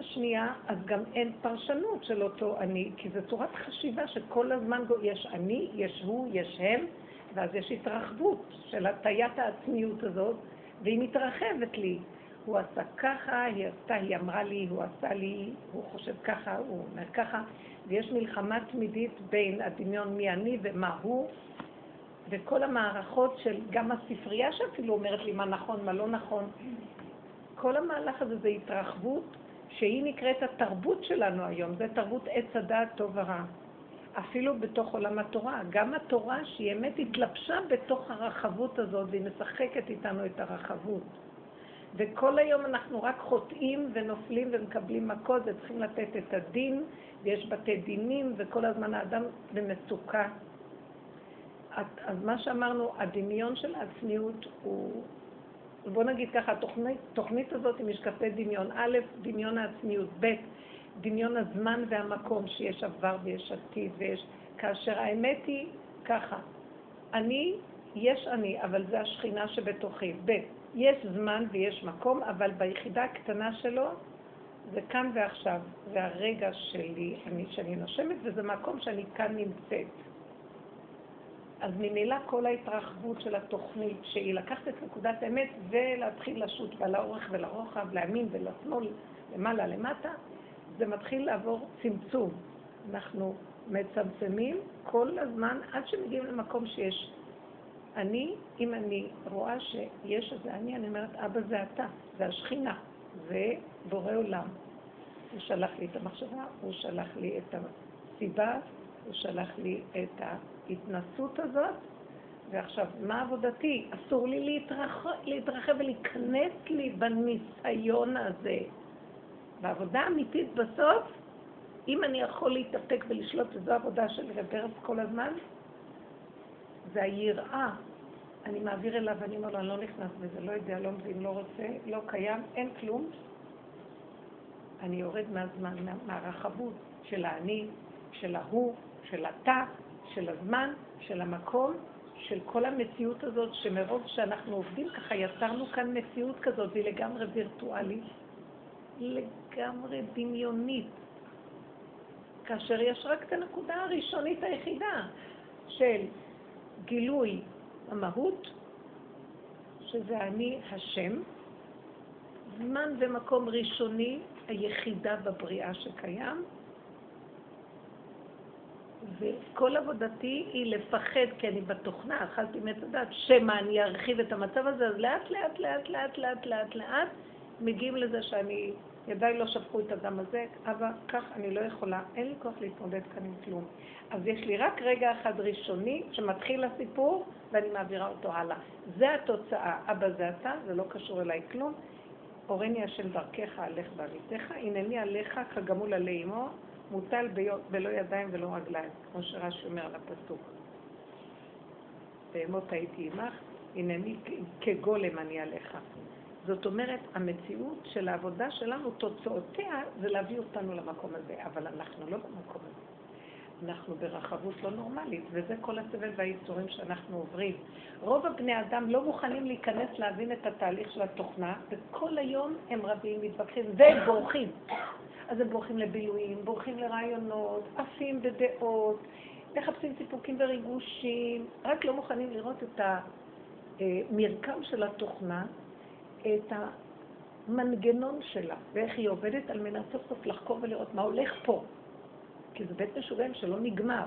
השנייה, אז גם אין פרשנות של אותו אני, כי זו צורת חשיבה שכל הזמן יש אני, יש הוא, יש הם, ואז יש התרחבות של הטיית העצמיות הזאת, והיא מתרחבת לי. הוא עשה ככה, היא עשתה, היא אמרה לי, הוא עשה לי, הוא חושב ככה, הוא אומר ככה, ויש מלחמה תמידית בין הדמיון מי אני ומה הוא, וכל המערכות של, גם הספרייה שאפילו אומרת לי מה נכון, מה לא נכון, כל המהלך הזה זה התרחבות שהיא נקראת התרבות שלנו היום, זה תרבות עץ הדעת טוב ורע. אפילו בתוך עולם התורה, גם התורה שהיא אמת התלבשה בתוך הרחבות הזאת והיא משחקת איתנו את הרחבות. וכל היום אנחנו רק חוטאים ונופלים ומקבלים מכות וצריכים לתת את הדין ויש בתי דינים וכל הזמן האדם במצוקה. אז מה שאמרנו, הדמיון של העצמיות הוא בוא נגיד ככה, התוכנית תוכנית הזאת היא משקפי דמיון. א', דמיון העצמיות, ב', דמיון הזמן והמקום שיש עבר ויש עתיד ויש... כאשר האמת היא ככה, אני, יש אני, אבל זה השכינה שבתוכי. ב', יש זמן ויש מקום, אבל ביחידה הקטנה שלו זה כאן ועכשיו. זה הרגע שלי, אני, שאני נושמת, וזה מקום שאני כאן נמצאת. אז ממילא כל ההתרחבות של התוכנית, שהיא לקחת את נקודת האמת ולהתחיל לשוט בה לאורך ולרוחב, להאמין ולשמאל, למעלה, למטה, זה מתחיל לעבור צמצום. אנחנו מצמצמים כל הזמן עד שמגיעים למקום שיש אני, אם אני רואה שיש איזה אני, אני אומרת, אבא זה אתה, זה השכינה, זה בורא עולם. הוא שלח לי את המחשבה, הוא שלח לי את הסיבה, הוא שלח לי את ההתנסות הזאת, ועכשיו, מה עבודתי? אסור לי להתרחב, ולהיכנס לי בניסיון הזה. והעבודה האמיתית בסוף, אם אני יכול להתאפק ולשלוט, וזו עבודה של רברס כל הזמן, זה היראה. אני מעביר אליו ואני אומר לו, אני לא נכנס בזה, לא יודע, לא מבין, לא רוצה, לא קיים, אין כלום. אני יורד מהזמן, מהרחבות של האני, של ההוא, של התא, של הזמן, של המקום, של כל המציאות הזאת, שמרוב שאנחנו עובדים ככה, יצרנו כאן מציאות כזאת, והיא לגמרי וירטואלית, לגמרי דמיונית. כאשר יש רק את הנקודה הראשונית היחידה של גילוי המהות, שזה אני השם, זמן ומקום ראשוני היחידה בבריאה שקיים, וכל עבודתי היא לפחד, כי אני בתוכנה, אכלתי מעץ הדת, שמא אני ארחיב את המצב הזה, אז לאט לאט לאט לאט לאט לאט לאט מגיעים לזה שאני, ידיי לא שפכו את הדם הזה, אבל כך אני לא יכולה, אין לי כוח להתמודד כאן עם כלום. אז יש לי רק רגע אחד ראשוני שמתחיל הסיפור ואני מעבירה אותו הלאה. זה התוצאה, אבא זה אתה, זה לא קשור אליי כלום. הורני השם דרכך, עליך בעמיתך, הנני עליך כגמול עלי אמו, מוטל בלא ידיים ולא רגליים, כמו שרש"י אומר על הפסוק. באמות הייתי עמך, הנני כגולם אני עליך. זאת אומרת, המציאות של העבודה שלנו, תוצאותיה, זה להביא אותנו למקום הזה, אבל אנחנו לא במקום הזה. אנחנו ברחבות לא נורמלית, וזה כל הסבל והייסורים שאנחנו עוברים. רוב הבני אדם לא מוכנים להיכנס להבין את התהליך של התוכנה, וכל היום הם רבים, מתווכחים ובורחים. אז הם בורחים לבילויים, בורחים לרעיונות, עפים בדעות, מחפשים סיפוקים וריגושים, רק לא מוכנים לראות את המרקם של התוכנה, את המנגנון שלה, ואיך היא עובדת על מנת סוף סוף לחקור ולראות מה הולך פה. כי זה בית משוגעים שלא נגמר.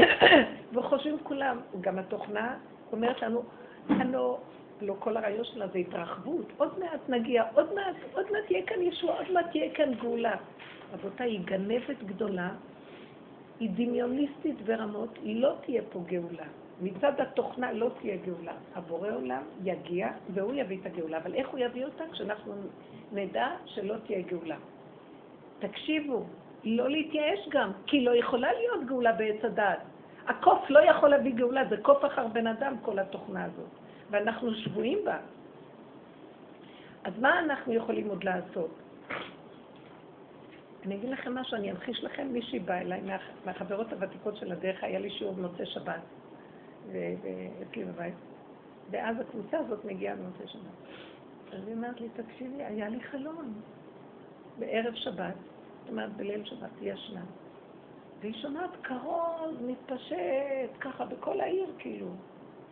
וחושבים כולם, גם התוכנה אומרת לנו, הלא, לא כל הרעיון שלה זה התרחבות, עוד מעט נגיע, עוד מעט, עוד מעט תהיה כאן ישוע, עוד מעט תהיה כאן גאולה. רבותיי, היא גנבת גדולה, היא דמיוניסטית ברמות, לא תהיה פה גאולה. מצד התוכנה לא תהיה גאולה. הבורא עולם יגיע והוא יביא את הגאולה. אבל איך הוא יביא אותה? כשאנחנו נדע שלא תהיה גאולה. תקשיבו, לא להתייאש גם, כי לא יכולה להיות גאולה בעץ הדעת. הקוף לא יכול להביא גאולה, זה קוף אחר בן אדם, כל התוכנה הזאת. ואנחנו שבויים בה. אז מה אנחנו יכולים עוד לעשות? אני אגיד לכם משהו, אני אמחיש לכם, מישהי באה אליי מהחברות הוותיקות של הדרך, היה לי שיעור במוצאי שבת, אצלי בבית, ואז הקבוצה הזאת מגיעה במוצאי שבת. אז היא אומרת לי, תקשיבי, היה לי חלום. בערב שבת, זאת אומרת בליל שבת, היא ישנה. והיא שומעת קרול מתפשט ככה בכל העיר, כאילו,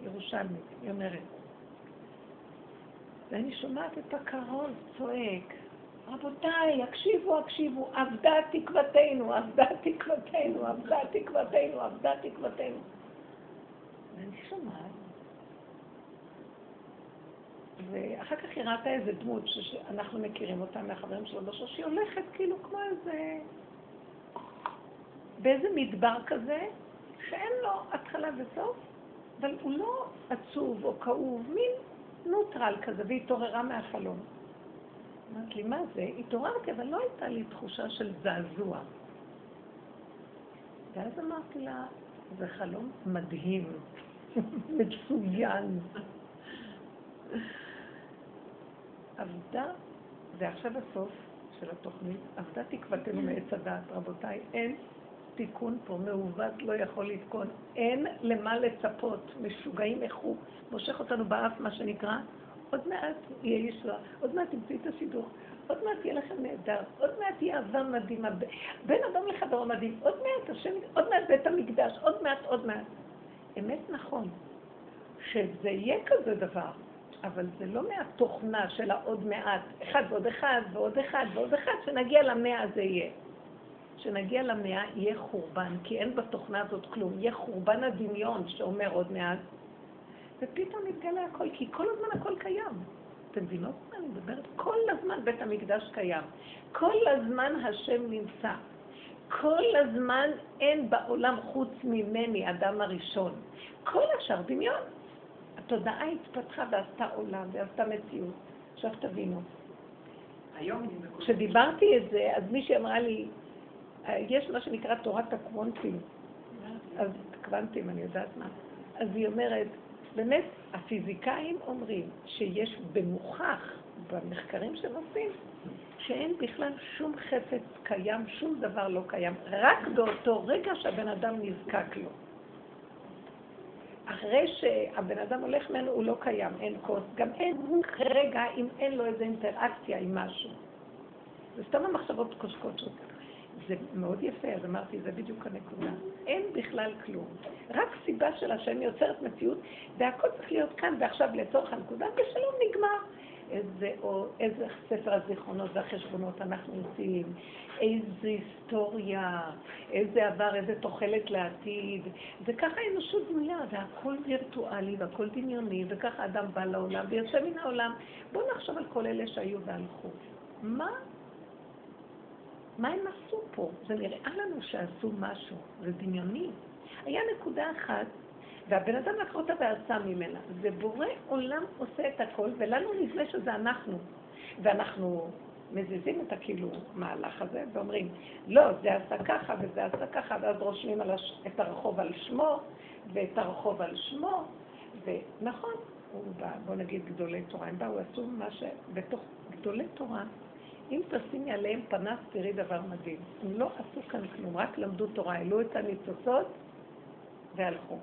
ירושלמית, היא אומרת. ואני שומעת את הקרול צועק, רבותיי, הקשיבו, הקשיבו, אבדה תקוותנו, אבדה תקוותנו, אבדה תקוותנו, אבדה תקוותנו. ואני שומעת, ואחר כך היא ראתה איזה דמות שאנחנו מכירים אותה מהחברים שלו בשביל שהיא הולכת כאילו כמו איזה... באיזה מדבר כזה, שאין לו התחלה וסוף, אבל הוא לא עצוב או כאוב, מין נוטרל כזה, והתעוררה מהחלום. אמרת לי, מה זה? התעוררתי, אבל לא הייתה לי תחושה של זעזוע. ואז אמרתי לה, זה חלום מדהים, מצוין. עבדה, זה עכשיו הסוף של התוכנית, עבדה תקוותנו מעץ הדעת, רבותיי, אין תיקון פה, מעוות לא יכול לתקון, אין למה לצפות, משוגעים איך הוא מושך אותנו באף, מה שנקרא, עוד מעט יהיה ישועה, עוד מעט תמצאי את השידוך, עוד מעט יהיה לכם נהדר, עוד מעט יהיה אהבה מדהימה, בין אדם לחברו מדהים, עוד מעט השם, עוד מעט בית המקדש, עוד מעט, עוד מעט. אמת נכון, שזה יהיה כזה דבר, אבל זה לא מהתוכנה של העוד מעט, אחד ועוד אחד ועוד אחד ועוד אחד, שנגיע למאה הזה יהיה. כשנגיע למאה יהיה חורבן, כי אין בתוכנה הזאת כלום, יהיה חורבן הדמיון שאומר עוד מעט, ופתאום יתגלה הכל, כי כל הזמן הכל קיים. אתם מבינות מה אני מדברת? כל הזמן בית המקדש קיים. כל הזמן השם נמצא. כל הזמן אין בעולם חוץ ממני, אדם הראשון. כל השאר דמיון. התודעה התפתחה ועשתה עולם ועשתה מציאות. עכשיו תבינו. כשדיברתי את זה, אז מישהי אמרה לי, יש מה שנקרא תורת הקוונטים. אז קוונטים, אני יודעת מה. אז היא אומרת, באמת, הפיזיקאים אומרים שיש במוכח, במחקרים שהם עושים, שאין בכלל שום חפץ קיים, שום דבר לא קיים, רק באותו רגע שהבן אדם נזקק לו. אחרי שהבן אדם הולך ממנו הוא לא קיים, אין כוס, גם אין רגע אם אין לו איזו אינטראקציה עם משהו. זה סתם המחשבות קושקות שלו. זה מאוד יפה, אז אמרתי, זה בדיוק הנקודה. אין בכלל כלום. רק סיבה של השם יוצרת מציאות, והכל צריך להיות כאן ועכשיו לצורך הנקודה, ושלום נגמר. איזה, או, איזה ספר הזיכרונות והחשבונות אנחנו עושים, איזה היסטוריה, איזה עבר, איזה תוחלת לעתיד. וככה האנושות בנויה, והכל וירטואלי והכל דמיוני, וככה אדם בא לעולם ויוצא מן העולם. בואו נחשוב על כל אלה שהיו והלכו. מה מה הם עשו פה? זה נראה לנו שעשו משהו, זה דמיוני. היה נקודה אחת, והבן אדם לקח אותה ועשה ממנה. זה בורא עולם עושה את הכל, ולנו נדמה שזה אנחנו. ואנחנו מזיזים את הכאילו מהלך הזה, ואומרים, לא, זה עשה ככה וזה עשה ככה, ואז רושמים הש... את הרחוב על שמו, ואת הרחוב על שמו, ונכון, בוא נגיד גדולי תורה, הם באו, עשו מה ש... בתוך גדולי תורה, אם תשימי עליהם פנס, תראי דבר מדהים. הם לא עשו כאן כלום, רק למדו תורה, העלו את הניצוצות והלכו.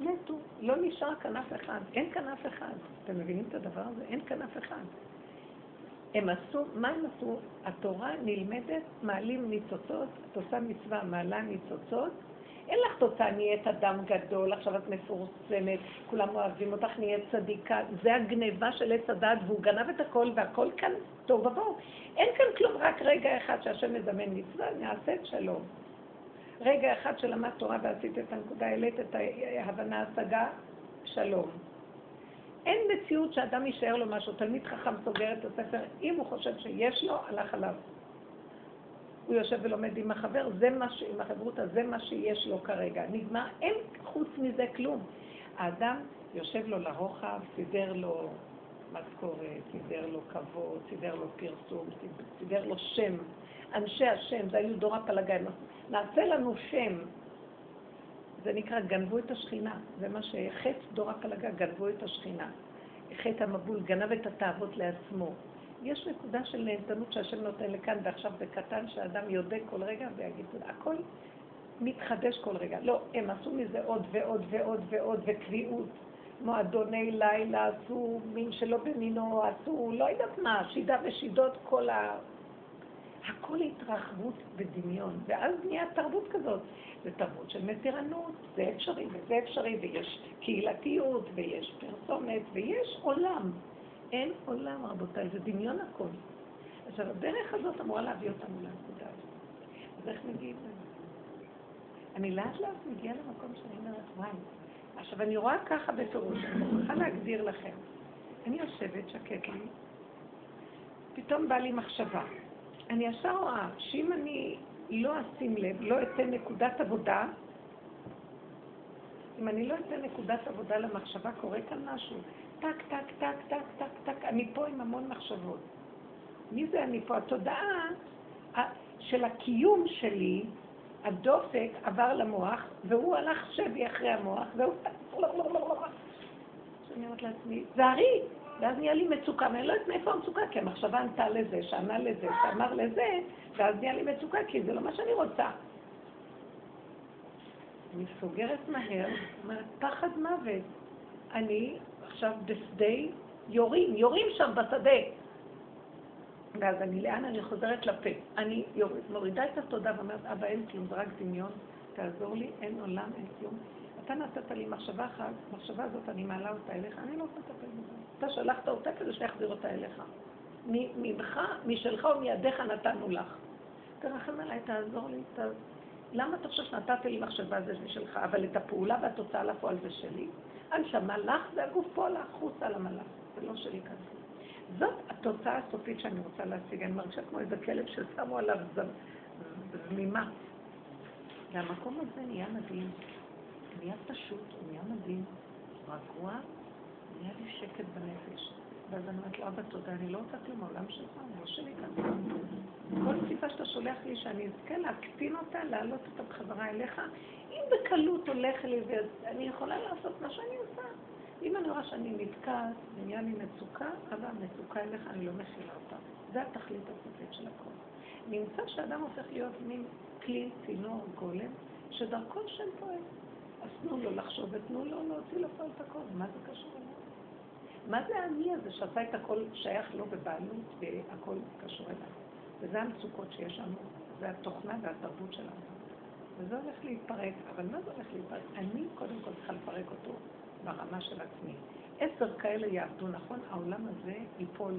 מתו, לא נשאר כאן אף אחד, אין כאן אף אחד. אתם מבינים את הדבר הזה? אין כאן אף אחד. הם עשו, מה הם עשו? התורה נלמדת, מעלים ניצוצות, את עושה מצווה, מעלה ניצוצות, אין לך תוצאה, נהיית אדם גדול, עכשיו את מפורסמת, כולם אוהבים אותך, נהיית צדיקה. זה הגניבה של עץ הדת, והוא גנב את הכל, והכל כאן טוב ובואו. אין כאן כלום, רק רגע אחד שהשם מזמן מצווה, נעשה את שלום. רגע אחד שלמד תורה ועשית את הנקודה, העלית את ההבנה, השגה, שלום. אין מציאות שאדם יישאר לו משהו, תלמיד חכם סוגר את הספר, אם הוא חושב שיש לו, הלך עליו. הוא יושב ולומד עם החבר, זה מה ש... עם החברותה, זה מה שיש לו כרגע. נגמר, אין חוץ מזה כלום. האדם יושב לו לרוחב, סידר לו משכורת, סידר לו כבוד, סידר לו פרסום, סידר לו שם. אנשי השם, זה היו דור הפלגה, נעשה לנו שם. זה נקרא, גנבו את השכינה. זה מה שחטא דור הפלגה, גנבו את השכינה. חטא המבול, גנב את התאוות לעצמו. יש נקודה של נהנתנות שהשם נותן לכאן ועכשיו בקטן, שאדם יודע כל רגע ויגיד. הכל מתחדש כל רגע. לא, הם עשו מזה עוד ועוד ועוד ועוד וקביעות. מועדוני לילה עשו מין שלא במינו, עשו לא יודעת מה, שידה ושידות כל ה... הכל התרחבות בדמיון, ואז נהיה תרבות כזאת. זה תרבות של מתירנות, זה אפשרי וזה אפשרי, ויש קהילתיות, ויש פרסומת, ויש עולם. אין עולם, רבותיי, זה דמיון הכל. עכשיו, הדרך הזאת אמורה להביא אותנו לנקודה הזאת. אז איך מגיעים לזה? אני לאט לאט מגיעה למקום שאני אומרת, וואי. עכשיו, אני רואה ככה בפירוש, אני מוכרחה להגדיר לכם. אני יושבת, שקט לי, פתאום בא לי מחשבה. אני ישר רואה שאם אני לא אשים לב, לא אתן נקודת עבודה, אם אני לא אתן נקודת עבודה למחשבה, קורה כאן משהו. טק, טק, טק, טק, טק, טק, אני פה עם המון מחשבות. מי זה אני פה? התודעה של הקיום שלי, הדופק עבר למוח, והוא הלך שבי אחרי המוח, והוא... אני אומרת לעצמי, זהרי, ואז נהיה לי מצוקה, ואני לא יודעת מאיפה המצוקה, כי המחשבה ענתה לזה, שענה לזה, שאמר לזה, ואז נהיה לי מצוקה, כי זה לא מה שאני רוצה. אני סוגרת מהר, אומרת, פחד מוות. אני עכשיו בשדה, יורים, יורים שם בשדה. ואז אני, לאן אני חוזרת לפה? אני יורד, מורידה את התודה ואומרת, אבא, אין כלום, זה רק דמיון, תעזור לי, אין עולם, אין כלום. אתה נתת לי מחשבה אחת, המחשבה הזאת, אני מעלה אותה אליך, אני לא רוצה לטפל בזה. אתה שלחת אותה כדי שיחזיר אותה אליך. ממך, משלך ומידיך נתנו לך. תרחם עליי, תעזור לי, ת... למה אתה חושב שנתת לי מחשבה זה שלך, אבל את הפעולה והתוצאה לפועל זה שלי? הנשמה לך והגוף פה לך, חוץ על המלאך, זה לא שלי כאן. זאת התוצאה הסופית שאני רוצה להשיג. אני מרגישה כמו איזה כלב ששמו עליו זמימה. והמקום הזה נהיה מדהים. נהיה פשוט, נהיה מדהים, רגוע, נהיה לי שקט בנפש. ואז אני אומרת לו, אבא, תודה, אני לא רוצה כלום, העולם שלך, אני לא שלי כאן. כל סיבה שאתה שולח לי שאני אזכה להקטין אותה, להעלות אותה בחזרה אליך, אם בקלות הולך לי ואני יכולה לעשות מה שאני עושה. אם אני רואה שאני נתקעת ונהיה לי מצוקה, אבל המצוקה אליך, אני לא מכילה אותה. זה התכלית הסופית של הכל. נמצא שאדם הופך להיות מין כלי, צינור, גולם, שדרכו השם פועל. אז תנו לו לחשוב ותנו לו להוציא לפועל את הכל. מה זה קשור? מה זה האני הזה שעשה את הכל שייך לו בבעלות והכל קשור אליו? וזה המצוקות שיש לנו, זה התוכנה והתרבות שלנו. וזה הולך להתפרק, אבל מה זה הולך להתפרק? אני קודם כל צריכה לפרק אותו ברמה של עצמי. עשר כאלה יעבדו נכון, העולם הזה ייפול,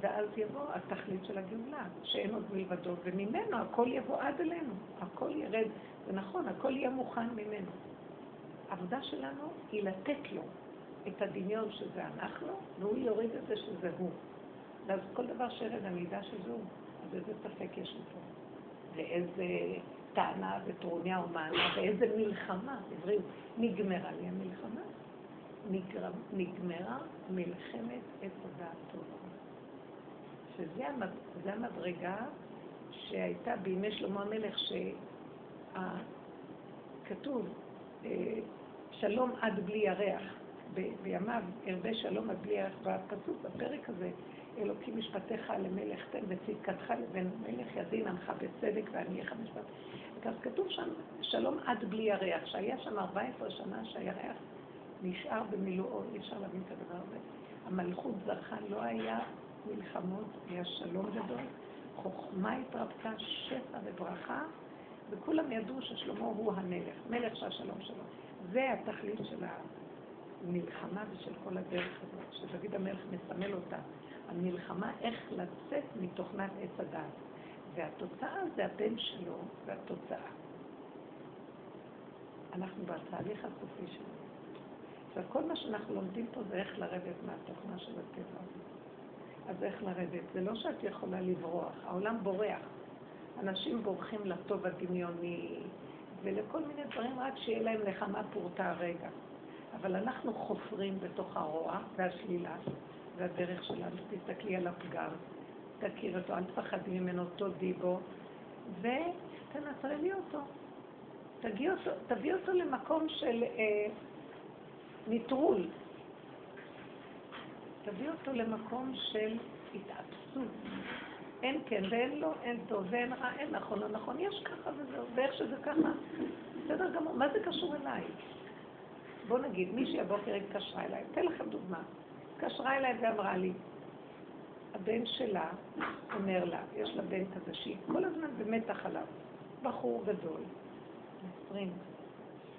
ואז יבוא התכלית של הגאולה, שאין עוד מלבדו, וממנו הכל יבוא עד אלינו, הכל ירד, זה נכון, הכל יהיה מוכן ממנו. העבודה שלנו היא לתת לו את הדמיון שזה אנחנו, והוא יוריד את זה שזה הוא. ואז כל דבר אני אדע שזה הוא, אז איזה ספק יש פה, ואיזה טענה וטרוניה ומענה, ואיזה מלחמה, עברי, נגמרה לי המלחמה. נגמר, נגמרה מלחמת עץ הדעת טוב. שזה המד... המדרגה שהייתה בימי שלמה המלך, שכתוב, אה, שלום עד בלי ירח, בימיו הרבה שלום עד בלי ירח, בפסוק, בפרק הזה, אלוקים משפטיך למלך תן וצדקתך לבן מלך ידין עמך בצדק וענייך משפט. אז כתוב שם שלום עד בלי ירח, שהיה שם 14 שנה שהירח נשאר במילואו, אי אפשר להבין את הדבר הזה. המלכות זרחה, לא היה מלחמות, היה שלום גדול, חוכמה התרבתה, שפע וברכה, וכולם ידעו ששלמה הוא המלך, מלך שהשלום שלו. זה התכלית של המלחמה ושל כל הדרך הזאת, שדוד המלך מסמל אותה. המלחמה איך לצאת מתוכנת עץ הדעת. והתוצאה זה הבן שלו, והתוצאה. אנחנו בתהליך הסופי שלו. עכשיו, כל מה שאנחנו לומדים פה זה איך לרדת מהתוכנה של הטבע. אז איך לרדת? זה לא שאת יכולה לברוח, העולם בורח. אנשים בורחים לטוב הדמיוני ולכל מיני דברים רק שיהיה להם נחמה פורטה הרגע. אבל אנחנו חופרים בתוך הרוע והשלילה והדרך שלנו. תסתכלי על הפגם, תכיר אותו, אל תפחדי ממנו, תודי בו, ותנטרלי אותו. אותו, תביא אותו למקום של אה, נטרול. תביא אותו למקום של התאפסות. אין כן ואין לא, אין טוב ואין רע, אין נכון לא נכון, יש ככה וזהו, ואיך שזה ככה, בסדר גמור, מה זה קשור אליי? בואו נגיד, מישהי הבוקר התקשרה אליי, אתן לכם דוגמה. התקשרה אליי ואמרה לי, הבן שלה אומר לה, יש לה בן כזה שהיא כל הזמן במתח עליו, בחור גדול, 20,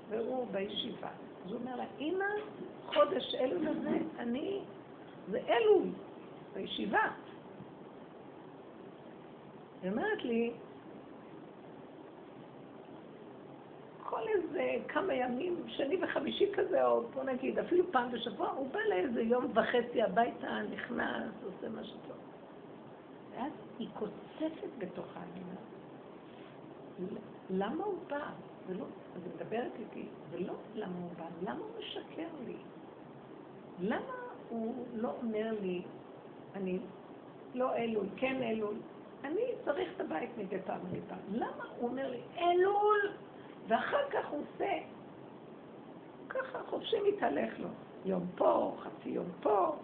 והוא בישיבה. אז הוא אומר לה, אמא, חודש אלול הזה, אני, זה אלול, בישיבה. היא אומרת לי, כל איזה כמה ימים, שני וחמישי כזה, או בוא נגיד, אפילו פעם בשבוע, הוא בא לאיזה יום וחצי הביתה, נכנס, עושה משהו טוב. ואז היא קוצפת בתוכה, אני אומרת, למה הוא בא? ולא, אז היא מדברת איתי, ולא למה הוא בא, למה הוא משקר לי? למה הוא לא אומר לי, אני לא אלול, כן אלול, אני צריך את הבית מדי פעם מדי פעם. למה הוא אומר לי, אלול? ואחר כך הוא עושה, ככה חופשי מתהלך לו. יום פה, חצי יום פה.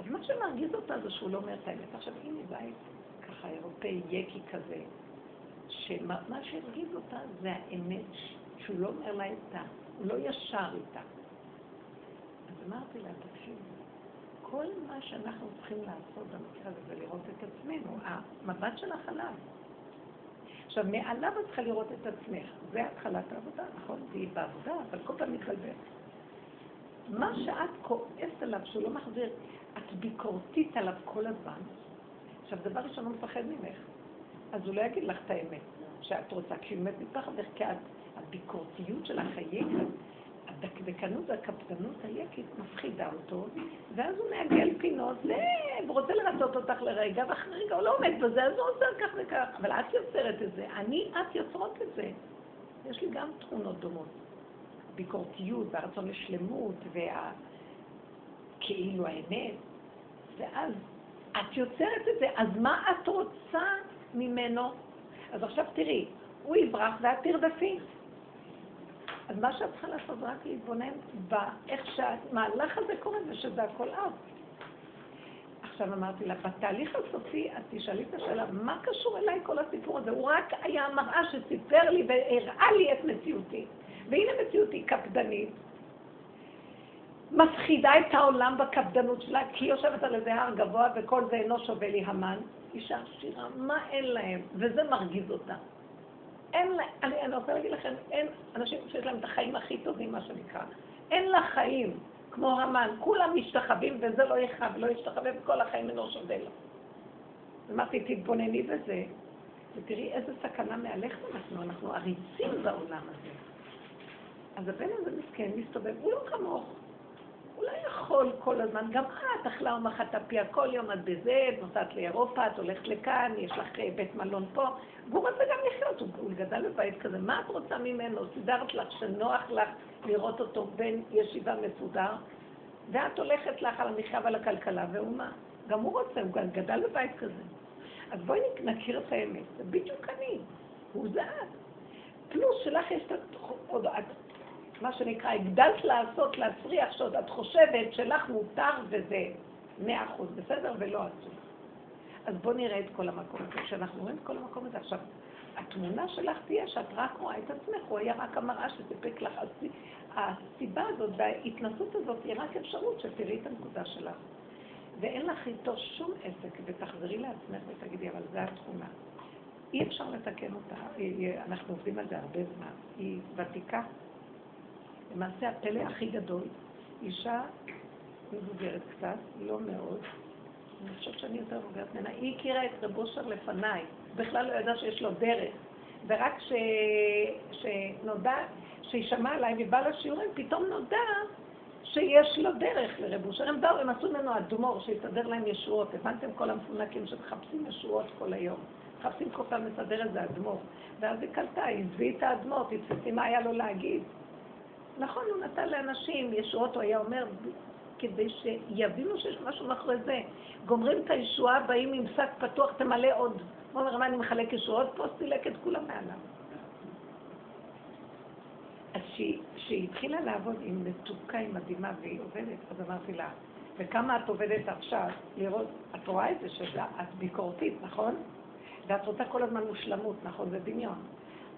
אז מה שמרגיז אותה זה שהוא לא אומר את האמת. עכשיו, היא בית ככה אירופאי יקי כזה, שמה שהרגיז אותה זה האמת, שהוא לא אומר לה את ה... הוא לא ישר איתה. אז אמרתי לה, תקשיב, כל מה שאנחנו צריכים לעשות במקרה הזה זה לראות את עצמנו, המבט שלך עליו. עכשיו, מעליו את צריכה לראות את עצמך. זה התחלת העבודה, נכון? והיא בעבודה, אבל כל פעם מתבלבלת. מה שאת כועסת עליו, שהוא לא מחזיר, את ביקורתית עליו כל הזמן. עכשיו, דבר ראשון, הוא מפחד ממך. אז הוא לא יגיד לך את האמת שאת רוצה, כי הוא מת מפחד כי הביקורתיות שלך, היקר, הדקדקנות והקפדנות היקית מפחידה אותו, ואז הוא מעגל פינות, והוא רוצה לרצות אותך לרגע, ואחרי רגע הוא לא עומד בזה, אז הוא עושה כך וכך. אבל את יוצרת את זה, אני, את יוצרות את זה. יש לי גם תכונות דומות. ביקורתיות והרצון לשלמות והכאילו האמת. ואז את יוצרת את זה, אז מה את רוצה ממנו? אז עכשיו תראי, הוא יברח ואת תרדפי. אז מה שאת צריכה לעשות זה רק להתבונן באיך שהמהלך הזה קורה ושזה הכל את. עכשיו אמרתי לה, בתהליך הסופי את תשאלי את השאלה, מה קשור אליי כל הסיפור הזה? הוא רק היה מראה שסיפר לי והראה לי את מציאותי. והנה מציאותי קפדנית, מפחידה את העולם בקפדנות שלה, כי היא יושבת על איזה הר גבוה וכל זה אינו שווה לי המן. אישה עשירה, מה אין להם? וזה מרגיז אותה. אין אני, אני רוצה להגיד לכם, אין אנשים שיש להם את החיים הכי טובים, מה שנקרא. אין לה חיים כמו המן, כולם משתחווים וזה לא יכאב, לא ישתחווה וכל החיים אינו שווה לו. אמרתי, תתבונני בזה, ותראי איזה סכנה מהלכת אנחנו, אנחנו עריצים בעולם הזה. אז הבן הזה מסכן, מסתובב, הוא לא כמוך. הוא לא יכול כל הזמן, גם את אכלה ומחתה פיה כל יום, את בזה, את נוסעת לאירופה, את הולכת לכאן, יש לך אה, בית מלון פה, והוא רוצה גם לחיות, הוא, גדל בבית כזה, מה את רוצה ממנו? סידרת לך שנוח לך לראות אותו בין ישיבה מסודר, ואת הולכת לך על המחיה ועל הכלכלה, והוא מה? גם הוא רוצה, הוא גדל בבית כזה. אז בואי נכיר את האמת, זה בדיוק אני, הוא זה את. פלוס שלך יש את מה שנקרא, הגדלת לעשות, להצריח, שעוד את חושבת שלך מותר וזה מאה אחוז, בסדר? ולא אסור. אז בואו נראה את כל המקום הזה. כשאנחנו רואים את כל המקום הזה, עכשיו, התמונה שלך תהיה שאת רק רואה את עצמך, הוא היה רק המראה שסיפק לך. הסיבה הזאת וההתנסות הזאת היא רק אפשרות שתראי את הנקודה שלך. ואין לך איתו שום עסק, ותחזרי לעצמך ותגידי, אבל זו התכונה. אי אפשר לתקן אותה, אנחנו עובדים על זה הרבה זמן. היא ותיקה, למעשה הפלא הכי גדול, אישה מבוגרת קצת, לא מאוד, אני חושבת שאני יותר מבוגרת ממנה, היא הכירה את רב אושר לפניי, בכלל לא ידעה שיש לו דרך, ורק ש... שנודע, שהיא שמעה עליי ובאה לשיעורים, פתאום נודע שיש לו דרך לרב אושר. הם באו, הם עשו ממנו אדמו"ר, שיסדר להם ישועות. הבנתם כל המפונקים שמחפשים ישועות כל היום. מחפשים כל פעם לסדר איזה אדמו"ר. ואז היא קלטה, היא עזבי את האדמו"ר, תתפסי מה היה לו להגיד. נכון, הוא נתן לאנשים ישועות, הוא היה אומר, כדי שיבינו שיש משהו מאחורי זה. גומרים את הישועה, באים עם שק פתוח, תמלא עוד. הוא אומר, מה, אני מחלק ישועות פה? סילק את כולם מעליו. אז כשהיא התחילה לעבוד עם מתוקה, היא מדהימה, והיא עובדת, אז אמרתי לה, וכמה את עובדת עכשיו, לראות, את רואה את זה שאת ביקורתית, נכון? ואת רוצה כל הזמן מושלמות, נכון? זה דמיון.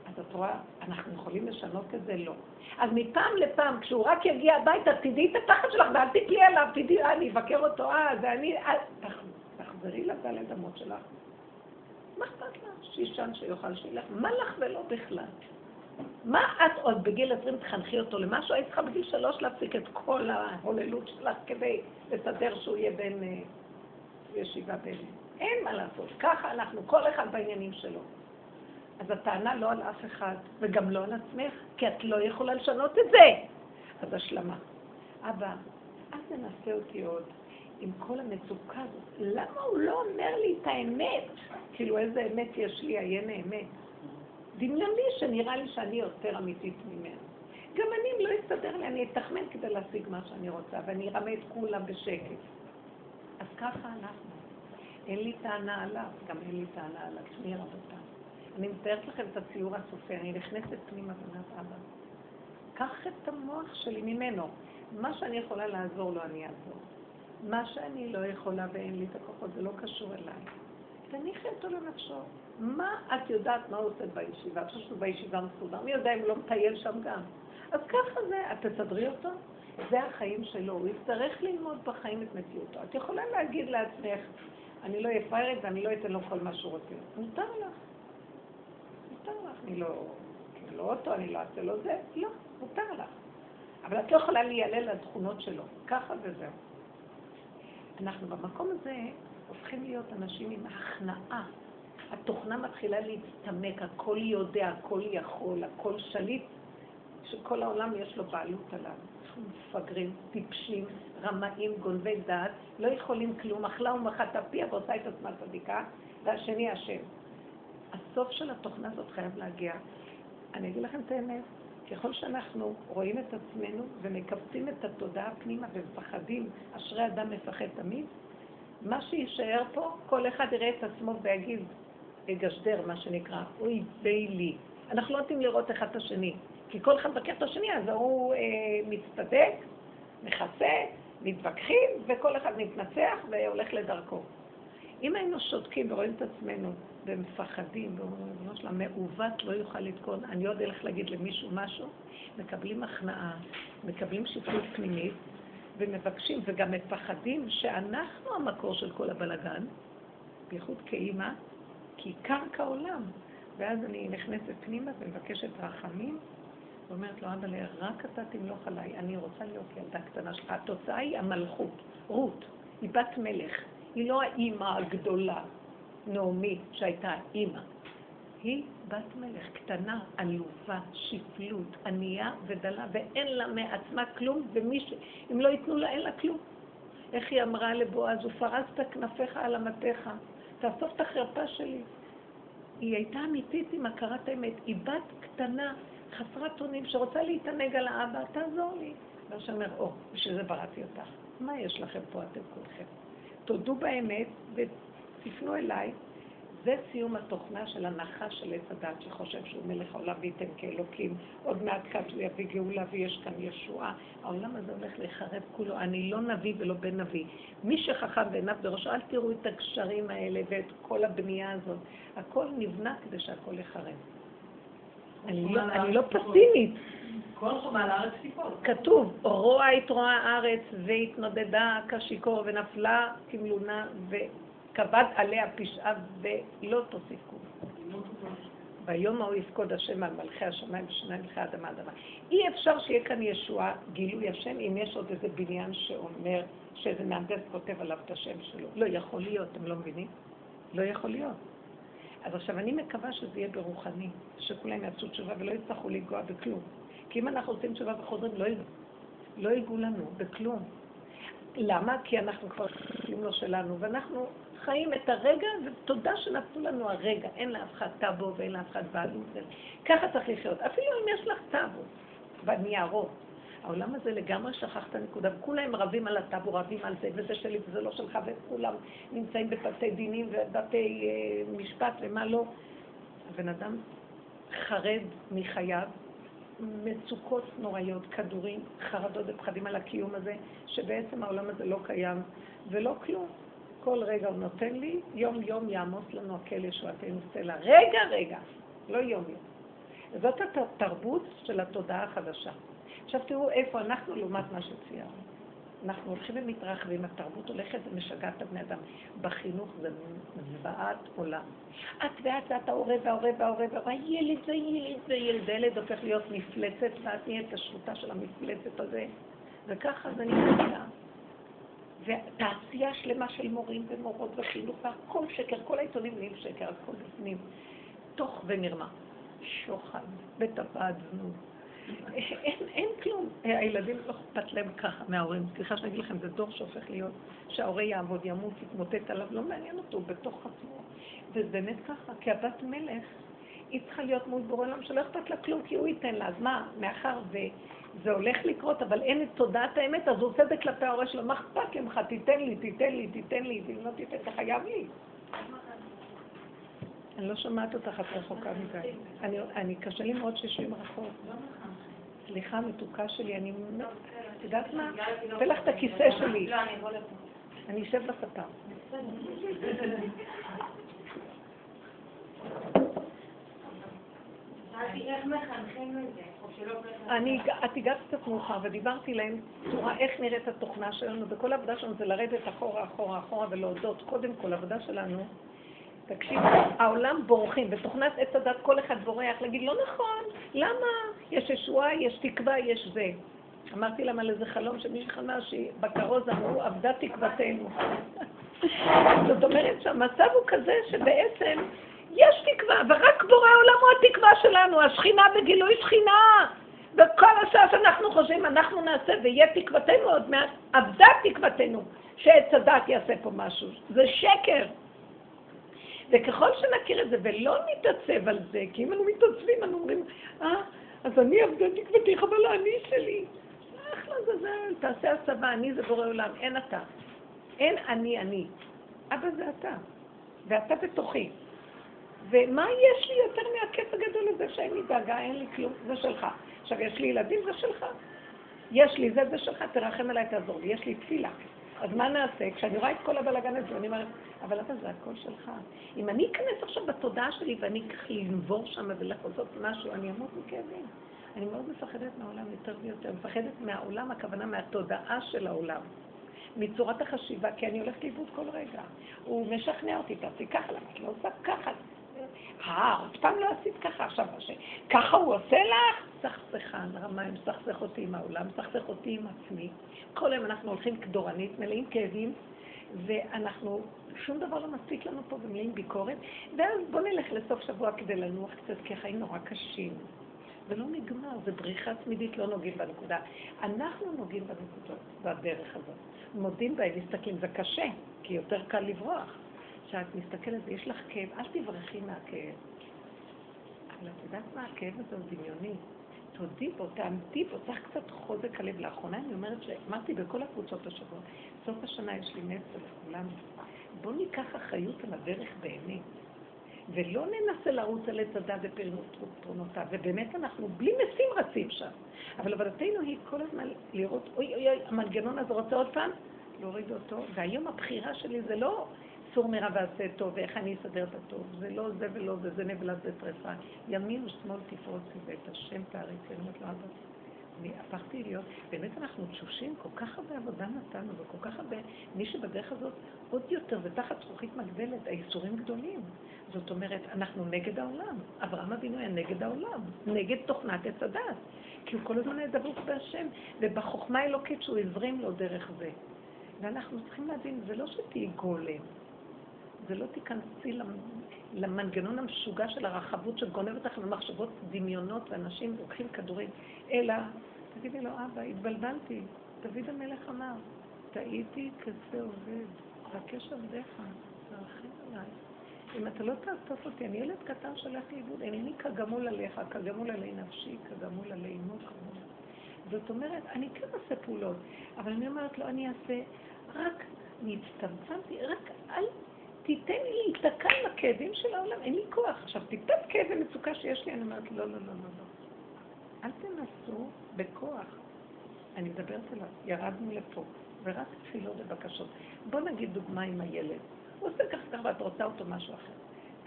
אז את רואה, אנחנו יכולים לשנות את זה? לא. אז מפעם לפעם, כשהוא רק יגיע הביתה, תדעי את התחת שלך ואל תפלי עליו, תדעי, אה, אני אבקר אותו, אה, זה אני, אה, תחזרי לדלת אמות שלך. מה אכפת לך? שישן שיאכל שילך, מה לך ולא בכלל? מה את עוד בגיל 20 תחנכי אותו למשהו? היית צריכה בגיל שלוש להפסיק את כל ההוללות שלך כדי לסדר שהוא יהיה בן אה, ישיבה בין. אין מה לעשות, ככה אנחנו, כל אחד בעניינים שלו. אז הטענה לא על אף אחד, וגם לא על עצמך, כי את לא יכולה לשנות את זה. אז השלמה. אבא, אל תנסה אותי עוד עם כל המצוקה הזאת. למה הוא לא אומר לי את האמת? כאילו, איזה אמת יש לי, עיין האמת. דמיוני שנראה לי שאני יותר אמיתית ממנו. גם אני, אם לא יסתדר לי, אני אתחמן כדי להשיג מה שאני רוצה, ואני ארמה את כולם בשקט. אז ככה אנחנו. אין לי טענה עליו, גם אין לי טענה על עצמי, רבותיי. אני מתארת לכם את הציור הסופי, אני נכנסת פנימה בנת אבא. קח את המוח שלי ממנו. מה שאני יכולה לעזור לו, אני אעזור. מה שאני לא יכולה ואין לי את הכוחות, זה לא קשור אליי. תניחי אותו לנפשו. מה את יודעת מה הוא עושה בישיבה? אני חושבת שהוא בישיבה מסודר. מי יודע אם הוא לא מטייל שם גם? אז ככה זה, את תסדרי אותו? זה החיים שלו. הוא יצטרך ללמוד בחיים את מציאותו. את יכולה להגיד לעצמך, אני לא אהיה פיירית ואני לא אתן לו כל מה שהוא רוצה. מותר לך. מותר לך. אני לא... לא אותו, אני לא אעשה לו זה. לא, מותר לך. אבל את לא יכולה להיעלל לתכונות שלו. ככה וזהו. אנחנו במקום הזה הופכים להיות אנשים עם הכנעה. התוכנה מתחילה להצטמק, הכל יודע, הכל יכול, הכל שליט, שכל העולם יש לו בעלות עליו. מפגרים, טיפשים, רמאים, גונבי דעת, לא יכולים כלום, אכלה ומחתה פיה ועושה את עצמה צדיקה, והשני אשם. הסוף של התוכנה הזאת חייב להגיע. אני אגיד לכם את האמת, ככל שאנחנו רואים את עצמנו ומקבצים את התודעה פנימה ומפחדים, אשרי אדם מפחד תמיד, מה שיישאר פה, כל אחד יראה את עצמו ויגיד, יגשדר, מה שנקרא, אוי בי לי. אנחנו לא נותנים לראות אחד את השני, כי כל אחד מבקר את השני, אז הוא אה, מצטדק, מכסה, מתווכחים, וכל אחד מתנצח והולך לדרכו. אם היינו שותקים ורואים את עצמנו ומפחדים, ואומרים, ריבונו של המעוות לא יוכל לתקון, אני עוד אלך להגיד למישהו משהו, מקבלים הכנעה, מקבלים שפלות פנימית, ומבקשים, וגם מפחדים שאנחנו המקור של כל הבלגן, בייחוד כאימא, כי קרקע עולם. ואז אני נכנסת פנימה ומבקשת רחמים, ואומרת לו, אבא, רק אתה תמלוך עליי, אני רוצה להיות ילדה קטנה שלך. התוצאה היא המלכות, רות, היא בת מלך, היא לא האימא הגדולה, נעמי, שהייתה אימא. היא בת מלך קטנה, עלובה, שפלות, ענייה ודלה, ואין לה מעצמה כלום, ומי ש... אם לא ייתנו לה, אין לה כלום. איך היא אמרה לבועז, ופרסת כנפיך על אמתיך, תאסוף את החרפה שלי. היא הייתה אמיתית עם הכרת האמת, היא בת קטנה, חסרת אונים, שרוצה להתענג על האבא, תעזור לי. והשם אומר, או, בשביל זה בראתי אותך. מה יש לכם פה אתם כולכם? תודו באמת ותפנו אליי, זה סיום התוכנה של הנחש של עץ הדת, שחושב שהוא מלך העולם וייתן כאלוקים. עוד מעט כאן הוא יביא גאולה ויש כאן ישועה. העולם הזה הולך להיחרב כולו. אני לא נביא ולא בן נביא. מי שחכם בעיניו בראשו, אל תראו את הגשרים האלה ואת כל הבנייה הזאת. הכל נבנה כדי שהכל ייחרב. אני לא, אני לא פסימית. כל חומה תיפול. כתוב, רוע התרועה הארץ והתנודדה כשיכור ונפלה כמלונה כבד עליה פשעה ולא תוסיף כלום. ביום ההוא יפקוד השם על מלכי השמיים ושני מלכי האדמה אדמה. אי אפשר שיהיה כאן ישועה, גילוי השם, אם יש עוד איזה בניין שאומר שאיזה מהנדס כותב עליו את השם שלו. לא יכול להיות, אתם לא מבינים? לא יכול להיות. אז עכשיו אני מקווה שזה יהיה ברוחני, שכולם יעשו תשובה ולא יצטרכו לנגוע בכלום. כי אם אנחנו עושים תשובה וחוזרים, לא, לא ייגעו לנו בכלום. למה? כי אנחנו כבר כלום לא שלנו, ואנחנו חיים את הרגע, ותודה שנפלו לנו הרגע. אין לאף אחד טאבו ואין לאף אחד בעלות. ככה צריך לחיות. אפילו אם יש לך טאבו בניירות. העולם הזה לגמרי שכח את הנקודה, וכולם רבים על הטאבו, רבים על זה, וזה שלי וזה לא שלך, וכולם נמצאים בבתי דינים ובתי אה, משפט ומה לא. הבן אדם חרד מחייו, מצוקות נוראיות, כדורים, חרדות ופחדים על הקיום הזה, שבעצם העולם הזה לא קיים ולא כלום. כל רגע הוא נותן לי, יום יום יעמוס לנו הקל ישועתנו סלע. רגע, רגע, לא יום יום. וזאת התרבות של התודעה החדשה. עכשיו תראו איפה אנחנו לעומת מה שציירנו. אנחנו הולכים ומתרחבים, התרבות הולכת ומשגעת את הבני אדם. בחינוך זה זוועת עולם. את ואת ואת ההורה וההורה וההורה וההורה, ילד זה ילד זה ילד, ילד הופך להיות מפלצת ואת נהיית השלוטה של המפלצת הזה, וככה זה נמצא. ותעשייה שלמה של מורים ומורות וחינוך, והכל שקר, כל העיתונים נהיים שקר, הכל בפנים, תוך ומרמה. שוחד, בטבעת זנות. אין, אין כלום. הילדים לא אכפת להם ככה מההורים. סליחה שאני אגיד לכם, זה דור שהופך להיות, שההורה יעבוד, ימות, יתמוטט עליו, לא מעניין אותו, בתוך עצמו. וזה באמת ככה, כי הבת מלך, היא צריכה להיות מול בורא עולם שלא אכפת לה כלום, כי הוא ייתן לה. אז מה, מאחר וזה הולך לקרות, אבל אין את תודעת האמת, אז הוא עושה את זה כלפי ההורה שלו, מה אכפת לך? תיתן לי, תיתן לי, תיתן לי, ואם לא תיתן, אתה חייב לי. אני לא שומעת אותך, את רחוקה מדי. אני, קשה לי מאוד שיושבים רחוק. סליחה, מתוקה שלי, אני... את יודעת מה? אתן לך את הכיסא שלי. אני אשב בספה. אני, את הגעת קצת מאוחר ודיברתי להם צורה איך נראית התוכנה שלנו, וכל העבודה שלנו זה לרדת אחורה, אחורה, אחורה ולהודות. קודם כל, העבודה שלנו תקשיב, העולם בורחים, בתוכנת עץ הדת כל אחד בורח, להגיד, לא נכון, למה? יש ישועה, יש תקווה, יש זה. אמרתי להם על איזה חלום שמישהו חלמה שבכרוז אמרו, אבדה תקוותנו. זאת אומרת שהמצב הוא כזה שבעצם יש תקווה, ורק בורא העולם הוא התקווה שלנו, השכינה בגילוי שכינה. וכל השעה שאנחנו חושבים, אנחנו נעשה, ויהיה תקוותנו עוד מעט, אבדה תקוותנו, שעץ הדת יעשה פה משהו. זה שקר. וככל שנכיר את זה ולא נתעצב על זה, כי אם אנו מתעצבים, אנו אומרים, אה, אז אני עבדה תקוותי, אבל אני שלי. אחלה זזל, תעשה הסבה, אני זה בורא עולם, אין אתה. אין אני אני. אבא זה אתה, ואתה בתוכי. ומה יש לי יותר מהכיף הגדול הזה שאין לי דאגה, אין לי כלום, זה שלך. עכשיו, יש לי ילדים, זה שלך. יש לי זה, זה שלך, תרחם עליי, תעזור לי. יש לי תפילה. אז מה נעשה? כשאני רואה את כל הבלאגן הזה, אני אומרת, אבל אתה זה הכל שלך. אם אני אכנס עכשיו בתודעה שלי ואני אקח לנבור שם ולעשות משהו, אני אמות מכאבים. אני מאוד מפחדת מהעולם יותר ויותר. מפחדת מהעולם, הכוונה מהתודעה של העולם. מצורת החשיבה, כי אני הולכת לאיבוד כל רגע. הוא משכנע אותי, תעשי ככה, למה את לא עושה ככה? אה, עוד פעם לא עשית ככה, עכשיו ככה הוא עושה לך? סכסכן, רמאי, מסכסך אותי עם העולם, מסכסך אותי עם עצמי. כל היום אנחנו הולכים כדורנית, מלאים כאבים, ואנחנו, שום דבר לא מספיק לנו פה ומלאים ביקורת, ואז בוא נלך לסוף שבוע כדי לנוח קצת, כי החיים נורא קשים. זה לא נגמר, זה בריחה תמידית, לא נוגעים בנקודה. אנחנו נוגעים בנקודות, בדרך הזאת. מודים בהם, מסתכלים, זה קשה, כי יותר קל לברוח. כשאת מסתכלת ויש לך כאב, אל תברחי מהכאב. אבל את יודעת מה, הכאב הזה הוא דמיוני. תודי בו, תעמדי בו, צריך קצת חוזק הלב. לאחרונה אני אומרת שאמרתי בכל הקבוצות השבוע, סוף השנה יש לי נצר לכולנו. בואו ניקח אחריות על הדרך באמת, ולא ננסה לרוץ על עץ הדת ופתרונותיו, ובאמת אנחנו בלי משים רצים שם. אבל עבודתנו היא כל הזמן לראות, אוי אוי אוי, המנגנון הזה רוצה עוד פעם, להוריד אותו, והיום הבחירה שלי זה לא סור מרע ועשה טוב, ואיך אני אסדר את הטוב. זה לא זה ולא זה, זה נבלה זה טרפה. ימין ושמאל תפרוצי ואת השם תעריצי. אני אומרת לו, אבא, אני הפכתי להיות, באמת אנחנו תשושים, כל כך הרבה עבודה נתנו, וכל כך הרבה, מי שבדרך הזאת עוד יותר, ותחת זכוכית מגדלת, האיסורים גדולים. זאת אומרת, אנחנו נגד העולם. אברהם אבינו היה נגד העולם, נגד תוכנת עץ הדת. כי הוא כל הזמן היה דבוק בהשם, ובחוכמה האלוקית שהוא הזרים לו דרך זה. ואנחנו צריכים להבין, זה לא שתהיי גולם, זה לא תיכנסי למנגנון המשוגע של הרחבות שגונב אותך למחשבות דמיונות ואנשים לוקחים כדורים, אלא תגידי לו, אבא, התבלבלתי. דוד המלך אמר, טעיתי כזה עובד, בקש עבדיך, תרחם עליי. אם אתה לא תעטוף אותי, אני ילד קטן שהולך לאיבוד, אינני כגמול עליך, כגמול עלי נפשי, כגמול עלי אימו, כגמול. זאת אומרת, אני כן אעשה פעולות, אבל אני אומרת לו, אני אעשה רק, אני הצטמצמתי, רק אל תיתן לי להיתקע עם הכאבים של העולם, אין לי כוח. עכשיו, טיפת כאב ומצוקה שיש לי, אני אומרת, לא, לא, לא, לא, לא. אל תנסו בכוח. אני מדברת עליו, ירדנו לפה, ורק תפילות ובקשות. בוא נגיד דוגמה עם הילד. הוא עושה ככה ככה ואת רוצה אותו משהו אחר.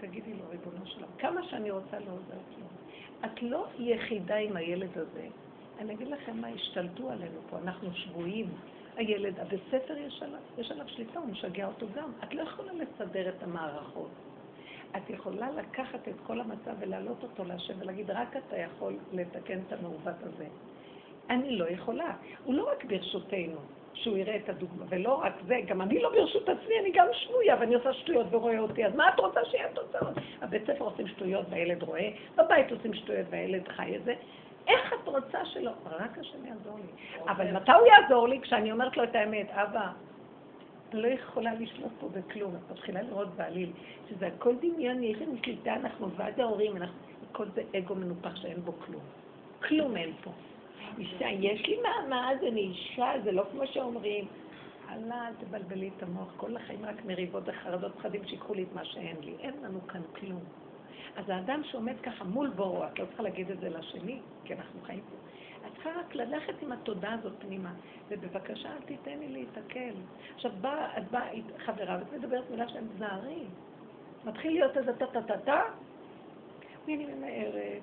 תגידי לו, ריבונו שלום, כמה שאני רוצה לא עוזרת לו. את לא יחידה עם הילד הזה. אני אגיד לכם מה, השתלטו עלינו פה, אנחנו שבויים. הילד, הבית ספר יש עליו, יש עליו שליטה, הוא משגע אותו גם. את לא יכולה לסדר את המערכות. את יכולה לקחת את כל המצב ולהעלות אותו להשם ולהגיד, רק אתה יכול לתקן את המעוות הזה. אני לא יכולה. הוא לא רק ברשותנו, שהוא יראה את הדוגמה, ולא רק זה, גם אני לא ברשות עצמי, אני גם שבויה, ואני עושה שטויות ורואה אותי, אז מה את רוצה שיהיה תוצאות? הבית ספר עושים שטויות והילד רואה, בבית עושים שטויות והילד חי את זה. איך את רוצה שלא? רק השם יעזור לי. אבל מתי הוא יעזור לי? כשאני אומרת לו את האמת, אבא, אני לא יכולה לשלוט פה בכלום. את מתחילה לראות בעליל, שזה הכל דמיון, יש לנו שליטה, אנחנו ועד ההורים, הכל זה אגו מנופח שאין בו כלום. כלום אין פה. אישה, יש לי מעמד, אני אישה, זה לא כמו שאומרים. אללה, אל תבלבלי את המוח, כל החיים רק מריבות וחרדות פחדים שיקחו לי את מה שאין לי. אין לנו כאן כלום. אז האדם שעומד ככה מול בורו, את לא צריכה להגיד את זה לשני, כי אנחנו חיים פה. את צריכה רק ללכת עם התודה הזאת פנימה, ובבקשה אל תיתן לי להיתקל. עכשיו, באה, את באה חברה ואת מדברת מילה שהם זערי. מתחיל להיות איזה טה-טה-טה-טה, ואני ממהרת.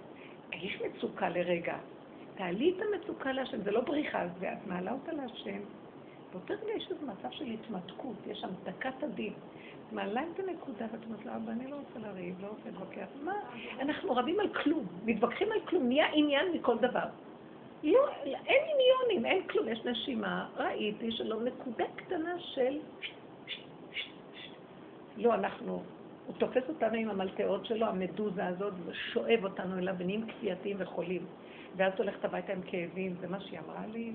יש מצוקה לרגע. תעלי את המצוקה להשם, זה לא בריחה, ואת מעלה אותה להשם. באותו רגע יש איזה מצב של התמתקות, יש שם דקת הדין. מעלה את הנקודה ואת אומרת לה, אבא, אני לא רוצה לריב, לא רוצה להתווכח. מה? אנחנו רבים על כלום, מתווכחים על כלום, נהיה עניין מכל דבר. לא, אין עניונים, אין כלום, יש נשימה. ראיתי שלא נקודה קטנה של... לא, אנחנו... הוא תופס אותנו עם המלטאות שלו, המדוזה הזאת, ושואב אותנו אליו, ונהיים כפייתיים וחולים. ואז את הולכת הביתה עם כאבים, זה מה שהיא אמרה לי.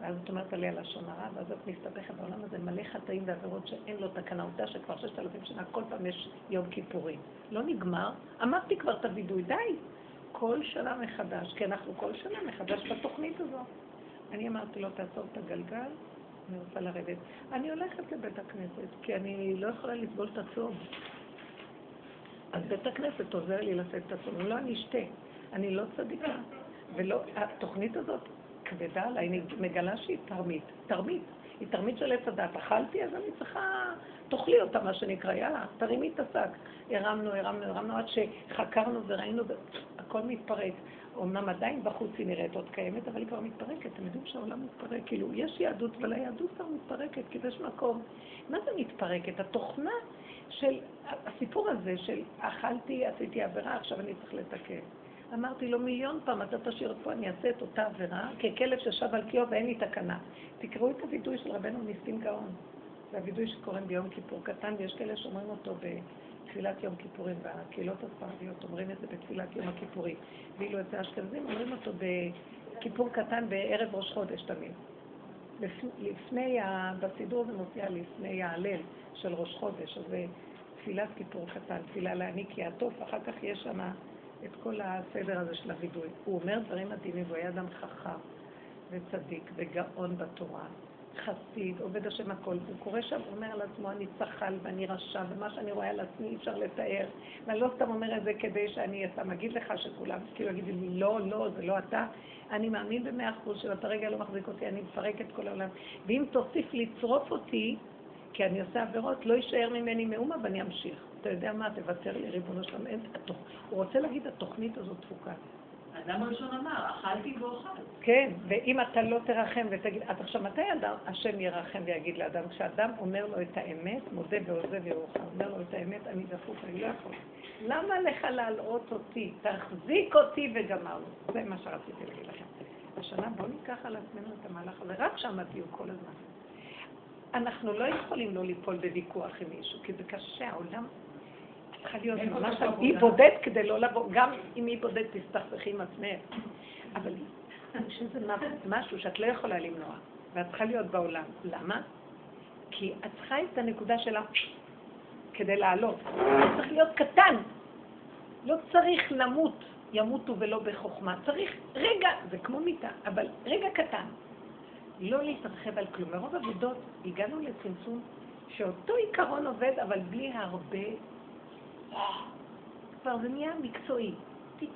ואז את אומרת עליה לשון הרע, ואז את מסתבכת בעולם הזה מלא חטאים ועבירות שאין לו תקנה. עובדה שכבר ששת אלפים שנה כל פעם יש יום כיפורים. לא נגמר, אמרתי כבר את הווידוי, די. כל שנה מחדש, כי אנחנו כל שנה מחדש בתוכנית הזאת. אני אמרתי לו, תעצור את הגלגל, אני רוצה לרדת. אני הולכת לבית הכנסת, כי אני לא יכולה לסבול את הצום. אז בית הכנסת עוזר לי לשאת את הצום. לא, אני אשתה. אני לא צדיקה. ולא, התוכנית הזאת כבדה עליי, אני מגלה שהיא תרמית. תרמית. היא תרמית של עץ הדת. אכלתי, אז אני צריכה, תאכלי אותה, מה שנקרא, יאללה, תרימי את השק. הרמנו, הרמנו, הרמנו, עד שחקרנו וראינו, הכל מתפרק. אמנם עדיין בחוץ היא נראית עוד קיימת, אבל היא כבר מתפרקת. אתם יודעים שהעולם מתפרק, כאילו, יש יהדות, אבל היהדות כבר מתפרקת, כי יש מקום. מה זה מתפרקת? התוכנה של, הסיפור הזה של אכלתי, עשיתי עבירה, עכשיו אני צריך לתקן. אמרתי לו מיליון פעם, אתה תשאיר פה, אני אעשה את אותה עבירה, ככלב ששב על קיאו ואין לי תקנה. תקראו את הווידוי של רבנו ניסים גאון. זה הווידוי שקוראים ביום כיפור קטן, ויש כאלה שאומרים אותו בתפילת יום כיפורים, והקהילות הספרדיות אומרים את זה בתפילת יום הכיפורים. ואילו את האשכנזים אומרים אותו בכיפור קטן בערב ראש חודש תמיד. לפני, בסידור זה מופיע לפני ההלל של ראש חודש, אז זה תפילת כיפור קטן, תפילה להעניק כי עטוף, אחר כך יש שם את כל הסדר הזה של הווידוי. הוא אומר דברים מדהימים, והוא היה אדם חכם וצדיק וגאון בתורה, חסיד, עובד השם הכל. הוא קורא שם, הוא אומר על עצמו, אני צחל ואני רשע, ומה שאני רואה על עצמי אי אפשר לתאר. ואני לא סתם אומר את זה כדי שאני סתם אגיד לך שכולם כאילו יגידו לי, לא, לא, זה לא אתה. אני מאמין במאה אחוז שאתה רגע לא מחזיק אותי, אני מפרק את כל העולם. ואם תוסיף לצרוף אותי, כי אני עושה עבירות, לא יישאר ממני מאומה ואני אמשיך. אתה יודע מה, תוותר לי, ריבונו שלם, אין, התוכ... הוא רוצה להגיד, התוכנית הזאת תפוקה. אדם הראשון אמר, אכלתי ואוכל. כן, ואם אתה לא תרחם ותגיד, אז עכשיו מתי אדם, השם ירחם ויגיד לאדם? כשאדם אומר לו את האמת, מודה ועוזב ירוחם, אומר לו את האמת, אני דפוק, אני לא יכול. למה לך להלאות אותי? תחזיק אותי וגמרנו. זה מה שרציתי להגיד לכם. השנה בואו ניקח על עצמנו את המהלך הזה, רק שם תהיו כל הזמן. אנחנו לא יכולים לא ליפול בוויכוח עם מישהו, כי זה קשה, העולם צריכה להיות ממש אי בודד כדי לא לבוא, גם אם אי בודד תסתכסכי עם עצמך. אבל יש איזה משהו שאת לא יכולה למנוע, ואת צריכה להיות בעולם. למה? כי את צריכה את הנקודה שלה כדי לעלות. צריך להיות קטן. לא צריך למות, ימותו ולא בחוכמה. צריך רגע, זה כמו מיטה, אבל רגע קטן. לא להתרחב על כלום. מרוב עבודות הגענו לצמצום שאותו עיקרון עובד, אבל בלי הרבה כבר זה נהיה מקצועי. טיק,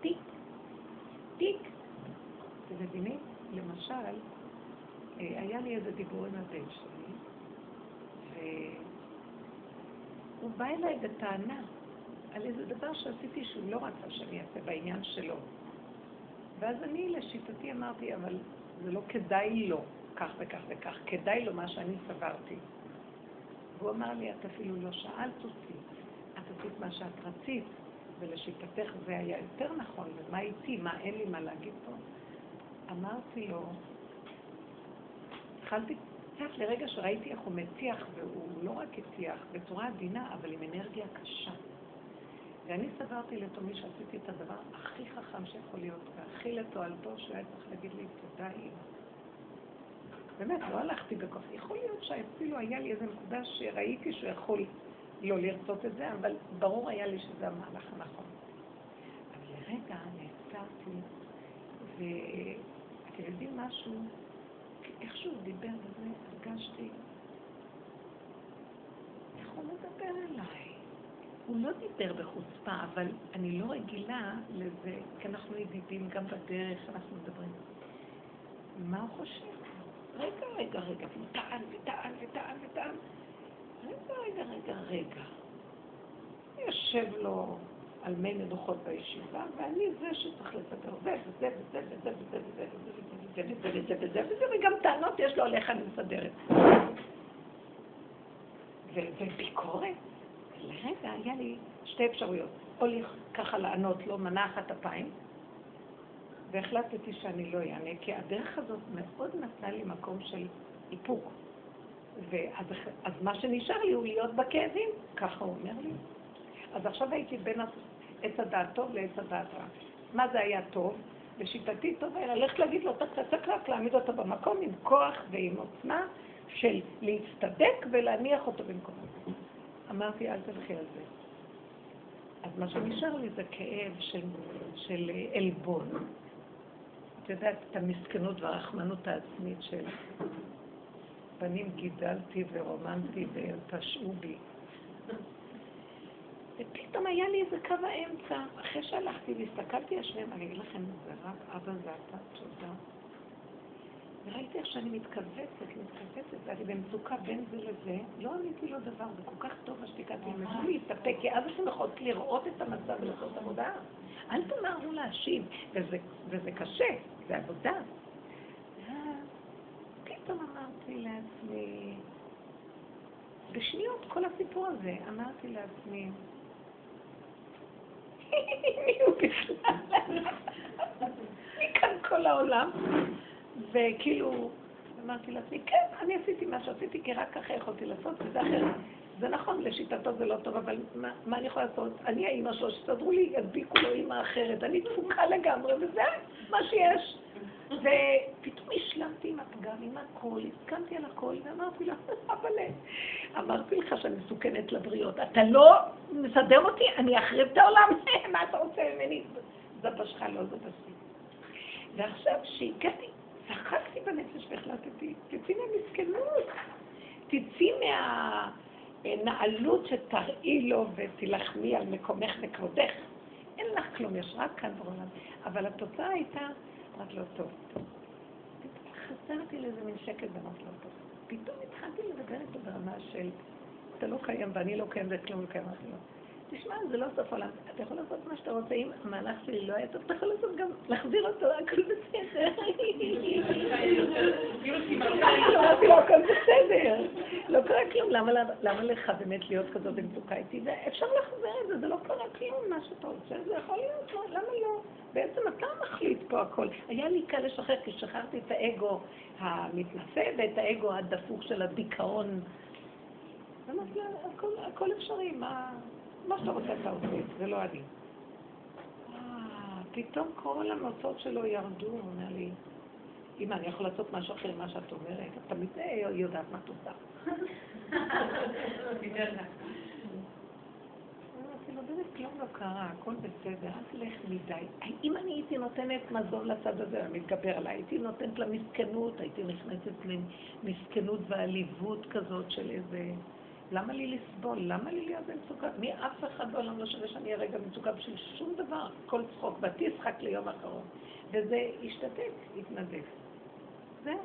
טיק, טיק. אתם מבינים? למשל, אה, היה לי איזה דיבור עם הבן שלי, הוא בא אליי בטענה על איזה דבר שעשיתי שהוא לא רצה שאני אעשה בעניין שלו. ואז אני לשיטתי אמרתי, אבל זה לא כדאי לו כך וכך וכך, כדאי לו מה שאני סברתי. והוא אמר לי, את אפילו לא שאלת אותי, את עשית מה שאת רצית, ולשיטתך זה היה יותר נכון, ומה איתי, מה אין לי מה להגיד פה? אמרתי לו, התחלתי קצת לרגע שראיתי איך הוא מטיח, והוא לא רק הטיח, בצורה עדינה, אבל עם אנרגיה קשה. ואני סברתי לתומי שעשיתי את הדבר הכי חכם שיכול להיות, והכי לתועלתו, שהוא היה צריך להגיד לי תודה אימא. באמת, לא הלכתי בכוח. יכול להיות שאפילו היה לי איזו נקודה שראיתי שהוא יכול לא לרצות את זה, אבל ברור היה לי שזה המהלך הנכון. אבל לרגע נעצרתי, ואתם יודעים משהו? איך שהוא דיבר בזה, הרגשתי, איך הוא מדבר אליי? הוא לא דיבר בחוצפה, אבל אני לא רגילה לזה, כי אנחנו ידידים גם בדרך, אנחנו מדברים. מה הוא חושב? רגע, רגע, רגע, והוא טען וטען וטען וטען. רגע, רגע, רגע, רגע. יושב לו על מי מנוחות בישיבה, ואני זה שצריך לסדר זה וזה וזה וזה וזה וזה וזה וזה וזה וזה וזה וגם טענות יש לו עליך אני מסדרת. וביקורת. לרגע היה לי שתי אפשרויות. או ככה לענות לו מנה אחת אפיים, והחלטתי שאני לא אענה, כי הדרך הזאת מאוד נתנה לי מקום של איפוק. ואז אז מה שנשאר לי הוא להיות בכאבים, ככה הוא אומר לי. אז עכשיו הייתי בין עץ הדעת טוב לעץ הדעת רע. מה זה היה טוב? לשיטתי טוב היה ללכת להגיד לו, רק להעמיד אותו במקום עם כוח ועם עוצמה של להצטדק ולהניח אותו במקומו. אמרתי, אל תלכי על זה. אז מה שנשאר לי זה כאב של, של עלבון. את יודעת, את המסכנות והרחמנות העצמית של בנים גידלתי ורומנתי והם פשעו בי. ופתאום היה לי איזה קו האמצע. אחרי שהלכתי והסתכלתי על שניהם, אני אגיד לכם, זה רק אבא זה אתה, תודה. וראיתי איך שאני מתכווצת, מתכווצת, ואני במצוקה בין זה לזה, לא עניתי לו דבר, זה כל כך טוב השתיקה, תלמדו להתאפק, כי אז אתם יכולות לראות את המצב ולעשות עבודה. אל תמהרו להשיב, וזה, וזה קשה, זה עבודה. פתאום אמרתי לעצמי, בשניות כל הסיפור הזה, אמרתי לעצמי, מי הוא בכלל? מי כאן כל העולם? וכאילו, אמרתי לעצמי, כן, אני עשיתי מה שעשיתי, כי רק ככה יכולתי לעשות, וזה אחרת. זה נכון, לשיטתו זה לא טוב, אבל מה, מה אני יכולה לעשות? אני האימא שלו, שתסדרו לי, ידביקו לו אימא אחרת, אני תפוקה לגמרי, וזה מה שיש. ופתאום השלמתי עם הפגם, עם הכל, הסכמתי על הכל, ואמרתי לה, אבל אמרתי לך שאני מסוכנת לבריות. אתה לא מסדר אותי, אני אחריב את העולם, מה אתה רוצה ממני? זה בשך, לא זה בשי. ועכשיו, שהגעתי צחקתי בנפש והחלטתי, תצאי מהמסכנות, תצאי מהנעלות שתראי לו ותילחמי על מקומך וכבודך. אין לך כלום, יש רק כאן בעולם. אבל התוצאה הייתה, אמרת לו, טוב, טוב. חזרתי לאיזה מין שקט ואמרתי לו, טוב. פתאום התחלתי לדבר איתו ברמה של, אתה לא קיים ואני לא קיים וכלום לא קיים, אמרתי לו. תשמע, זה לא סוף עולם. אתה יכול לעשות מה שאתה רוצה, אם המהלך שלי לא היה טוב, אתה יכול לעשות גם, להחזיר אותו, הכל בסדר. אמרתי לו, הכל בסדר. לא קרה כלום, למה לך באמת להיות כזאת במצוקה איתי? אפשר להחזיר את זה, זה לא קרה כלום, מה שאתה רוצה, זה יכול להיות, למה לא? בעצם אתה מחליט פה הכל. היה לי קל לשחרר, כי שחררתי את האגו המתנשא ואת האגו הדפוק של הדיכאון. הכל אפשרי, מה... מה שאתה רוצה אתה עושה, זה לא אני. אה, פתאום כל המוצאות שלו ירדו, הוא אומר לי, אמא, אני יכול לעשות משהו אחר ממה שאת אומרת? את תמיד יודעת מה את עושה. אמרתי לו, באמת כלום לא קרה, הכל בסדר, אל תלך מדי. אם אני הייתי נותנת מזון לצד הזה, אני מתגבר עליי, הייתי נותנת לה מסכנות, הייתי נכנסת למסכנות ועליבות כזאת של איזה... למה לי לסבול? למה לי להיות במצוקה? מי אף אחד בעולם לא שווה שאני אהיה רגע במצוקה בשביל שום דבר, כל צחוק, ותשחק ליום אחרון. וזה השתתק, התנדף. זהו.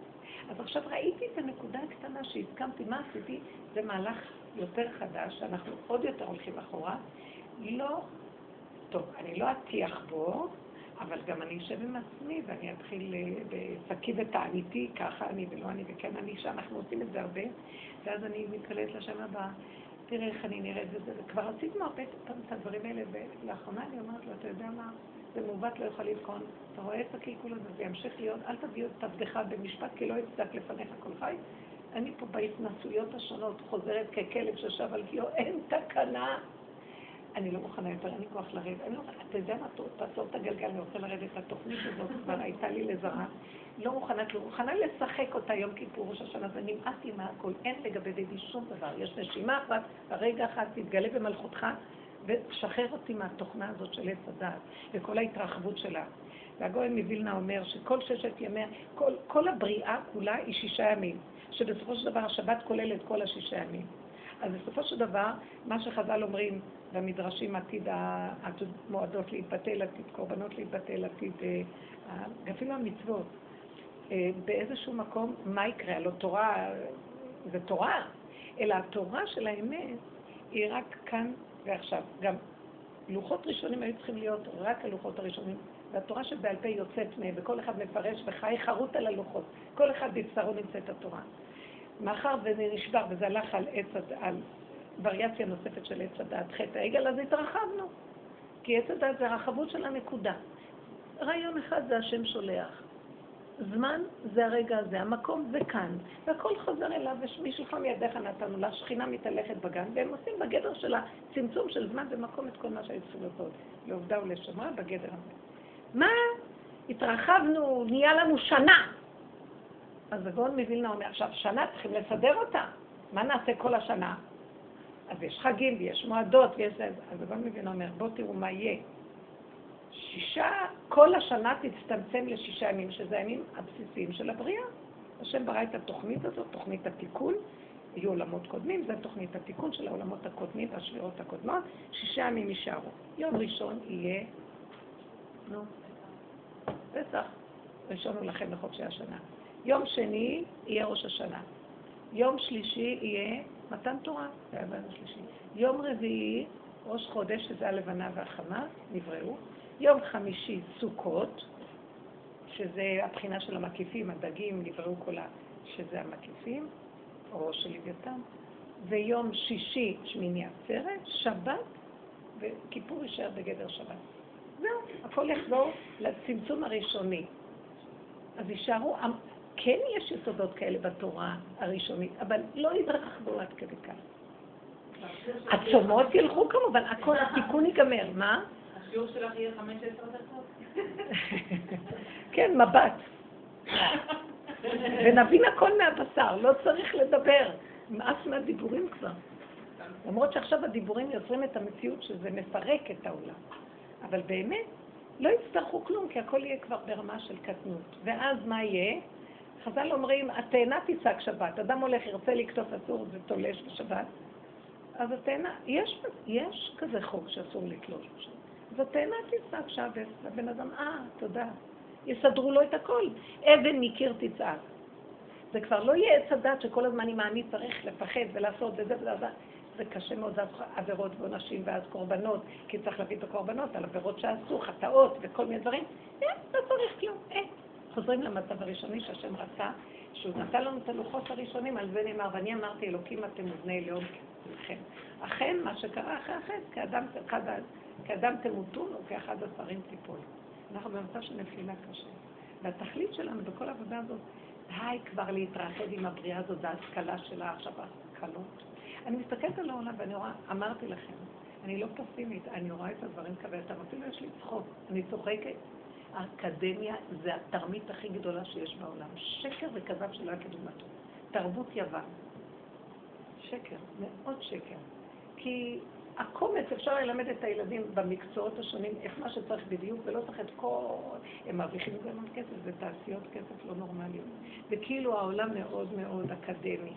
אז עכשיו ראיתי את הנקודה הקטנה שהסכמתי, מה עשיתי? זה מהלך יותר חדש, שאנחנו עוד יותר הולכים אחורה, לא, טוב, אני לא אטיח בו, אבל גם אני אשב עם עצמי ואני אתחיל אה, בשקי ותעניתי, ככה אני ולא אני וכן אני, שאנחנו עושים את זה הרבה, ואז אני מתקלט לשם הבא, תראה איך אני נראית וזה, וכבר עשיתי הרבה פעם את הדברים האלה, ולאחרונה אני אומרת לו, אתה יודע מה, זה מעוות לא יכול לבחון, אתה רואה את הקלקול הזה, זה ימשיך להיות, אל תביאו את עבדך במשפט, כי לא יצדק לפניך כל חי. אני פה בהתנסויות השונות חוזרת ככלב שישב על גיאו, אין תקנה. אני לא מוכנה יותר, אין לי כוח לרדת. אני לא מוכנה, אתה יודע מה, תעצור את הגלגל, אני רוצה לרדת. התוכנית הזאת כבר הייתה לי לזרה. לא מוכנה כלום, מוכנה לשחק אותה יום כיפור, ראש השנה, זה נמאס לי מהכל, אין לגבי דדי שום דבר. יש נשימה אחת, ברגע אחד תתגלה במלכותך, ושחרר אותי מהתוכנה הזאת של עץ הדעת, וכל ההתרחבות שלה. והגויין מווילנה אומר שכל ששת ימי, כל, כל הבריאה כולה היא שישה ימים, שבסופו של דבר השבת כולל את כל השישה ימים. אז בסופו של דבר, מה שחז"ל אומרים במדרשים, עתיד המועדות להתבטל, עתיד קורבנות להתבטל, עתיד, אה, אפילו המצוות, אה, באיזשהו מקום, מה יקרה? הלוא תורה זה תורה, אלא התורה של האמת היא רק כאן ועכשיו. גם לוחות ראשונים היו צריכים להיות רק הלוחות הראשונים, והתורה שבעל פה יוצאת מהם, וכל אחד מפרש וחי חרוט על הלוחות. כל אחד בבשרו נמצאת התורה. מאחר וזה נשבר וזה הלך על עץ, על וריאציה נוספת של עץ הדעת חטא העגל, אז התרחבנו. כי עץ הדעת זה הרחבות של הנקודה. רעיון אחד זה השם שולח. זמן זה הרגע הזה, המקום זה כאן, והכל חוזר אליו, ומשלך מידיך נתנו לה, שכינה מתהלכת בגן, והם עושים בגדר של הצמצום של זמן ומקום את כל מה שהיו צריכים לעשות, לעובדה ולשמרה בגדר הזה. מה? התרחבנו, נהיה לנו שנה. אז הגאון מווילנה אומר, עכשיו, שנה צריכים לסדר אותה. מה נעשה כל השנה? אז יש חגים ויש מועדות ויש... אז הגאון מווילנה אומר, בואו תראו מה יהיה. שישה, כל השנה תצטמצם לשישה ימים, שזה הימים הבסיסיים של הבריאה. השם ברא את התוכנית הזאת, תוכנית התיקון, יהיו עולמות קודמים, זו תוכנית התיקון של העולמות הקודמים והשבירות הקודמות, שישה ימים יישארו. יום ראשון יהיה, נו, פסח, ראשון הוא לכם לחודשי השנה. יום שני יהיה ראש השנה. יום שלישי יהיה מתן תורה, זה היה ביום השלישי. יום רביעי, ראש חודש, שזה הלבנה והחמה, נבראו. יום חמישי סוכות, שזה הבחינה של המקיפים, הדגים, נבראו כל ה... שזה המקיפים, או של לוויתן, ויום שישי שמיני עצרת, שבת, וכיפור יישאר בגדר שבת. זהו, הכל יחזור לצמצום הראשוני. אז יישארו, כן יש יסודות כאלה בתורה הראשונית, אבל לא יתרחבו עד כדי כך. הצומות ילכו כמובן, הכל, התיקון ייגמר, מה? השיעור שלך יהיה 15 דקות? כן, מבט. ונבין הכל מהבשר, לא צריך לדבר. נמאס מהדיבורים כבר. למרות שעכשיו הדיבורים יוצרים את המציאות שזה מפרק את העולם. אבל באמת, לא יצטרכו כלום, כי הכל יהיה כבר ברמה של קטנות. ואז מה יהיה? חז"ל אומרים, התאנה תצעק שבת. אדם הולך, ירצה לקטוף אסור ותולש בשבת, אז התאנה, יש, יש כזה חוק שאסור לתלוש בשבת. אז התאנה תצעק שבת, והבן אדם, אה, תודה. יסדרו לו את הכל. אבן מקיר תצעק. זה כבר לא יהיה עץ הדת שכל הזמן אם אני צריך לפחד ולעשות וזה וזה. זה קשה מאוד, זה עבירות ועונשים ואז קורבנות, כי צריך להביא את הקורבנות על עבירות שעשו, חטאות וכל מיני דברים. אין, לא צריך כלום, אין. חוזרים למצב הראשוני שהשם רצה, שהוא נתן לנו את הלוחות הראשונים, על זה נאמר, ואני אמרתי, אלוקים אתם ובני לאום כולכם. אכן, מה שקרה אחרי החטא, כאדם, כאדם תמותון וכאחד השרים תיפול. אנחנו במצב של נפילה קשה. והתכלית שלנו בכל העבודה הזאת, די כבר להתרחב עם הבריאה הזאת, וההשכלה שלה עכשיו, ההשכלות. אני מסתכלת על העולם ואני רואה, אמרתי לכם, אני לא פסימית, אני רואה את הדברים כבדתם, אפילו יש לי צחוק, אני צוחקת. האקדמיה זה התרמית הכי גדולה שיש בעולם. שקר וכזב שלא היה כדוגמתו. תרבות יוון. שקר, מאוד שקר. כי הקומץ, אפשר ללמד את הילדים במקצועות השונים איך מה שצריך בדיוק, ולא צריך את כל... הם מרוויחים גם על כסף, זה תעשיות כסף לא נורמליות. וכאילו העולם מאוד מאוד אקדמי.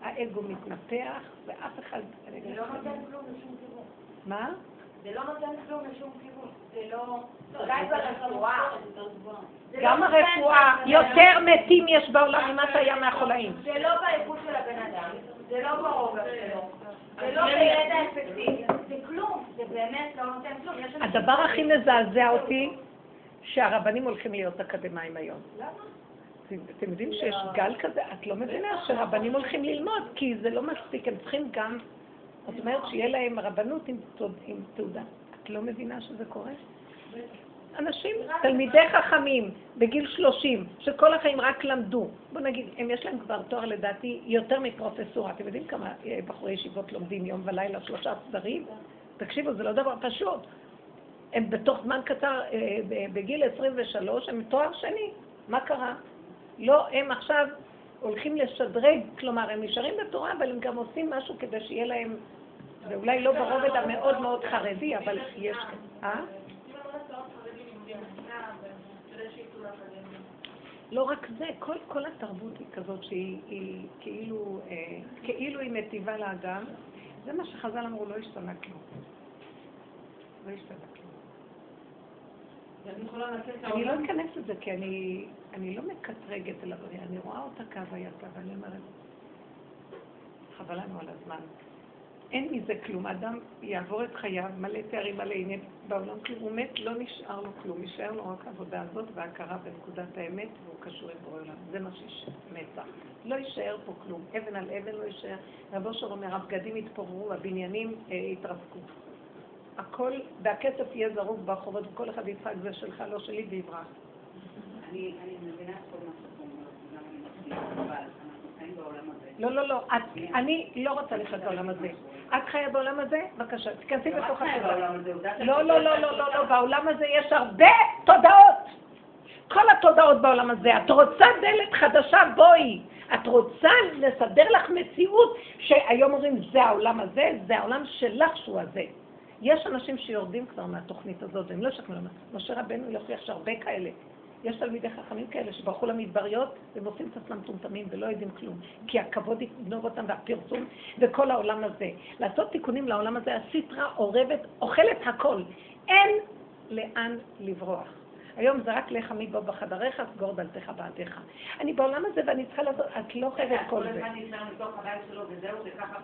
האגו מתנפח, ואף אחד... זה לא נותן כלום לשום כיוון. מה? זה לא נותן כלום לשום כיוון. זה לא... אולי ברפואה. גם הרפואה, יותר מתים יש בעולם ממה שהיה מהחולאים. זה לא באיכות של הבן אדם. זה לא ברוגע שלו. זה לא בידע אפקטיבי. זה כלום. זה באמת לא נותן כלום. הדבר הכי מזעזע אותי, שהרבנים הולכים להיות אקדמאים היום. למה? אתם יודעים שיש גל כזה? את לא מבינה שרבנים הולכים ללמוד, כי זה לא מספיק, הם צריכים גם, זאת אומרת שיהיה להם רבנות עם תעוד- עם תעודה. את לא מבינה שזה קורה? אנשים, תלמידי חכמים, בגיל 30, שכל החיים רק למדו, בוא נגיד, הם יש להם כבר תואר לדעתי יותר מפרופסורה. אתם יודעים כמה אה, בחורי ישיבות לומדים יום ולילה שלושה סדרים? תקשיבו, זה לא דבר פשוט. הם בתוך זמן קצר, אה, בגיל 23, הם תואר שני. מה קרה? לא, הם עכשיו הולכים לשדרג, כלומר, הם נשארים בתורה, אבל הם גם עושים משהו כדי שיהיה להם, זה אולי לא ברובד המאוד מאוד חרדי, אבל יש... אה? לא רק זה, כל, כל התרבות היא כזאת שהיא היא כאילו, אה, כאילו היא מטיבה לאדם. זה מה שחז"ל אמרו, לא השתנה כלום. לא השתנה כלום. אני לא. אכנס לזה כי אני, אני לא מקטרגת על הבריאה, אני רואה אותה כהווייתה ואני אומרת, חבל לנו על הזמן. אין מזה כלום. אדם יעבור את חייו מלא תארים, מלא עניין בעולם, כלום. הוא מת, לא נשאר לו כלום. נשאר לו רק העבודה הזאת וההכרה בנקודת האמת, והוא קשור עם בורא עולם. זה מה שנצח. לא יישאר פה כלום. אבן על אבן לא יישאר. רב אושר אומר, הבגדים יתפוררו, הבניינים אה, יתרסקו. הכל, והכסף יהיה זרוק ברחובות, וכל אחד יצחק זה שלך, לא שלי, ויברח. אני אני מבינה את כל מה שאת אומרת, וגם אני מסכימה, אבל אנחנו חיים בעולם הזה. לא, לא, לא. אני לא רוצה לחיות בעולם הזה. את חיה בעולם הזה? בבקשה, תיכנסי בתוך שאת לא, לא, לא, לא, לא, לא, בעולם הזה יש הרבה תודעות. כל התודעות בעולם הזה. את רוצה דלת חדשה, בואי. את רוצה לסדר לך מציאות שהיום אומרים, זה העולם הזה, זה העולם שלך שהוא הזה. יש אנשים שיורדים כבר מהתוכנית הזאת, והם לא ישכנעו למה. משה רבנו יוכיח שהרבה כאלה. יש תלמידי חכמים כאלה שברחו למדבריות והם עושים את עצמם מטומטמים ולא יודעים כלום. כי הכבוד יגנוב אותם והפרסום וכל העולם הזה. לעשות תיקונים לעולם הזה, הסטרה אורבת, אוכלת הכל. אין לאן לברוח. היום זה רק לך מפה בחדריך, סגור דלתך בעדיך. אני בעולם הזה ואני צריכה לעשות, את לא חייבת כל זה.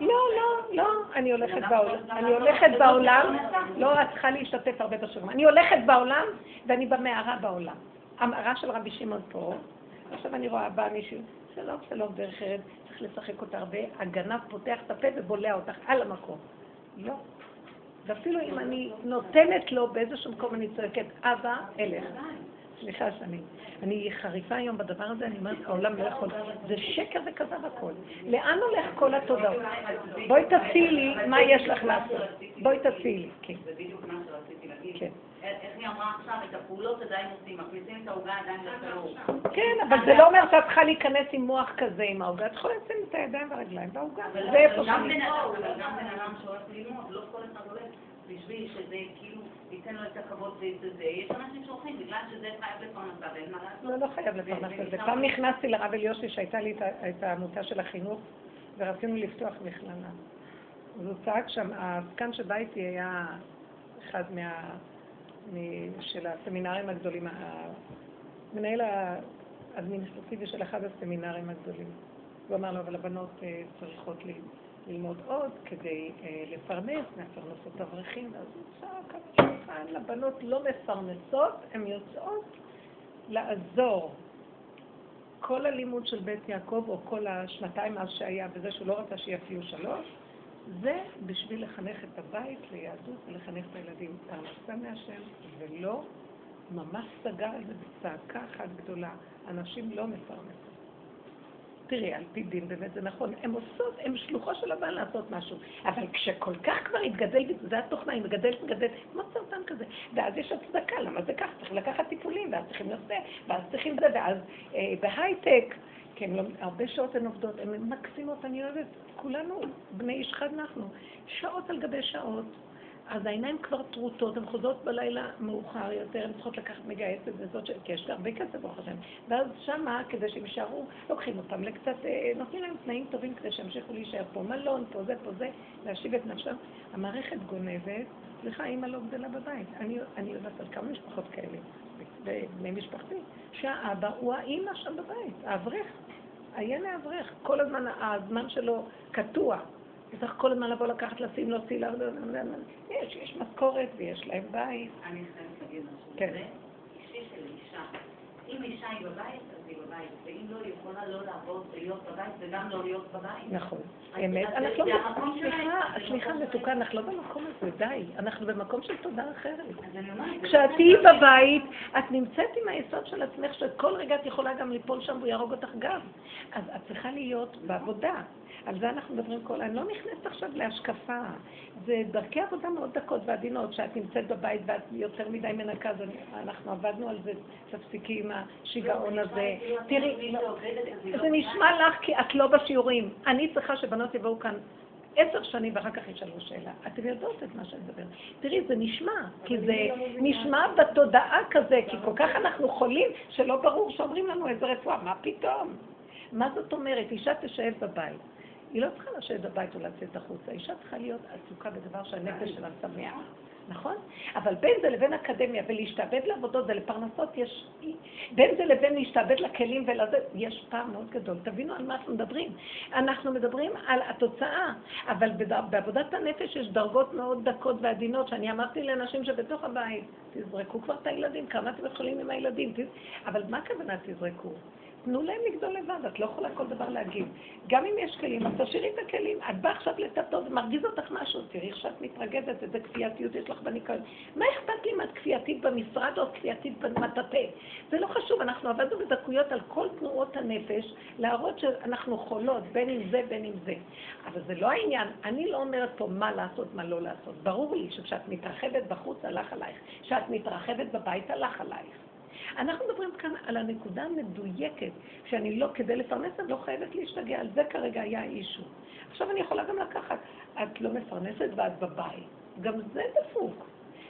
לא, לא, לא, אני הולכת בעולם, אני הולכת בעולם, לא, את צריכה להשתתף הרבה בשיעורים. אני הולכת בעולם ואני במערה בעולם. המערה של רבי שמעון פה, עכשיו אני רואה, בא מישהו, שלום, שלום, דרך ארץ, צריך לשחק אותה הרבה, הגנב פותח את הפה ובולע אותך על המקום. לא. ואפילו אם אני נותנת לו באיזשהו מקום, אני צועקת, אבא, אלך. סליחה שאני, אני חריפה היום בדבר הזה, אני אומרת, העולם לא יכול, זה שקר וכזב הכל. לאן הולך כל התודעות? בואי תציעי לי מה יש לך לעשות. בואי תציעי לי, כן. להגיד. כן. איך היא אמרה עכשיו, את הפעולות עדיין עושים, מכניסים את העוגה עדיין לפירור. כן, אבל זה לא אומר שאת צריכה להיכנס עם מוח כזה עם העוגה, את יכולה לשים את הידיים והרגליים בעוגה, זה איפה שאני... אבל גם בן אדם שהולך ללמוד, לא כל אחד הולך בשביל שזה כאילו ייתן לו את הכבוד ואת זה. יש אנשים שהולכים בגלל שזה חייב לפרנסה ואין מה לעשות. לא, לא חייב לפרנס את זה. פעם נכנסתי לרב אליושי שהייתה לי את העמותה של החינוך ורצינו לפתוח מכללה. אז הוא צעק שם, הזקן שבא איתי היה אחד מה... של הסמינרים הגדולים, המנהל האדמיניסטרטיבי של אחד הסמינרים הגדולים. הוא אמר לו, אבל הבנות אה, צריכות ללמוד עוד כדי אה, לפרנס, מפרנסות אברכים, ואז הוא צעק על השולחן, לבנות לא מפרנסות, הן יוצאות לעזור. כל הלימוד של בית יעקב, או כל השנתיים אז שהיה, בזה שהוא לא רצה שיפיעו שלוש, זה בשביל לחנך את הבית ליהדות ולחנך את הילדים פרנסה מהשם, ולא ממש סגר על זה בצעקה אחת גדולה. אנשים לא מפרנסים. תראי, על פי דין באמת זה נכון, הן עושות, הן שלוחו של הבן לעשות משהו, אבל כשכל כך כבר התגדל, זה התוכנה, היא מגדלת, מגדלת, כמו סרטן כזה, ואז יש הצדקה, למה זה ככה? צריך לקחת טיפולים, ואז צריכים לזה, ואז צריכים זה, ואז אה, בהייטק, כן, לא, הרבה שעות הן עובדות, הן מקסימות, אני אוהבת, כולנו בני איש חד אנחנו, שעות על גבי שעות. אז העיניים כבר טרוטות, הן חוזרות בלילה מאוחר יותר, הן צריכות לקחת מגייסת וזאת, ש- כי יש לה הרבה כסף ברוך השם. ואז שמה, כדי שהם יישארו, לוקחים אותם לקצת, אה, נותנים להם תנאים טובים כדי שימשיכו להישאר פה, מלון, פה זה, פה זה, להשיב את נפשם. המערכת גונבת, סליחה, אימא לא גדלה בבית. אני, אני יודעת על כמה משפחות כאלה, בני משפחתי, שהאבא הוא האימא שם בבית, האברך. עיין האברך, כל הזמן, הזמן שלו קטוע. צריך כל הזמן לבוא לקחת, לשים, להוציא, לא, לא, לא, יש, יש משכורת ויש להם בית. אני חייבת להגיד משהו. כן. אישי של אישה. אם אישה היא בבית, בבית. ואם לא, היא יכולה לא לעבוד, להיות בבית וגם לא להיות בבית. נכון, אמת. אנחנו לא, סליחה, סליחה מתוקה, אנחנו לא במקום הזה, די. אנחנו במקום של תודה אחרת. כשאת לא תהיי. בבית, את נמצאת עם היסוד של עצמך, שכל רגע את יכולה גם ליפול שם והוא יהרוג אותך גם. אז את צריכה להיות בעבודה. על זה אנחנו מדברים כל... אני לא נכנסת עכשיו להשקפה. זה דרכי עבודה מאוד דקות ועדינות, שאת נמצאת בבית ואת יותר מדי מנקה, אז אנחנו עבדנו על זה, תפסיקי עם השיגעון הזה. תראי, זה נשמע לך כי את לא בשיעורים. אני צריכה שבנות יבואו כאן עשר שנים ואחר כך ישאלו שאלה. אתם יודעות את מה שאני מדברת. תראי, זה נשמע, כי זה נשמע בתודעה כזה, כי כל כך אנחנו חולים, שלא ברור שאומרים לנו איזה רפואה. מה פתאום? מה זאת אומרת? אישה תשב בבית. היא לא צריכה לשבת בבית או לצאת החוצה. אישה צריכה להיות עסוקה בדבר שהנפש שלה שמח. נכון? אבל בין זה לבין אקדמיה ולהשתעבד לעבודות ולפרנסות יש... בין זה לבין להשתעבד לכלים ולזה, יש פער מאוד גדול. תבינו על מה אנחנו מדברים. אנחנו מדברים על התוצאה, אבל בעבודת הנפש יש דרגות מאוד דקות ועדינות, שאני אמרתי לאנשים שבתוך הבית, תזרקו כבר את הילדים, כמה אתם יכולים עם הילדים. אבל מה הכוונה תזרקו? תנו להם לגדול לבד, את לא יכולה כל דבר להגיד. גם אם יש כלים, אז תשאירי את הכלים. את באה עכשיו לטאטות, מרגיז אותך משהו, תראי איך שאת מתרגזת, איזה כפייתיות יש לך בניקיון. מה אכפת לי אם את כפייתית במשרד או כפייתית במטאטא? זה לא חשוב, אנחנו עבדנו בדקויות על כל תנועות הנפש, להראות שאנחנו חולות, בין אם זה, בין אם זה. אבל זה לא העניין, אני לא אומרת פה מה לעשות, מה לא לעשות. ברור לי שכשאת מתרחבת בחוץ, הלך עלייך. כשאת מתרחבת בבית, הלך עלייך. אנחנו מדברים כאן על הנקודה המדויקת, שאני לא, כדי לפרנס, אני לא חייבת להשתגע, על זה כרגע היה האישו. עכשיו אני יכולה גם לקחת, את לא מפרנסת ואת בבית. גם זה דפוק.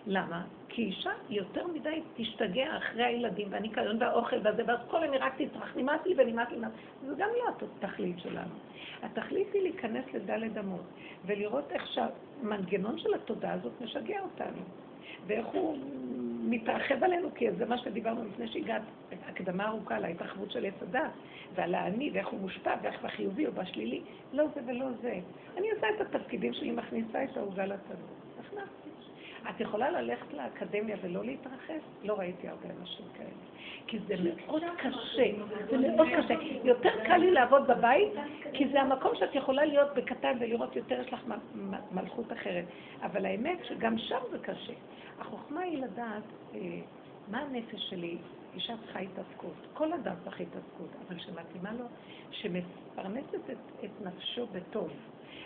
למה? כי אישה יותר מדי תשתגע אחרי הילדים והניקיון והאוכל והזה, ואז כל אני רק תצרח, נמאס לי ונמאס לי, נמאס לי. זה גם לא התכלית שלנו. התכלית היא להיכנס לדלת אמות, ולראות איך שהמנגנון של התודעה הזאת משגע אותנו. ואיך הוא מתרחב עלינו, כי זה מה שדיברנו לפני שהגעת, הקדמה ארוכה על ההתרחבות של עץ הדת, ועל האני, ואיך הוא מושפע, ואיך בחיובי או בשלילי. לא זה ולא זה. אני עושה את התפקידים שלי, מכניסה את העוגה לתנור. הכנסתי. את יכולה ללכת לאקדמיה ולא להתרחב? לא ראיתי הרבה אנשים כאלה. כי זה מאוד קשה, זה מאוד קשה. יותר קל לי לעבוד בבית, כי זה המקום שאת יכולה להיות בקטן ולראות יותר, יש לך מלכות אחרת. אבל האמת שגם שם זה קשה. החוכמה היא לדעת אה, מה הנפש שלי, אישה צריכה התעסקות. כל אדם צריך התעסקות, אבל שמתאימה לו, שמפרנסת את, את נפשו בטוב.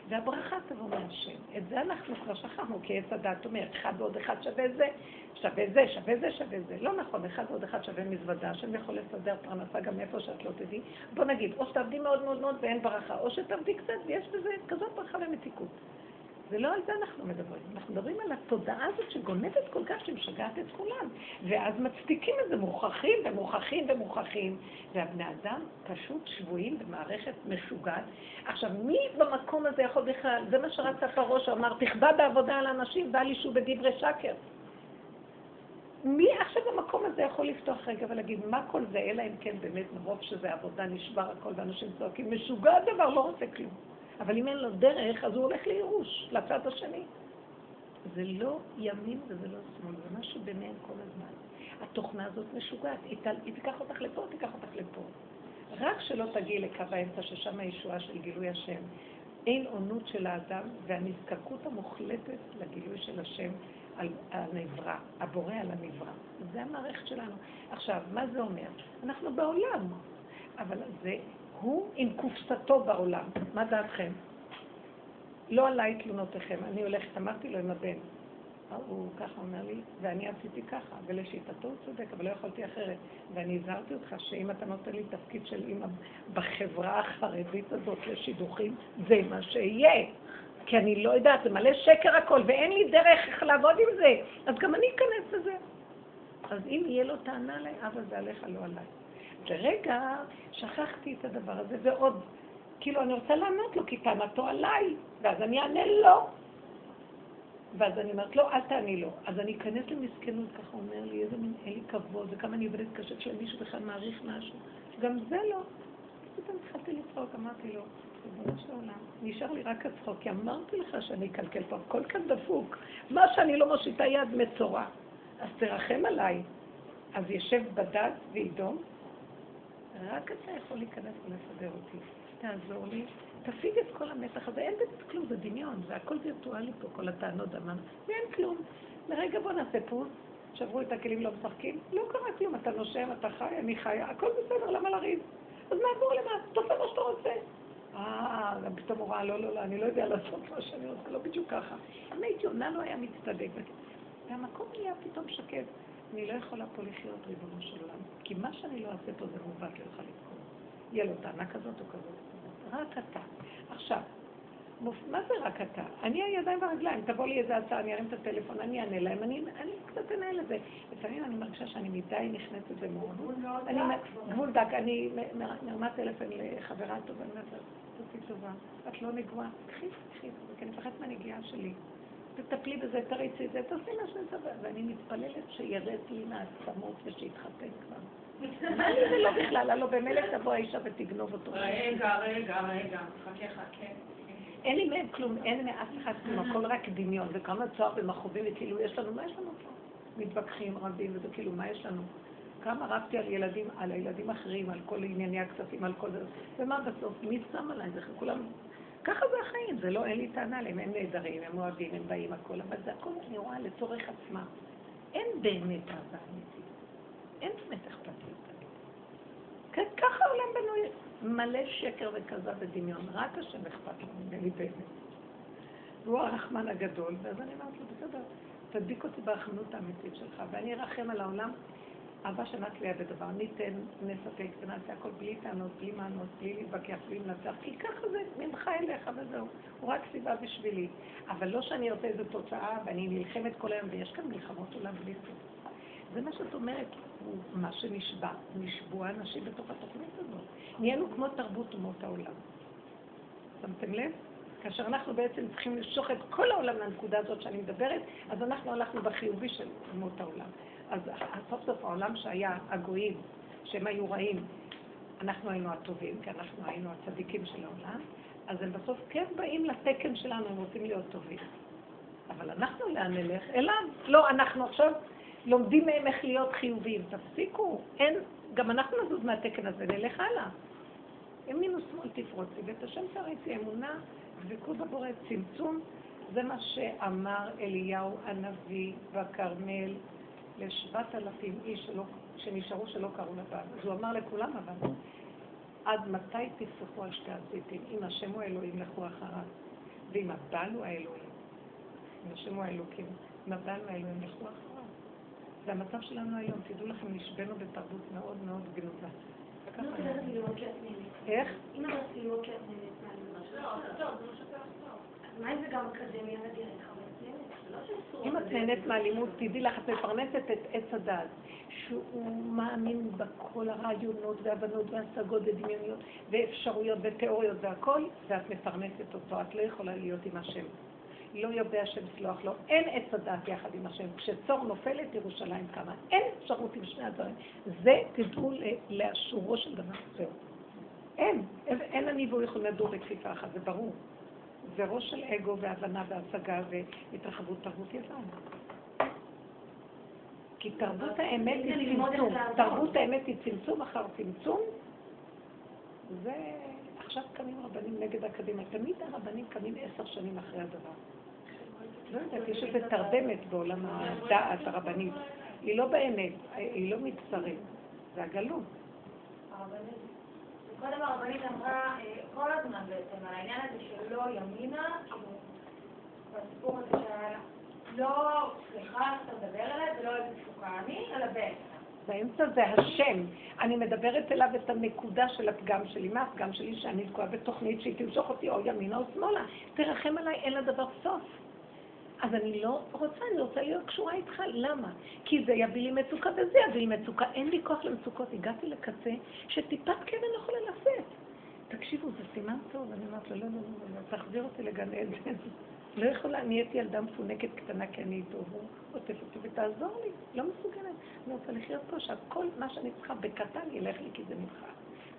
והברכה תבוא מהשם. את זה אנחנו כבר שכחנו, כי עץ הדת אומר, אחד ועוד אחד שווה זה, שווה זה, שווה זה, שווה זה. לא נכון, אחד ועוד אחד שווה מזוודה, השם יכול לסדר פרנסה גם איפה שאת לא תדעי. בוא נגיד, או שתעבדי מאוד מאוד מאוד ואין ברכה, או שתעבדי קצת ויש בזה כזאת ברכה ומתיקות. זה לא על זה אנחנו מדברים, אנחנו מדברים על התודעה הזאת שגונבת כל כך שמשגעת את כולם. ואז מצדיקים את זה, מוכרחים ומוכרחים ומוכרחים. והבני אדם פשוט שבויים במערכת משוגעת. עכשיו, מי במקום הזה יכול בכלל, זה מה שרצה פרעה שאמר, תכבד בעבודה על אנשים ואל ישו בדברי שקר. מי עכשיו במקום הזה יכול לפתוח רגע ולהגיד, מה כל זה, אלא אם כן באמת מרוב שזה עבודה נשבר הכל ואנשים צועקים, משוגע הדבר, לא רוצה כלום. אבל אם אין לו דרך, אז הוא הולך לייאוש, לצד השני. זה לא ימין וזה לא שמאל, זה משהו ביניהם כל הזמן. התוכנה הזאת משוגעת, היא, ת, היא תיקח אותך לפה, תיקח אותך לפה. רק שלא תגיעי לקו האמצע, ששם הישועה של גילוי השם. אין עונות של האדם והנזקקות המוחלטת לגילוי של השם על הנברא, הבורא על הנברא. זה המערכת שלנו. עכשיו, מה זה אומר? אנחנו בעולם, אבל זה הוא עם קופסתו בעולם. מה דעתכם? לא עליי תלונותיכם, אני הולכת, אמרתי לו עם הבן. הוא ככה אומר לי, ואני עשיתי ככה, ולשיטתו הוא צודק, אבל לא יכולתי אחרת. ואני הזהרתי אותך שאם אתה נותן לי תפקיד של אימא בחברה החרדית הזאת לשידוכים, זה מה שיהיה. כי אני לא יודעת, זה מלא שקר הכל, ואין לי דרך איך לעבוד עם זה, אז גם אני אכנס לזה. אז אם יהיה לו טענה עליי, אבא זה עליך, לא עליי. לרגע שכחתי את הדבר הזה, ועוד, כאילו אני רוצה לענות לו, כי טענתו עליי, ואז אני אענה לו. ואז אני אומרת, לא, אל תעני לו. אז אני אכנס למסכנות, ככה אומר לי, איזה מין, אין לי כבוד, וכמה אני עובדת קשה כשמישהו בכלל מעריך משהו. גם זה לא. פתאום התחלתי לצחוק, אמרתי לו, ריבונו של עולם, נשאר לי רק הצחוק, כי אמרתי לך שאני אקלקל פה, הכל כאן דפוק. מה שאני לא מושיטה יד מצורע. אז תרחם עליי. אז ישב בדד וידום, רק אתה יכול להיכנס ולסדר אותי. תעזור לי, תפיג את כל המתח הזה. אין בזה כלום, זה דמיון, זה הכל וירטואלי פה, כל הטענות דמן, ואין כלום. לרגע בוא נעשה פוס, שברו את הכלים, לא משחקים, לא קרה כלום, אתה נושם, אתה חי, אני חיה, הכל בסדר, למה לריב? אז נעבור למטה, תעשה מה שאתה רוצה. אה, גם פתאום הוא ראה, לא, לא, לא, אני לא יודע לעשות מה שאני רוצה, לא בדיוק ככה. אם הייתי עונה, לא היה מצטדק. והמקום נהיה פתאום שקט. אני לא יכולה פה לחיות, ריבונו של עולם, כי מה שאני לא אעשה פה זה מעוות, לא יכולה לבחור. יהיה לו טענה כזאת או כזאת. רק אתה. עכשיו, מה זה רק אתה? אני הידיים והרגליים, תבוא לי איזה הצעה, אני ארים את הטלפון, אני אענה להם, אני, אני קצת אנהל את זה. לפעמים אני מרגישה שאני מדי נכנסת במעורבות. גבול דק. אני מרמה טלפון לחברה טובה, אני אומרת לה, תעשי טובה, את לא נגועה, קחי, קחי, כי אני מפחדת מהנגיעה שלי. תטפלי בזה, תריצי את זה, תעשי מה שאני מצווה. ואני מתפללת שירד לי מהעצמות ושיתחתן כבר. מה לי זה לא בכלל, הלוא במילא תבוא האישה ותגנוב אותו. רגע, רגע, רגע, חכה, חכה. אין לי מהם כלום, אין מאף אחד כלום, הכל רק דמיון, וכמה צוהר ומחובים, וכאילו יש לנו, מה יש לנו פה? מתווכחים, רבים, וזה כאילו, מה יש לנו? כמה רבתי על ילדים, על הילדים אחרים, על כל ענייני הכספים, על כל זה, ומה בסוף? מי שם עליי? זה כולם... ככה זה החיים, זה לא, אין לי טענה עליהם, הם נהדרים, הם אוהבים, הם באים, הכל, אבל זה הכל, אני רואה, לצורך עצמם. אין באמת אהבה אמיתית. אין באמת אכפתיות. ככה העולם בנוי. מלא שקר וכזה ודמיון, רק השם אכפת לו ממני באמת. והוא הרחמן הגדול, ואז אני אומרת לו, בסדר, תדביק אותי ברחמנות האמיתית שלך, ואני ארחם על העולם. אהבה שנץ ליד הדבר, ניתן, נספק ונעשה הכל בלי טענות, בלי מענות, בלי להתווכח, בלי לנצח, כי ככה זה ממך אליך וזהו, הוא רק סיבה בשבילי. אבל לא שאני ארצה איזו תוצאה ואני נלחמת כל היום, ויש כאן מלחמות עולם בלי סוף. זה מה שאת אומרת, הוא מה שנשבע, נשבו האנשים בתוך התוכנית הזאת. נהיינו כמו תרבות אומות העולם. שמתם לב? כאשר אנחנו בעצם צריכים למשוך את כל העולם לנקודה הזאת שאני מדברת, אז אנחנו הלכנו בחיובי של אומות העולם. אז סוף סוף העולם שהיה הגויים, שהם היו רעים, אנחנו היינו הטובים, כי אנחנו היינו הצדיקים של העולם, אז הם בסוף כן באים לתקן שלנו, הם רוצים להיות טובים. אבל אנחנו לאן נלך? אליו. לא, אנחנו עכשיו לומדים מהם איך להיות חיוביים. תפסיקו, אין, גם אנחנו נזוז מהתקן הזה, נלך הלאה. ימין ושמאל תפרוצי, ואת השם תריצי אמונה, דבקות בבורא, צמצום. זה מה שאמר אליהו הנביא בכרמל לשבעת אלפים איש שלא, שנשארו שלא קראו לבעל. אז הוא אמר לכולם אבל, עד מתי תפסחו על שתי הזיתים? אם השם הוא האלוהים, לכו אחריו. ואם הבעל הוא האלוהים, אם השם הוא האלוקים, אם הבעל הוא האלוהים, לכו אחריו. זה המצב שלנו היום. תדעו לכם, נשבנו בתרבות מאוד מאוד גנובה. איך? אם את צילומות שאת מה אם את נהנית מהלימוד, תדעי לך, את מפרנסת את עץ הדעת, שהוא מאמין בכל הרעיונות והבנות והשגות ודמיוניות ואפשרויות ותיאוריות והכל, ואת מפרנסת אותו. את לא יכולה להיות עם השם. לא יודע השם סלוח לו. אין עץ הדעת יחד עם השם. כשצור נופלת, ירושלים קמה. אין אפשרות עם שני הדברים. זה, תדעו לאשורו של דבר. זהו. אין. אין אני והוא יכולים לדור בכפיפה אחת, זה ברור. זה ראש של אגו והבנה והשגה והתרחבות תרבות יוון. כי תרבות האמת היא צמצום. תרבות האמת היא צמצום אחר צמצום. זה... עכשיו קמים רבנים נגד האקדמיה. תמיד הרבנים קמים עשר שנים אחרי הדבר. לא יודעת, יש איזו תרדמת בעולם הדעת הרבנית. היא לא באמת, היא לא מצטרפת, זה הגלות. קודם הרבנית אמרה אה, כל הזמן בעצם על העניין הזה שלא ימינה, כאילו, בסיפור הזה שהיה לא, סליחה, אתה מדבר אליי, לא איזה תפוקה אני, אלא באמצע. באמצע זה השם. אני מדברת אליו את הנקודה של הפגם שלי. מה הפגם שלי? שאני תקועה בתוכנית שהיא תמשוך אותי או ימינה או שמאלה. תרחם עליי, אין לה דבר סוף. אז אני לא רוצה, אני רוצה להיות קשורה איתך. למה? כי זה יביא לי מצוקה וזה יביא לי מצוקה. אין לי כוח למצוקות. הגעתי לקצה שטיפת קבר לא יכולה לשאת. תקשיבו, זה סימן טוב. אני אומרת לו, לא, לא, לא, לא, תחזיר אותי לגן עדן. לא יכולה, נהייתי ילדה מפונקת קטנה כי אני איתו, והוא עוטף אותי ותעזור לי. לא מסוגלת. אני רוצה לחיות פה שהכל מה שאני צריכה בקטן ילך לי כי זה ממך.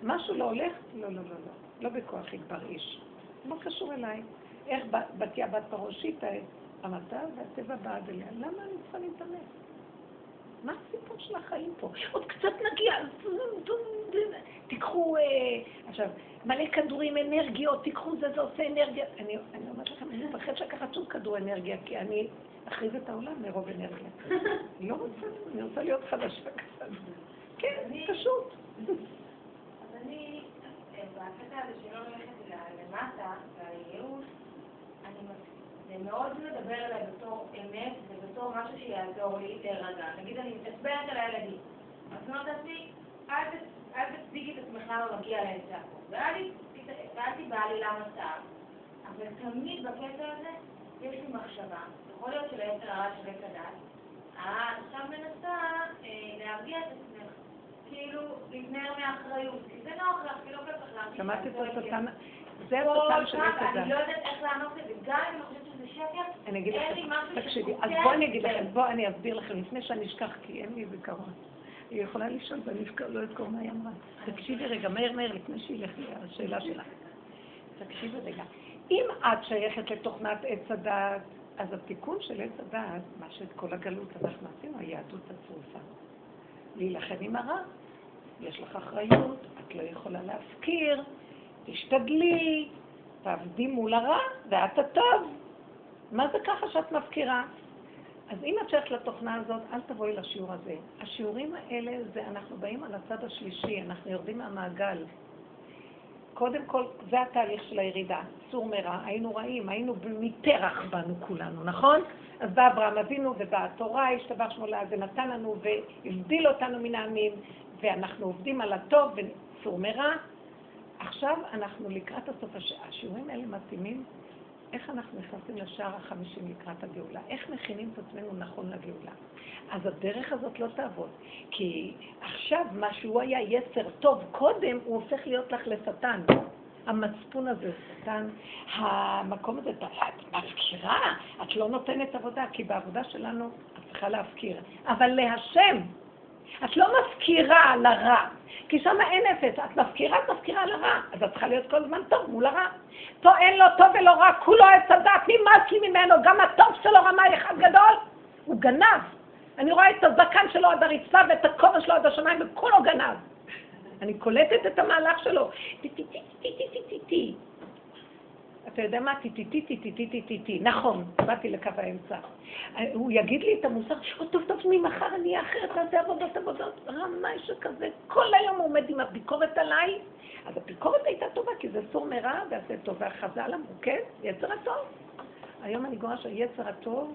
משהו לא הולך? לא, לא, לא, לא. לא בכוח יגבר איש. לא קשור אליי. איך בתיה בת פרושית המתה והטבע בעד אליה? למה אני צריכה להתאמץ? מה הסיפור של החיים פה? עוד קצת נגיע, תיקחו, אה, עכשיו, מלא כדורים, אנרגיות, תיקחו זה, זה עושה אנרגיה. אני, אני אומרת לכם, אני מפחד לקחת שום כדור אנרגיה, כי אני אכריז את העולם מרוב אנרגיה. אני לא רוצה, אני רוצה להיות חדשה קצת. כן, פשוט. אז אני, בקטע הזה שלא ללכת למטה, והייאוש, זה מאוד מדבר אליי בתור אמת ובתור משהו שיעזור לי להירגע. נגיד אני מתעצבנת על הילדים. אז אומרת לעצמי, אל תצדיק את עצמך לא מגיע להם צעקות. ואל תיבהלי למה צעק. אבל תמיד בקטע הזה יש לי מחשבה. יכול להיות שליתר הרע של עץ הדת. את עכשיו מנסה אה, להרגיע את עצמך. כאילו, להתנער מאחריות. כי זה נוח לך, כי לא כיף לך להרגיש. שמעתי את השטן. זה השטן של עץ הדת. אני לא יודעת איך לענות לזה. גם אם אני חושבת אני אגיד לכם, תקשיבי, אז בואו אני אגיד לכם, בואו אני אסביר לכם, לפני שאני אשכח, כי אין לי זיכרון. היא יכולה לשאול ואני לא אזכור מה היא אמרה. תקשיבי רגע, מהר מהר, לפני שילך לי השאלה שלך. תקשיבי רגע. אם את שייכת לתוכנת עץ הדעת, אז התיקון של עץ הדעת, מה שאת כל הגלות אנחנו עשינו, היהדות הצרופה. להילחם עם הרע. יש לך אחריות, את לא יכולה להפקיר, תשתדלי, תעבדי מול הרע, ואת הטוב. מה זה ככה שאת מפקירה? אז אם את שייכת לתוכנה הזאת, אל תבואי לשיעור הזה. השיעורים האלה זה, אנחנו באים על הצד השלישי, אנחנו יורדים מהמעגל. קודם כל, זה התהליך של הירידה. סור מרע, היינו רעים, היינו מפרח בנו כולנו, נכון? אז בא אברהם אבינו ובאה התורה, השתבח שמו לעד ונתן לנו והבדיל אותנו מן העמים, ואנחנו עובדים על הטוב וסור מרע. עכשיו אנחנו לקראת הסוף, השיעורים האלה מתאימים איך אנחנו נכנסים לשער החמישים לקראת הגאולה? איך מכינים את עצמנו נכון לגאולה? אז הדרך הזאת לא תעבוד. כי עכשיו, מה שהוא היה יצר טוב קודם, הוא הופך להיות לך לשטן. המצפון הזה, שטן, המקום הזה, את מפקירה, את לא נותנת עבודה, כי בעבודה שלנו את צריכה להפקיר. אבל להשם, את לא מפקירה לרע, כי שם אין אפס, את מפקירה, את מפקירה לרע, אז את צריכה להיות כל הזמן טוב מול הרע. פה אין לו טוב ולא רע, כולו עץ הדת, נמאס לי ממנו, גם הטוב שלו רמאי אחד גדול, הוא גנב. אני רואה את הזקן שלו עד הרצפה ואת הכובע שלו עד השמיים, וכולו גנב. אני קולטת את המהלך שלו. טי טי טי טי טי טי טי אתה יודע מה? טי טי טי טי. נכון, באתי לקו האמצע. הוא יגיד לי את המוסר, או טוב, טוב, ממחר אני אהיה אחרת, תעשה עבודות עבודות. רמאי שכזה, כל היום עומד עם הביקורת עליי. אז הביקורת הייתה טובה, כי זה סור מרע ועשה טוב. והחז"ל אמרו, כן, יצר הטוב. היום אני גורש על יצר הטוב,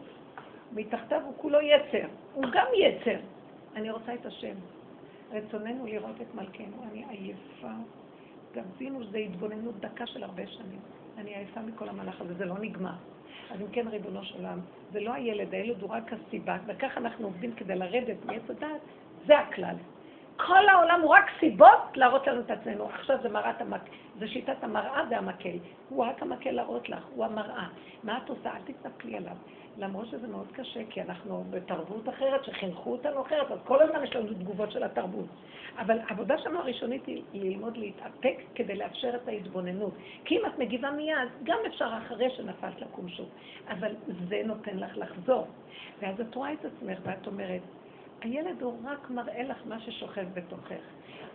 מתחתיו הוא כולו יצר. הוא גם יצר. אני רוצה את השם. רצוננו לראות את מלכנו. אני עייפה. גם זינו שזו התבוננות דקה של הרבה שנים. אני עייפה מכל המהלך הזה, זה לא נגמר. אז אם כן, ריבונו של עולם, זה לא הילד, הילד הוא רק הסיבה, וככה אנחנו עובדים כדי לרדת מעץ הדעת, זה הכלל. כל העולם הוא רק סיבות להראות לנו את עצמנו. עכשיו זה מראת המק... זה שיטת המראה והמקל. הוא רק המקל להראות לך, הוא המראה. מה את עושה? אל תתנפלי עליו. למרות שזה מאוד קשה, כי אנחנו בתרבות אחרת, שחינכו אותנו אחרת, אז כל הזמן יש לנו תגובות של התרבות. אבל העבודה שלנו הראשונית היא ללמוד להתאפק כדי לאפשר את ההתבוננות. כי אם את מגיבה מיד, גם אפשר אחרי שנפלת לקום שוב. אבל זה נותן לך לחזור. ואז את רואה את עצמך ואת אומרת, הילד הוא רק מראה לך מה ששוכב בתוכך.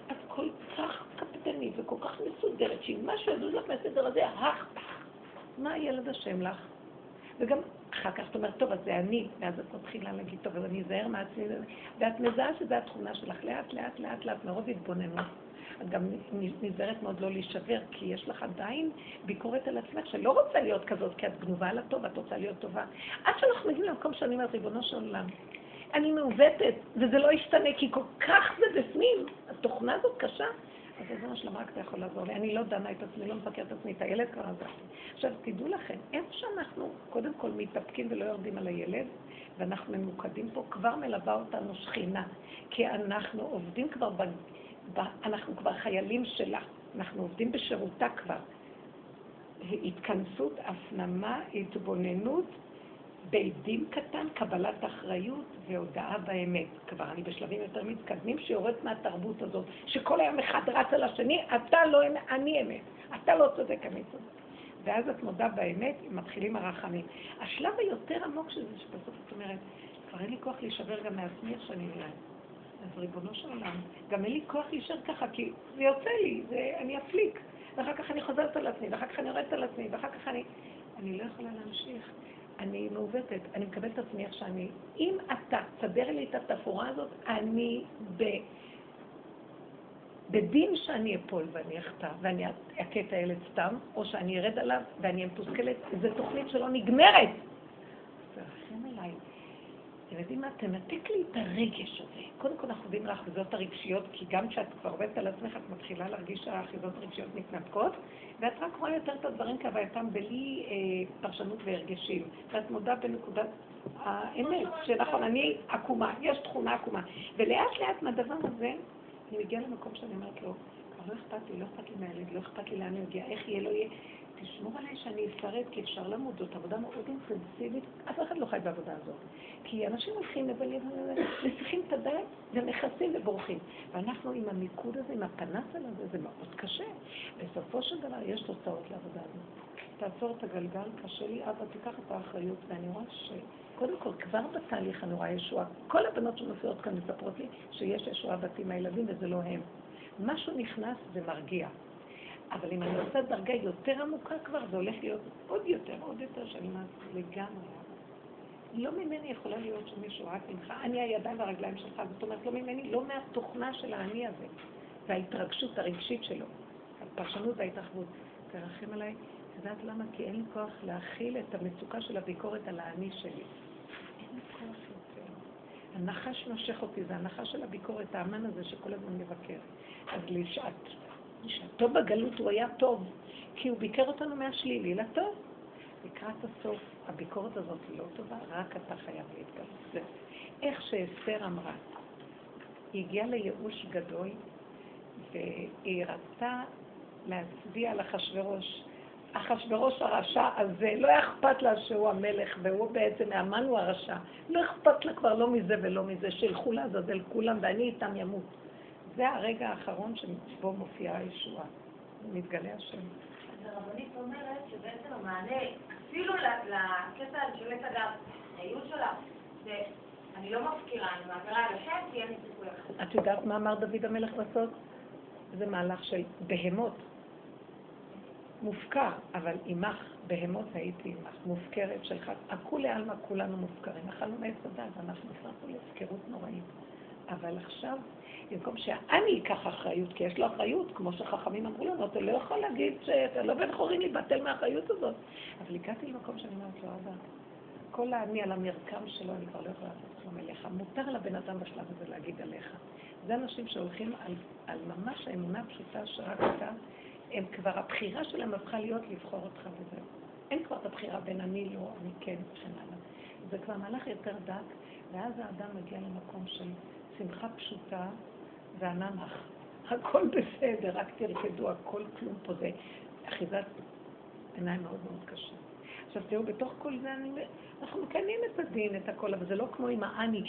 את כל כך קפדנית וכל כך מסודרת, שאם משהו יזוז לך מהסדר הזה, הך, מה הילד אשם לך? וגם אחר כך את אומרת, טוב, אז זה אני, ואז את מתחילה להגיד, טוב, אז אני אזהר מעצמי, ואת מזהה שזו התכונה שלך, לאט, לאט, לאט, לאט, מרוב התבוננות. את גם נזהרת מאוד לא להישבר, כי יש לך עדיין ביקורת על עצמך שלא רוצה להיות כזאת, כי את גנובה על הטוב, את רוצה להיות טובה. עד שאנחנו מגיעים למקום שאני אומרת, ריבונו של עולם, אני מעוותת, וזה לא ישתנה, כי כל כך זה בפנים, התוכנה הזאת קשה. אז זה מה שלמה רק אתה יכול לעזור לי. אני לא דנה את עצמי, לא מבקרת את עצמי, את הילד כבר עזרתי. עכשיו, תדעו לכם, איפה שאנחנו קודם כל מתאפקים ולא יורדים על הילד, ואנחנו ממוקדים פה, כבר מלווה אותנו שכינה. כי אנחנו עובדים כבר, ב, ב, אנחנו כבר חיילים שלה, אנחנו עובדים בשירותה כבר. התכנסות, הפנמה, התבוננות, בית דין קטן, קבלת אחריות והודאה באמת. כבר אני בשלבים יותר מתקדמים שיורד מהתרבות הזאת, שכל היום אחד רץ על השני, אתה לא אמת, אני אמת. אתה לא צודק, אני צודק. ואז את מודה באמת, מתחילים הרחמים. השלב היותר עמוק של זה, שבסוף את אומרת, כבר אין לי כוח להישבר גם מעצמי איך שאני נראה. אז ריבונו של עולם, גם אין לי כוח להישאר ככה, כי זה יוצא לי, זה, אני אפליק. ואחר כך אני חוזרת על עצמי, ואחר כך אני יורדת על עצמי, ואחר כך אני... אני לא יכולה להמשיך. אני מעוותת, אני מקבלת את עצמי איך שאני. אם אתה תסדר לי את התפאורה הזאת, אני ב... בדין שאני אפול ואני אחטא ואני אכה את הילד סתם, או שאני ארד עליו ואני אהיה מתוסכלת, זו תוכנית שלא נגמרת. תרחם עליי. אתם יודעים מה? תנתק לי את הרגש הזה. קודם כל אנחנו יודעים לאחיזות הרגשיות, כי גם כשאת כבר עובדת על עצמך, את מתחילה להרגיש שהאחיזות הרגשיות מתנתקות, ואת רק רואה יותר את הדברים כהווייתם בלי אה, פרשנות והרגשים. ואת מודה בנקודת האמת, שנכון, אני עקומה, יש תכונה עקומה. ולאט לאט מהדבר הזה, אני מגיעה למקום שאני אומרת לו, כבר לא אכפת לי, לא אכפת לי מהילד, לא אכפת לי לאן הוא יגיע, איך יהיה, לא יהיה. תשמור עליי שאני אשרד, כי אפשר למות, זאת עבודה מאוד אינטנסיבית, אף אחד לא חי בעבודה הזאת. כי אנשים הולכים, מבלים, מסיחים את הדעת ומכסים ובורחים. ואנחנו עם המיקוד הזה, עם הפנס הזה, זה מאוד קשה. בסופו של דבר יש תוצאות לעבודה הזאת. תעצור את הגלגל, קשה לי, אבא, תיקח את האחריות, ואני רואה ש... קודם כל, כבר בתהליך אני רואה ישועה. כל הבנות שמופיעות כאן מספרות לי שיש ישועה בתים מהילדים וזה לא הם. משהו נכנס ומרגיע. אבל אם אני עושה דרגה יותר עמוקה כבר, זה הולך להיות עוד יותר, עוד יותר, שאני אומרת לגמרי. לא ממני יכולה להיות שמישהו רק ממך, אני הידיים והרגליים שלך, זאת אומרת, לא ממני, לא מהתוכנה של האני הזה, וההתרגשות הרגשית שלו, הפרשנות וההתרחבות. תרחם עליי, את יודעת למה? כי אין לי כוח להכיל את המצוקה של הביקורת על האני שלי. אין לי כוח יותר. הנחש נושך אותי, זה הנחש של הביקורת, האמן הזה שכל הזמן מבקר. אז לשעת שהטוב בגלות הוא היה טוב, כי הוא ביקר אותנו מהשלילי לטוב. לקראת הסוף, הביקורת הזאת היא לא טובה, רק אתה חייב להתגלות. איך שאסתר אמרה, היא הגיעה לייאוש גדול, והיא רצתה להצביע על אחשוורוש. אחשוורוש הרשע הזה, לא אכפת לה שהוא המלך, והוא בעצם, האמן הוא הרשע. לא אכפת לה כבר לא מזה ולא מזה, שילכו לעזאזל כולם, ואני איתם ימות. זה הרגע האחרון שבו מופיעה הישועה, מתגלה השם. אז הרבנית אומרת שבעצם המענה, אפילו לקטע של עת אדם, העיון שלה, זה אני לא מפקירה, אני מעבירה על השם, כי אין לי סיכוי אחר. את יודעת מה אמר דוד המלך בסוף? זה מהלך של בהמות. מופקר, אבל עמך, בהמות הייתי עמך, מופקרת שלך. הכולי עלמא כולנו מופקרים. אכלנו מעץ הדת, ואנחנו נכנסנו להפקרות נוראית. אבל עכשיו במקום שאני אקח אחריות, כי יש לו אחריות, כמו שחכמים אמרו לנו, אתה לא יכול להגיד שאתה לא בן חורין להיבטל מהאחריות הזאת. אבל הגעתי למקום שאני אומרת לו, אבא, כל האני על המרקם שלו, אני כבר לא יכולה לעשות כלום אליך. מותר לבן אדם בשלב הזה להגיד עליך. זה אנשים שהולכים על, על ממש האמונה הפשוטה שרק אתה, הם כבר, הבחירה שלהם הפכה להיות לבחור אותך וזהו. אין כבר את הבחירה בין אני לא, אני כן וכן הלאה. זה כבר מהלך יותר דק, ואז האדם מגיע למקום של שמחה פשוטה, והנמך. הכל בסדר, רק תרקדו, הכל כלום פה זה אחיזת עיניים מאוד מאוד קשה. עכשיו תראו, בתוך כל זה אני, אנחנו מקיימים את הדין, את הכל, אבל זה לא כמו עם האני,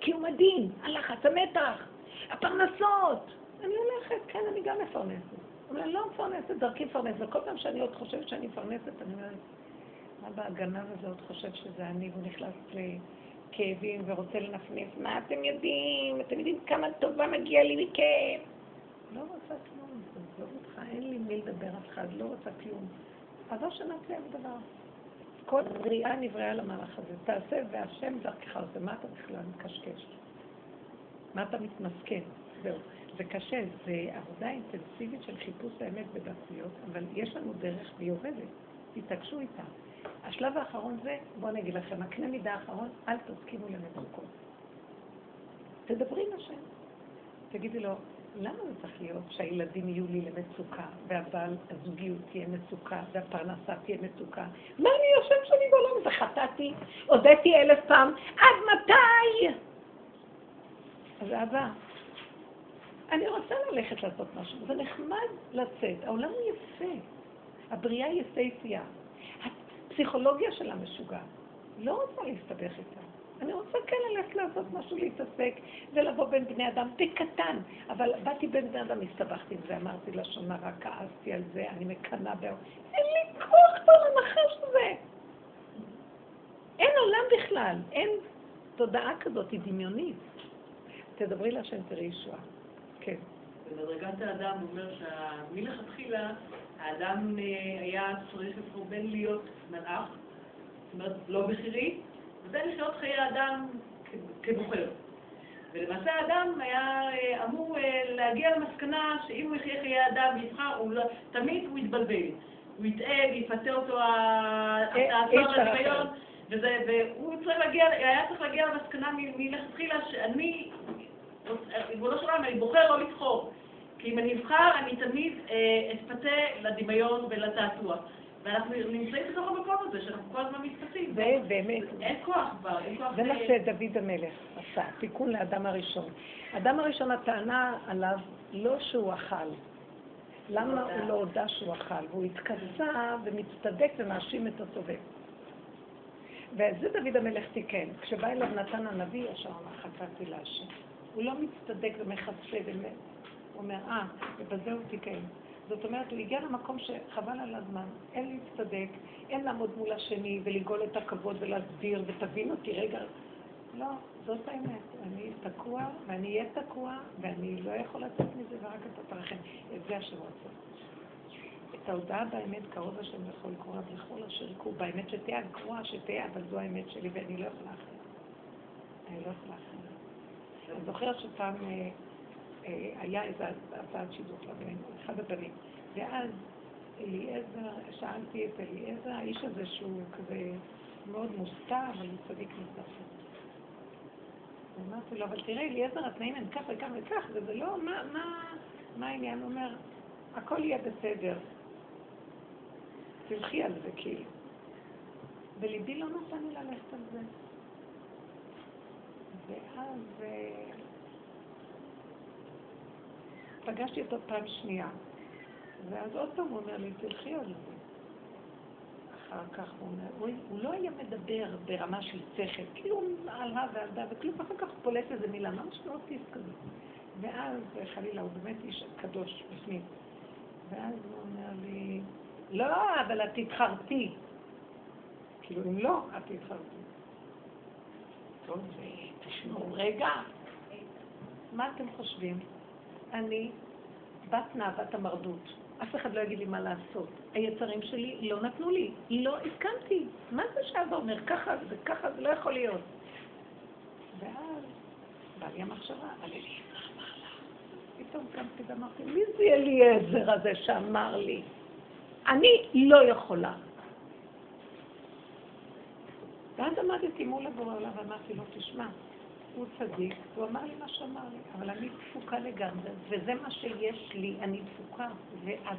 קיום הדין, הלחץ, המתח, הפרנסות. אני הולכת, כן, אני גם מפרנסת. אבל אני לא מפרנסת, דרכי מפרנסת, וכל פעם שאני עוד חושבת שאני מפרנסת, אני אומרת, מה בהגנב הזה עוד חושב שזה אני, והוא נכנס כאבים ורוצה לנפנף, מה אתם יודעים? אתם יודעים כמה טובה מגיע לי מכם? לא רוצה כלום, עזוב אותך, אין לי מי לדבר אף אחד, לא רוצה כלום. אז לא שנעשה דבר. כל בריאה נבראה למהלך הזה. תעשה והשם דרכך עושה. מה אתה בכלל מקשקש? מה אתה מתמסכן? זהו. זה קשה, זה עבודה אינטנסיבית של חיפוש האמת בדקויות, אבל יש לנו דרך והיא עובדת. תתעקשו איתה. השלב האחרון זה, בואו אני אגיד לכם, הקנה מידה האחרון, אל תסכימו למצוקות. תדברי עם השם. תגידי לו, למה זה צריך להיות שהילדים יהיו לי למצוקה, והבעל, הזוגיות תהיה מצוקה, והפרנסה תהיה מצוקה? מה אני יושב שאני בעולם הזה? חטאתי, הודיתי אלף פעם, עד מתי? אז אבא, אני רוצה ללכת לעשות משהו, זה נחמד לצאת, העולם הוא יפה, הבריאה יפהפייה. הפסיכולוגיה שלה משוגעת. לא רוצה להסתבך איתה. אני רוצה כן ללכת לעשות משהו, להתעסק, ולבוא בין בני אדם בקטן. אבל באתי בין בני אדם, הסתבכתי עם זה, אמרתי לשון הרע, כעסתי על זה, אני מקנאה באו. אין לי כוח כבר לנחש הזה. אין עולם בכלל, אין תודעה כזאת, היא דמיונית. תדברי להשם, תראי ישועה. כן. במדרגת האדם הוא אומר שמלכתחילה האדם אה, היה צריך לבחור בין להיות מלאך, זאת אומרת לא בכירי, ובין לחיות חיי אדם כבוחר. ולמעשה האדם היה אה, אמור אה, להגיע למסקנה שאם הוא יחיה חיי אדם ויבחר, לא, תמיד הוא יתבלבל. הוא יטעה ויפתה אותו הצעצוע לדמיון, והוא צריך להגיע, היה צריך להגיע למסקנה מלכתחילה שאני, ריבונו של עולם, אני בוחר לא לבחור. כי אם אני אבחר, אני תמיד אה, אתפתה לדמיון ולתעתוע. ואנחנו נמצאים בתוך המקום הזה, שאנחנו כל הזמן מתפתים. זה באמת. אין כוח כבר, אין כוח... זה מה שדוד המלך עשה, תיקון לאדם הראשון. אדם הראשון, הטענה עליו, לא שהוא אכל. למה הוא לא הודה שהוא אכל? והוא התכסה ומצטדק ומאשים את הסובב. ואת זה דוד המלך תיקן. כשבא אליו נתן הנביא, ישר אמר, חטאתי להשם. הוא לא מצטדק ומכסה ומת. אומר, אה, ובזה הוא תיקן. זאת אומרת, הוא הגיע למקום שחבל על הזמן, אין להצטדק, אין לעמוד מול השני ולגאול את הכבוד ולהסביר, ותבין אותי רגע. לא, זאת האמת. אני תקוע, ואני אהיה תקוע, ואני לא יכול לצאת מזה, ורק אתה תרחם. את זה השם רוצה. את ההודעה באמת, קרוב השם לכל קורא ולכל אשר יקרו, באמת שתהיה הגרועה שתהיה, אבל זו האמת שלי, ואני לא יכולה אחרת. אני לא יכולה אחרת. אני זוכרת שפעם... אה, אה, היה איזה הצעת שידוך לבן, אחד הבנים. ואז אליעזר, שאלתי את אליעזר, האיש הזה שהוא כזה מאוד מוסתר, אבל הוא צדיק מספר. אמרתי לו, אבל תראה, אליעזר, התנאים הם כך וכך וכך, וזה לא, מה, מה, מה העניין? הוא אומר, הכל יהיה בסדר. תלכי על זה כאילו. וליבי לא נתן לי ללכת על זה. ואז... פגשתי אותו פעם שנייה. ואז עוד פעם הוא אומר לי, תלכי על זה. אחר כך הוא אומר, הוא, הוא לא היה מדבר ברמה של שכל, כאילו על הא ועל דא, וכלום, אחר כך הוא פולט איזה מילה, ממש לא אוטיסט כזה. ואז, חלילה, הוא באמת איש קדוש בפנים. ואז הוא אומר לי, לא, אבל את תתחרתי. כאילו, אם לא, את תתחרתי. טוב, תשמעו רגע. מה אתם חושבים? אני בת נאוות המרדות. אף אחד לא יגיד לי מה לעשות. היצרים שלי לא נתנו לי, לא הסכמתי. מה זה שאבא אומר? ככה זה ככה, זה לא יכול להיות. ואז בא לי המחשבה, על אליעזר אמר לה. פתאום קמתי ואמרתי, מי זה אליעזר הזה שאמר לי? אני לא יכולה. ואז עמדתי מול הבורא עליו ואמרתי לו, תשמע, הוא צדיק, הוא אמר לי מה שאמר לי, אבל אני תפוקה לגמרי, וזה מה שיש לי, אני תפוקה, ואת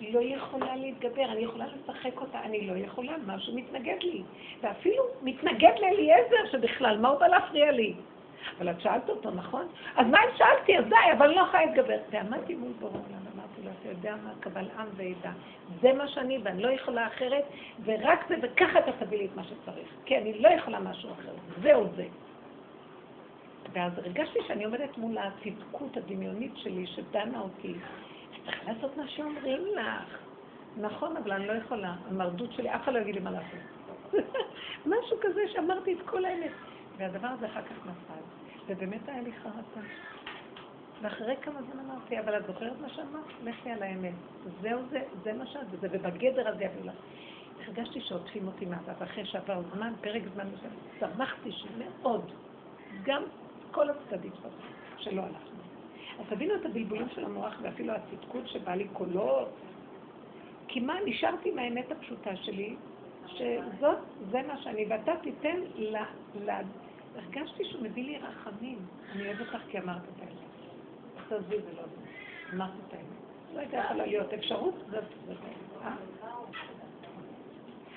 לא יכולה להתגבר, אני יכולה לשחק אותה, אני לא יכולה, משהו מתנגד לי. ואפילו מתנגד לאליעזר שבכלל, מה הוא בא להפריע לי? אבל את שאלת אותו, נכון? אז מה אם שאלתי? אז די, אבל אני לא יכולה להתגבר. ועמדתי מול עולם, אמרתי לו, אתה יודע מה, קבל עם ועדה. זה מה שאני, ואני לא יכולה אחרת, ורק זה, וככה אתה תביא לי את מה שצריך. כי אני לא יכולה משהו אחר. זהו זה. ואז הרגשתי שאני עומדת מול הצדקות הדמיונית שלי שדנה אותי. צריך לעשות מה שאומרים לך. נכון, אבל אני לא יכולה. המרדות שלי, אף אחד לא יגיד לי מה לעשות. משהו כזה שאמרתי את כל האמת. והדבר הזה אחר כך נפל. ובאמת היה לי חרטה. ואחרי כמה זמן אמרתי, אבל את זוכרת מה שאמרת? לכי על האמת. זהו זה, זה מה שאת, וזה ובגדר הזה יביאו לך. הרגשתי שעוטפים אותי מהצד, אחרי שעבר זמן, פרק זמן מסוים, שמחתי שמאוד. גם כל הצדדים שלא הלכנו. אז תבינו את הבלבולים של המוח ואפילו הצדקות שבא לי קולות. כי מה, נשארתי עם האמת הפשוטה שלי, שזאת, זה מה שאני, ואתה תיתן ל... ל... הרגשתי שהוא מביא לי רחמים. אני אוהבת אותך כי אמרת את האמת. תעזבי זה לא זה. אמרת את האמת. לא הייתה יכולה להיות אפשרות, זאת האמת. אה?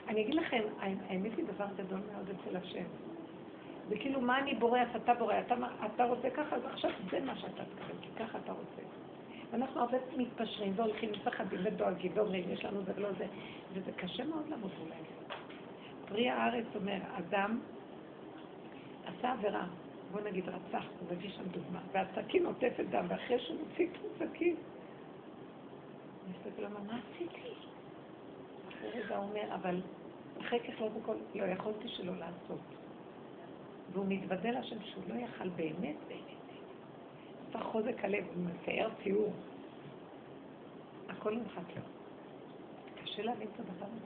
אני אגיד לכם, האמת היא דבר גדול מאוד אצל השם. זה כאילו, מה אני בורח, אתה בורח, אתה, אתה רוצה ככה, אז עכשיו זה מה שאתה תקבל, כי ככה אתה רוצה. ואנחנו הרבה מתפשרים והולכים, מפחדים ודואגים ואומרים, יש לנו זה ולא זה, וזה קשה מאוד לעמוד מול האמת. פרי הארץ אומר, אדם עשה עבירה, בוא נגיד רצח, הוא מביא שם דוגמה, והסכין עוטפת דם, ואחרי שהוא מוציא את הסכין, אני מסתכל עליו, מה עשיתי? אחרי רגע אומר, אבל אחרי כך לא בכל, לא יכולתי שלא לעשות. והוא מתוודה להשם שהוא לא יכל באמת, באמת. עשה חוזק הלב, הוא מתאר ציור. הכל נמחק לו. קשה להבין את הדבר הזה.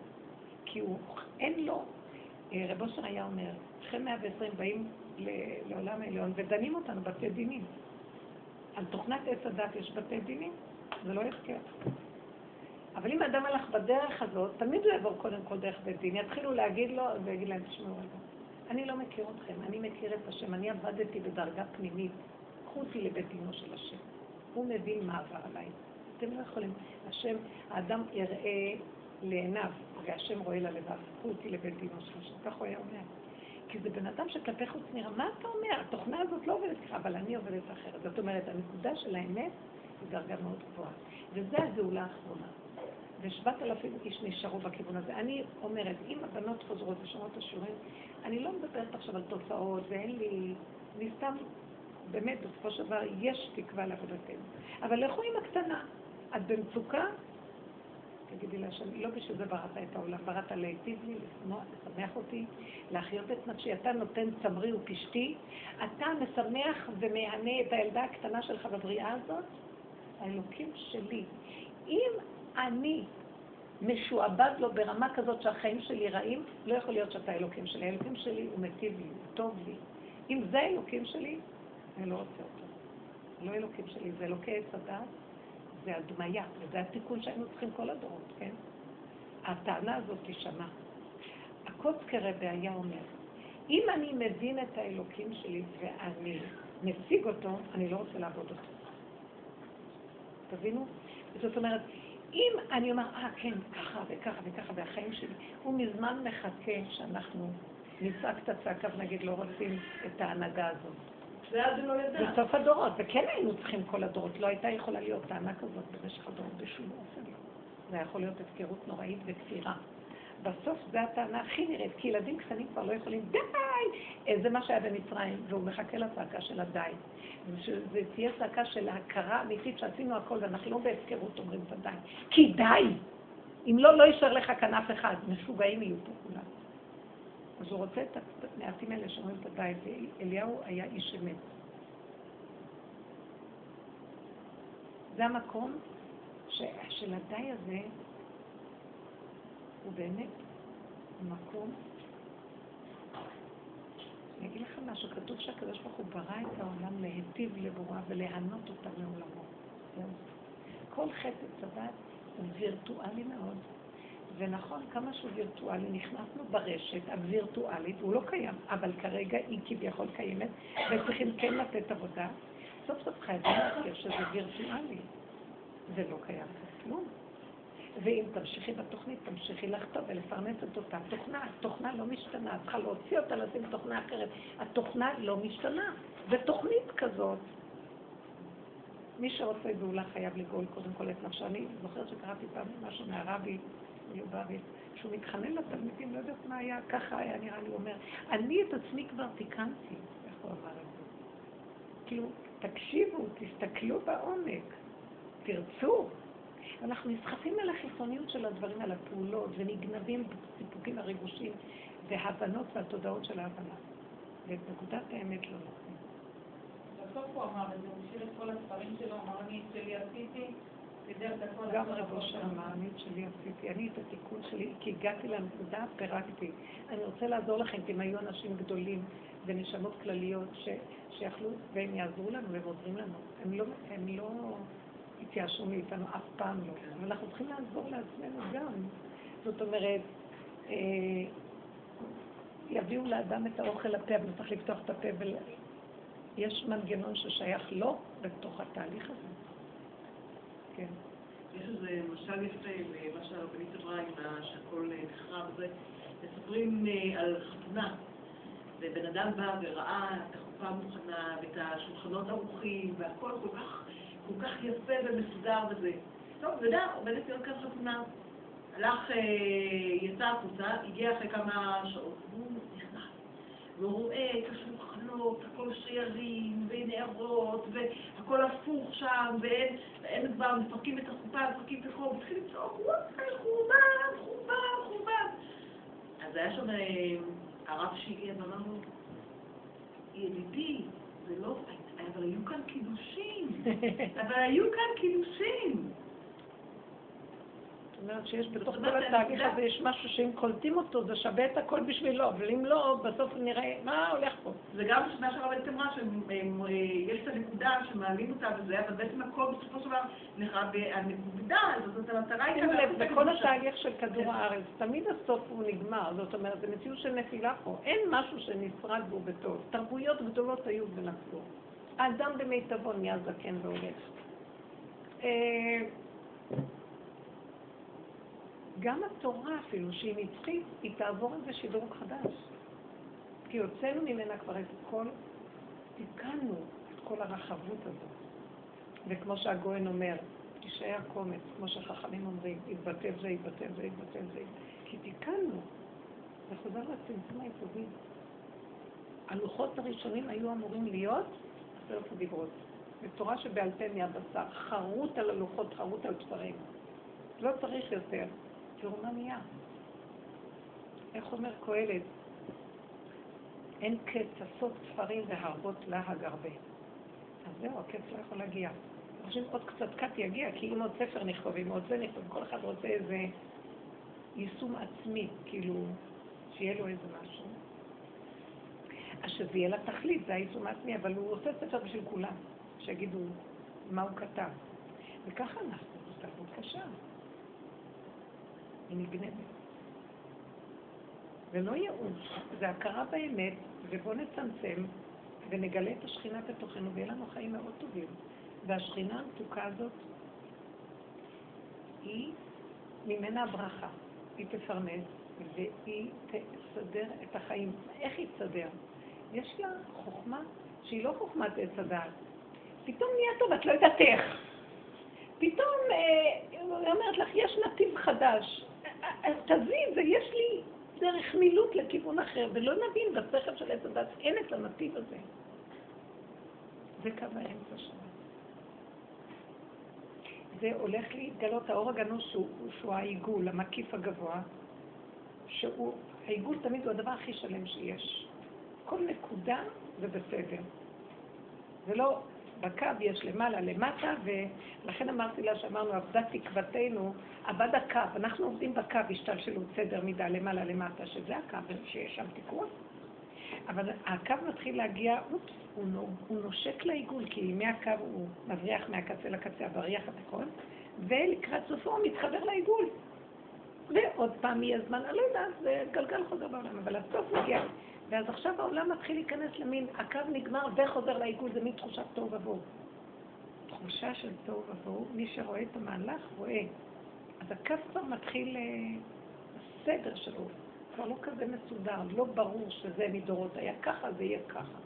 כי הוא, אין לו, אה, רב אושר היה אומר, אחרי 120 באים לעולם העליון ודנים אותנו בתי דינים. על תוכנת עץ הדת יש בתי דינים, זה לא הפקר. אבל אם האדם הלך בדרך הזאת, תמיד הוא יעבור קודם כל דרך בית דין. יתחילו להגיד לו, ויגיד להם, תשמעו רגע, אני לא מכיר אתכם, אני מכיר את השם, אני עבדתי בדרגה פנימית, קחו אותי לבית דינו של השם. הוא מבין מה עבר עליי. אתם לא יכולים. השם, האדם יראה לעיניו, והשם רואה ללבב, קחו אותי לבית דינו של השם. כך הוא היה אומר. כי זה בן אדם שכלפי חוץ נראה, מה אתה אומר? התוכנה הזאת לא עובדת ככה, אבל אני עובדת אחרת. זאת אומרת, הנקודה של האמת היא דרגה מאוד גבוהה. וזה הגאולה האחרונה. ושבעת אלפים איש נשארו בכיוון הזה. אני אומרת, אם הבנות חוזרות ושומעות את השיעורים, אני לא מדברת עכשיו על תופעות, ואין לי... אני סתם, באמת, בסופו של דבר, יש תקווה לעבודתנו. אבל לכו עם הקטנה. את במצוקה, תגידי לה שאני לא בשביל זה בראת את העולם, בראת להיטיב לי, לשמח אותי, להחיות את נפשי. אתה נותן צמרי ופשתי, אתה משמח ומהנה את הילדה הקטנה שלך בבריאה הזאת, האלוקים שלי. אם אני משועבד לו ברמה כזאת שהחיים שלי רעים, לא יכול להיות שאתה אלוקים שלי. האלוקים שלי הוא מטיב לי, הוא טוב לי. אם זה האלוקים שלי, אני לא רוצה אותו. לא אלוקים שלי, זה אלוקי עץ הדת, זה הדמיה, וזה התיקון שהיינו צריכים כל הדורות, כן? הטענה הזאת תישמע. הקוצקר רבי היה אומר, אם אני מבין את האלוקים שלי ואני משיג אותו, אני לא רוצה לעבוד אותו. תבינו? זאת אומרת, אם אני אומר, אה, כן, ככה וככה וככה והחיים שלי, הוא מזמן מחכה שאנחנו נצעק את הצעקה ונגיד, לא רוצים את ההנהגה הזאת. ואז הוא לא ידע. בסוף הדורות, וכן היינו צריכים כל הדורות, לא הייתה יכולה להיות טענה כזאת במשך הדורות בשום אופן. זה יכול להיות הפקרות נוראית וכפירה. בסוף זו הטענה הכי נראית, כי ילדים קטנים כבר לא יכולים, די! זה מה שהיה במצרים, והוא מחכה לצעקה של הדי. ושזה תהיה צעקה של ההכרה אמיתית שעשינו הכל, ואנחנו לא בהפקרות אומרים את הדי. כי די! אם לא, לא יישאר לך אף אחד, משוגעים יהיו פה כולם. אז הוא רוצה את המעטים האלה שאומרים את הדי, ואליהו היה איש אמת. זה המקום של הדי הזה, הוא באמת מקום... אני אגיד לכם משהו, כתוב שהקדוש ברוך הוא ברא את העולם להיטיב לבורא ולהנות אותה מעולמו. כל חטא צדת הוא וירטואלי מאוד. ונכון, כמה שהוא וירטואלי, נכנסנו ברשת הווירטואלית, הוא לא קיים, אבל כרגע היא כביכול קיימת, וצריכים כן לתת עבודה. סוף סוף חייבים להזכיר שזה וירטואלי. זה לא קיים כלום. ואם תמשיכי בתוכנית, תמשיכי לכתוב ולפרנס את אותה תוכנה. התוכנה לא משתנה, את צריכה להוציא אותה, לשים תוכנה אחרת. התוכנה לא משתנה. זה תוכנית כזאת. מי שרוצה גאולה חייב לגאול קודם כל את נפשו. אני זוכרת שקראתי פעם משהו מהרבי ליובביץ, שהוא מתחנן לתלמידים, לא יודעת מה היה, ככה היה נראה לי, אומר, אני את עצמי כבר תיקנתי, איך הוא אמר את זה? כאילו, תקשיבו, תסתכלו בעומק, תרצו. אנחנו נסחפים על החיצוניות של הדברים, על הפעולות, ונגנבים בסיפוקים הריגושים, וההבנות והתודעות של ההבנה. ואת נקודת האמת לא נותנים. בסוף הוא אמר את זה, הוא השאיר את כל הספרים שלו, אמר אני את שלי עשיתי, גם רב אושר אמר, אני את שלי עשיתי, אני את התיקון שלי, כי הגעתי לנקודה, פירקתי. אני רוצה לעזור לכם, כי הם היו אנשים גדולים ונשמות כלליות שיכלו, והם יעזרו לנו והם עוזרים לנו. הם לא, הם לא התייאשו מאיתנו, אף פעם לא. אנחנו צריכים לעזור לעצמנו גם. זאת אומרת, אה, יביאו לאדם את האוכל לפה, אבל צריך לפתוח את הפה ול... יש מנגנון ששייך לו בתוך התהליך הזה. כן. יש איזה משל יפה למה שהרבנית אמרה שהכל נחרב וזה. מספרים אה, על חתונה, ובן אדם בא וראה את החופה המוכנה ואת השולחנות ערוכים והכל כל כך, כל כך יפה ומסודר וזה. טוב, אתה יודע, עומדת להיות כאן חתונה. הלך, אה, יצא החוצה, הגיע אחרי כמה שעות, והוא נכנס, והוא רואה את השולחנות, הכל שיירים, ונערות, והכל הפוך שם, ואין כבר, מפרקים את החופה, מפרקים את החור, והתחיל לצעוק, וואי, חורבן, חורבן, חורבן. אז היה שם אה, הרב שהגיע ואמר לו, ידידי, זה לא, אבל היו כאן קידושים, אבל היו כאן קידושים. זאת אומרת שיש בתוך כל התהליך הנקודה- הזה יש משהו שאם קולטים אותו זה שווה את הכל בשבילו, אבל אם לא, בסוף נראה מה הולך פה. זה גם מה שהרבנית אמרה, שיש את הנקודה שמעלים אותה וזה, אבל בעצם הכל בסופו של דבר נחרב, והנקודה הזאת, זאת המטרה היא שימו כאן לב, בכל. התהליך של כדור כן. הארץ, תמיד הסוף הוא נגמר, זאת אומרת, זה מציאות של נפילה פה. אין משהו שנשרד בו בטוב. תרבויות גדולות היו ונפלו. האדם במיטבו נהיה זקן והולך. אה, גם התורה אפילו, שהיא נצחית, היא תעבור איזה שדרוג חדש. כי הוצאנו ממנה כבר את כל, תיקנו את כל הרחבות הזאת. וכמו שהגויין אומר, תישאר קומץ, כמו שחכמים אומרים, יתבטל זה, יתבטל זה, יתבטל זה. כי תיקנו. זה חוזר לצמצום היסודי. הלוחות הראשונים היו אמורים להיות עשרת הדיברות. בתורה שבעל פה מהבשר, חרוט על הלוחות, חרוט על תפרים. לא צריך יותר. תראו מה נהיה. איך אומר קהלת? אין קץ עשות ספרים והרבות להג הרבה. אז זהו, הקץ לא יכול להגיע. אני חושבת עוד קצת קט יגיע, כי אם עוד ספר נכתוב, אם עוד זה נכתוב, כל אחד רוצה איזה יישום עצמי, כאילו, שיהיה לו איזה משהו. אז שזה יהיה לתכלית, זה היישום העצמי, אבל הוא עושה ספר בשביל כולם, שיגידו מה הוא כתב. וככה אנחנו, זו תרבות קשה. היא נגנבת. ולא ייאוש, זה הכרה באמת, ובואו נצמצם ונגלה את השכינה בתוכנו, ויהיה לנו חיים מאוד טובים. והשכינה המתוקה הזאת, היא ממנה הברכה. היא תפרנס, והיא תסדר את החיים. איך היא תסדר? יש לה חוכמה שהיא לא חוכמת עץ הדעת. פתאום נהיה טוב, את לא יודעת איך. פתאום, אה, היא אומרת לך, יש נתיב חדש. אה, אה, תזיז, זה יש לי דרך מילוט לכיוון אחר, ולא נבין בשכל של עץ הדת, אין את הנתיב הזה. זה קו האמצע שלנו. זה הולך להתגלות, האור הגנוז שהוא, שהוא העיגול, המקיף הגבוה, שהוא, העיגול תמיד הוא הדבר הכי שלם שיש. כל נקודה זה בסדר. זה לא, בקו יש למעלה, למטה, ולכן אמרתי לה שאמרנו, עבדה תקוותנו, עבד הקו, אנחנו עובדים בקו, השתלשלות סדר מידה למעלה, למטה, שזה הקו, שיש שם תיקון. אבל הקו מתחיל להגיע, אופס, הוא, נו, הוא נושק לעיגול, כי מהקו הוא מבריח מהקצה לקצה, הבריח התיכון, ולקראת סופו הוא מתחבר לעיגול. ועוד פעם יהיה זמן, אני לא יודעת, זה גלגל חוזר בעולם, אבל הסוף מגיע. ואז עכשיו העולם מתחיל להיכנס למין, הקו נגמר וחוזר לעיגול, זה מין תחושת תוהו ובוהו. תחושה של תוהו ובוהו, מי שרואה את המהלך רואה. אז הקו כבר מתחיל, אה, הסדר שלו כבר לא כזה מסודר, לא ברור שזה מדורות היה ככה, זה יהיה ככה.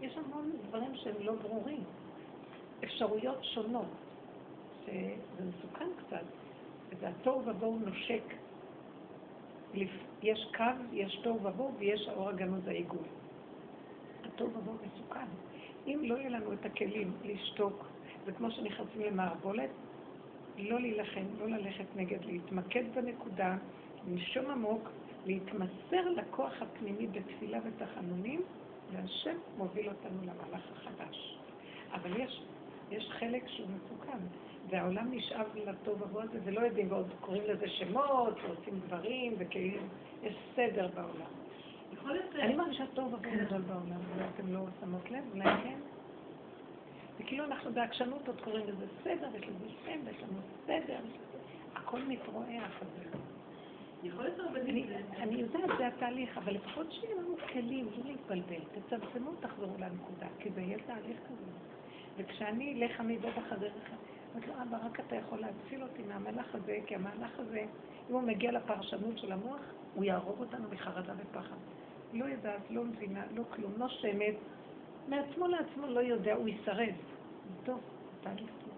יש המון דברים שהם לא ברורים, אפשרויות שונות, שזה מסוכן קצת, וזה התוהו ובוהו נושק. יש קו, יש תוהו ובוהו ויש האור הגנוז העיגול. התוהו ובוהו מסוכן. אם לא יהיה לנו את הכלים לשתוק, זה כמו שנכנסים למערבולת, לא להילחם, לא ללכת נגד, להתמקד בנקודה, לנשום עמוק, להתמסר לכוח הפנימי בתפילה ותחנונים, והשם מוביל אותנו למהלך החדש. אבל יש, יש חלק שהוא מסוכן, והעולם נשאב לטוב ובוא הזה, ולא יודעים, ועוד קוראים לזה שמות, ועושים דברים, וכאילו יש סדר בעולם. אני מרגישה טוב ובוא גדול בעולם, אולי אתם לא שמות לב, אולי כן. וכאילו אנחנו בעקשנות עוד קוראים לזה סדר, יש לזה שם, ויש לנו סדר, הכל מתרועח על זה. יכול להיות הרבה אני, יודעת, זה התהליך, אבל לפחות שיהיה לנו כלים, לא להתבלבל. תצמצמו, תחזרו לנקודה, כי זה יהיה תהליך כזה. וכשאני אלך עמידה בחדרך, אמרתי לו, אבא, רק אתה יכול להציל אותי מהמהלך הזה, כי המהלך הזה, אם הוא מגיע לפרשנות של המוח, הוא יהרוג אותנו מחרדה ופחד. לא יודעת, לא מבינה, לא כלום, נושמת, מעצמו לעצמו לא יודע, הוא ישרד. טוב, תהליך טוב.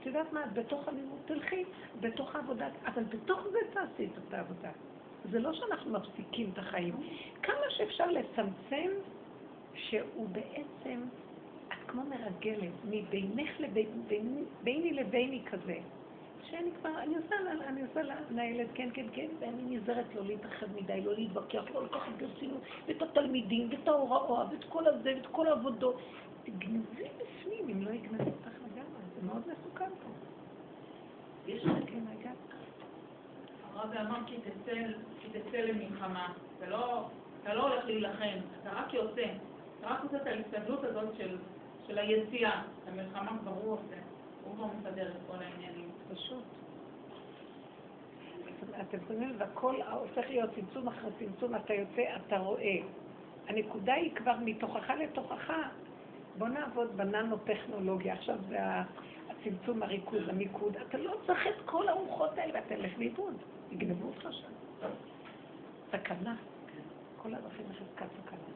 את יודעת מה, את בתוך הלימוד תלכי, בתוך העבודה, אבל בתוך זה תעשי את העבודה. זה לא שאנחנו מפסיקים את החיים. כמה שאפשר לצמצם שהוא בעצם, כמו מרגלת, מבינך לבין, ביני לביני כזה. שאני כבר, אני עושה, אני עושה לילד, כן, כן, כן, ואני נזהרת לא להתאחד מדי, לא להתווכח, לא לקחת ברצינות, ואת התלמידים, ואת ההוראה, ואת כל הזה, ואת כל העבודות. תגנבי בפנים, אם לא יגנבי אותך לגמרי, זה מאוד מסוכן פה. יש לך כן, רגע. הרב אמר כי תצא למלחמה. אתה לא, אתה לא הולך להילחם, אתה רק יוצא. אתה רק עושה את ההסתגלות הזאת של, של היציאה. המלחמה כבר הוא עושה. הוא כבר מסדר את כל העניינים. פשוט. אתם שמים לב, הכל הופך להיות צמצום אחרי צמצום, אתה יוצא, אתה רואה. הנקודה היא כבר מתוכך לתוכך. בוא נעבוד בננו-טכנולוגיה. עכשיו זה הצמצום, הריכוז, המיקוד. אתה לא צריך את כל הרוחות האלה, ואתה הולך לאיבוד. יגנבו אותך שם. סכנה. כל הדרכים לחזקת סכנה.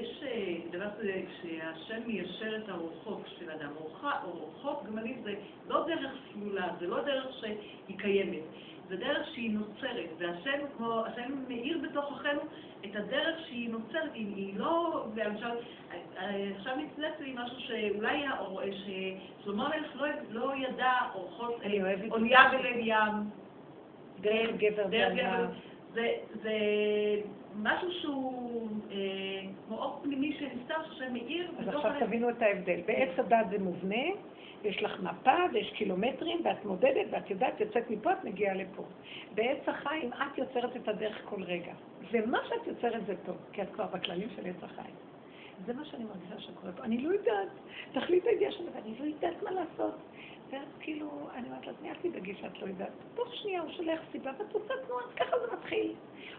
יש אה, דבר כזה, כשהשם מיישר את הרוחות של אדם, רוחות גמלית זה לא דרך סלולה, זה לא דרך שהיא קיימת, זה דרך שהיא נוצרת, והשם, כמו, השם מאיר בתוכנו את הדרך שהיא נוצרת, היא, היא לא, למשל, עכשיו נצלץ לי משהו שאולי, ששלמה המלך לא, לא ידע אורחות, אונייה בלב ים, דרך גבר זה, זה משהו שהוא אה, כמו אור פנימי שנפתח, שמאיר אז עכשיו תבינו את ההבדל. בעץ הדת זה מובנה, יש לך מפה ויש קילומטרים, ואת מודדת ואת יודעת, יוצאת מפה, את מגיעה לפה. בעץ החיים את יוצרת את הדרך כל רגע. ומה שאת יוצרת זה טוב, כי את כבר בכללים של עץ החיים. זה מה שאני מרגישה שקורה פה. אני לא יודעת, תכלית הידיעה שלי, ואני לא יודעת מה לעשות. ואז כאילו, אני אומרת לעצמי, אל תדאגי שאת לא יודעת. תוך שנייה הוא שולח סיבה עושה תנועה, ככה זה מתחיל.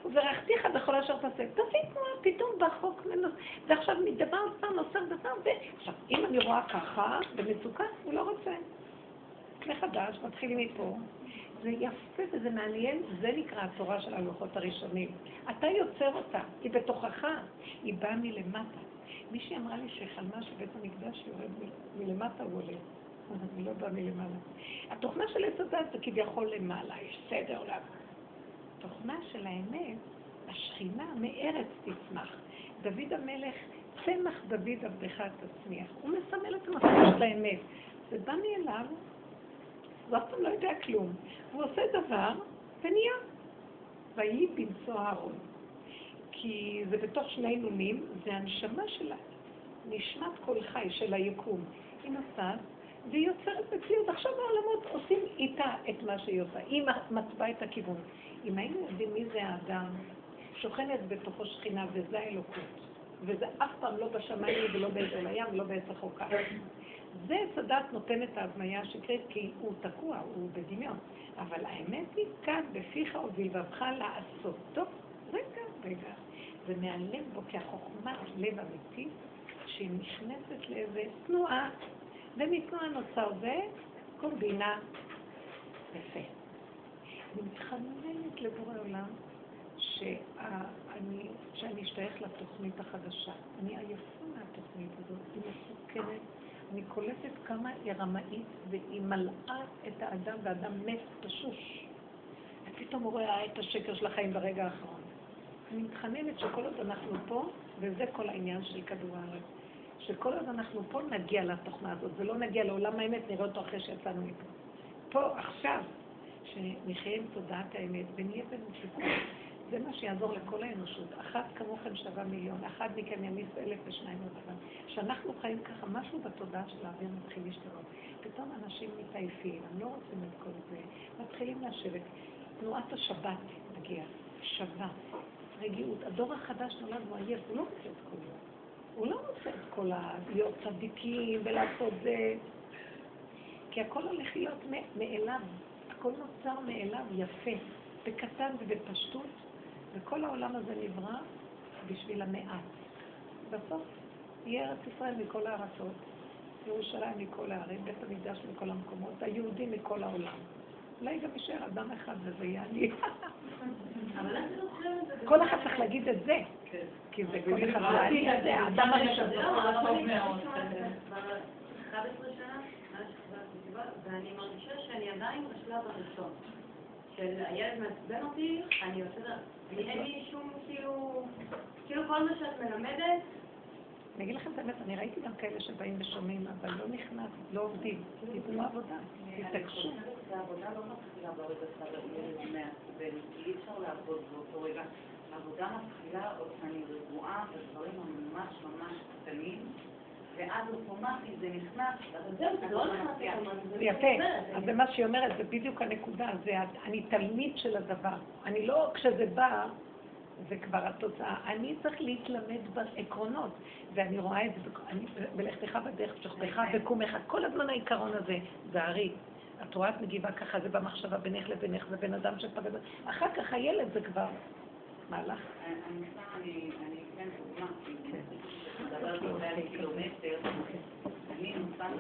וברכתיך בכל אשר תעשה. תעשי תנועה, פתאום בחוק מנוס. ועכשיו מדבר פעם נוסף דבר, ועכשיו, אם אני רואה ככה, במצוקה, הוא לא רוצה. מחדש, מתחילים מפה. זה יפה וזה מעניין, זה נקרא התורה של הלוחות הראשונים. אתה יוצר אותה, היא בתוכך, היא באה מלמטה. מישהי אמרה לי שחלמה שבית המקדש יורד מלמטה הוא עולה. אני לא באה מלמעלה. התוכנה של עץ הדת זה כביכול למעלה, יש סדר עולם. התוכנה של האמת, השכינה מארץ תצמח. דוד המלך, צמח דוד עבדך תצמיח. הוא מסמל את המסע של האמת. זה בא מאליו, הוא אף פעם לא יודע כלום. הוא עושה דבר ונהיה. ויהי בנשוא אהרון. כי זה בתוך שני נונים, זה הנשמה שלה, נשמת כל חי של היקום. היא נוסעת והיא יוצרת מציאות. עכשיו העולמות עושים איתה את מה שהיא עושה. היא מצבעה את הכיוון. אם היינו יודעים מי זה האדם, שוכנת בתוכו שכינה וזה האלוקות. וזה אף פעם לא בשמיים ולא באזור הים ולא בעץ החוקה. זה הדת נותן את ההדמיה השקרית כי הוא תקוע, הוא בדמיון. אבל האמת היא כאן, בפיך ובלבבך. טוב, רגע, רגע. ומהלב בו, כי החוכמה לב אמיתי, שהיא נכנסת לאיזה תנועה ומתנועה נוצר זה קומבינה יפה. אני מתחננת לבורא עולם שאני, שאני אשתייך לתוכנית החדשה. אני עייפה מהתוכנית הזאת, היא מסוכנת. אני קולטת כמה היא רמאית והיא מלאה את האדם, והאדם מת תשוש. ופתאום הוא רואה את השקר של החיים ברגע האחרון. אני מתחננת שכל עוד אנחנו פה, וזה כל העניין של כדור הארץ. שכל עוד אנחנו פה נגיע לתוכנה הזאת, ולא נגיע לעולם האמת, נראה אותו אחרי שיצאנו מפה. פה, עכשיו, שנחיה עם תודעת האמת ונהיה במצוקה, זה מה שיעזור לכל האנושות. אחת כמוכם שווה מיליון, אחד מכם ימיס אלף ושניים עוד כשאנחנו חיים ככה, משהו בתודעה של האוויר מתחיל להשתנות. פתאום אנשים מתעייפים, הם לא רוצים את כל זה, מתחילים לשבת. תנועת השבת מגיעה, שווה, רגיעות. הדור החדש נולד, הוא עייף, הוא לא רוצה את כל זה. הוא לא רוצה את כל ה... להיות צדיקים ולעשות זה, כי הכל הולך להיות מאליו, הכל נוצר מאליו יפה, בקטן ובפשטות, וכל העולם הזה נברא בשביל המעט. בסוף יהיה ארץ ישראל מכל הארצות, ירושלים מכל הערים, בית המקדש מכל המקומות, היהודים מכל העולם. אולי גם יישאר אדם אחד וזה יהיה אני. כל אחד צריך להגיד את זה. כי זה כל אחד, זה האדם הראשון. ואני מרגישה שאני עדיין בשלב הראשון. של הילד מעצבן אותי, אני אני אין לי שום, כאילו, כאילו כל מה שאת מלמדת, אני אגיד לכם את האמת, אני ראיתי גם כאלה שבאים ושומעים, אבל לא נכנס, לא עובדים, תיתנו עבודה, תתעקשו. העבודה לא מתחילה ברגע שהילד מעצבן, כי אי אפשר לעבוד באותו רגע. העבודה מתחילה עוד כשאני רגועה בדברים הממש ממש קטנים, ואז אוטומטית זה נכנס, לא יפה, אז זה מה שהיא אומרת, זה בדיוק הנקודה, זה אני תלמיד של הדבר. אני לא, כשזה בא, זה כבר התוצאה. אני צריך להתלמד בעקרונות, ואני רואה את זה, אני, בלכתך בדרך, שוכבך וקומך, כל הזמן העיקרון הזה, זה הרי. את רואה את מגיבה ככה, זה במחשבה בינך לבינך, זה בן אדם שפגע בזה. אחר כך הילד זה כבר מהלך. אני כן דוגמה, מדברת על קילומטר, אני נוסעת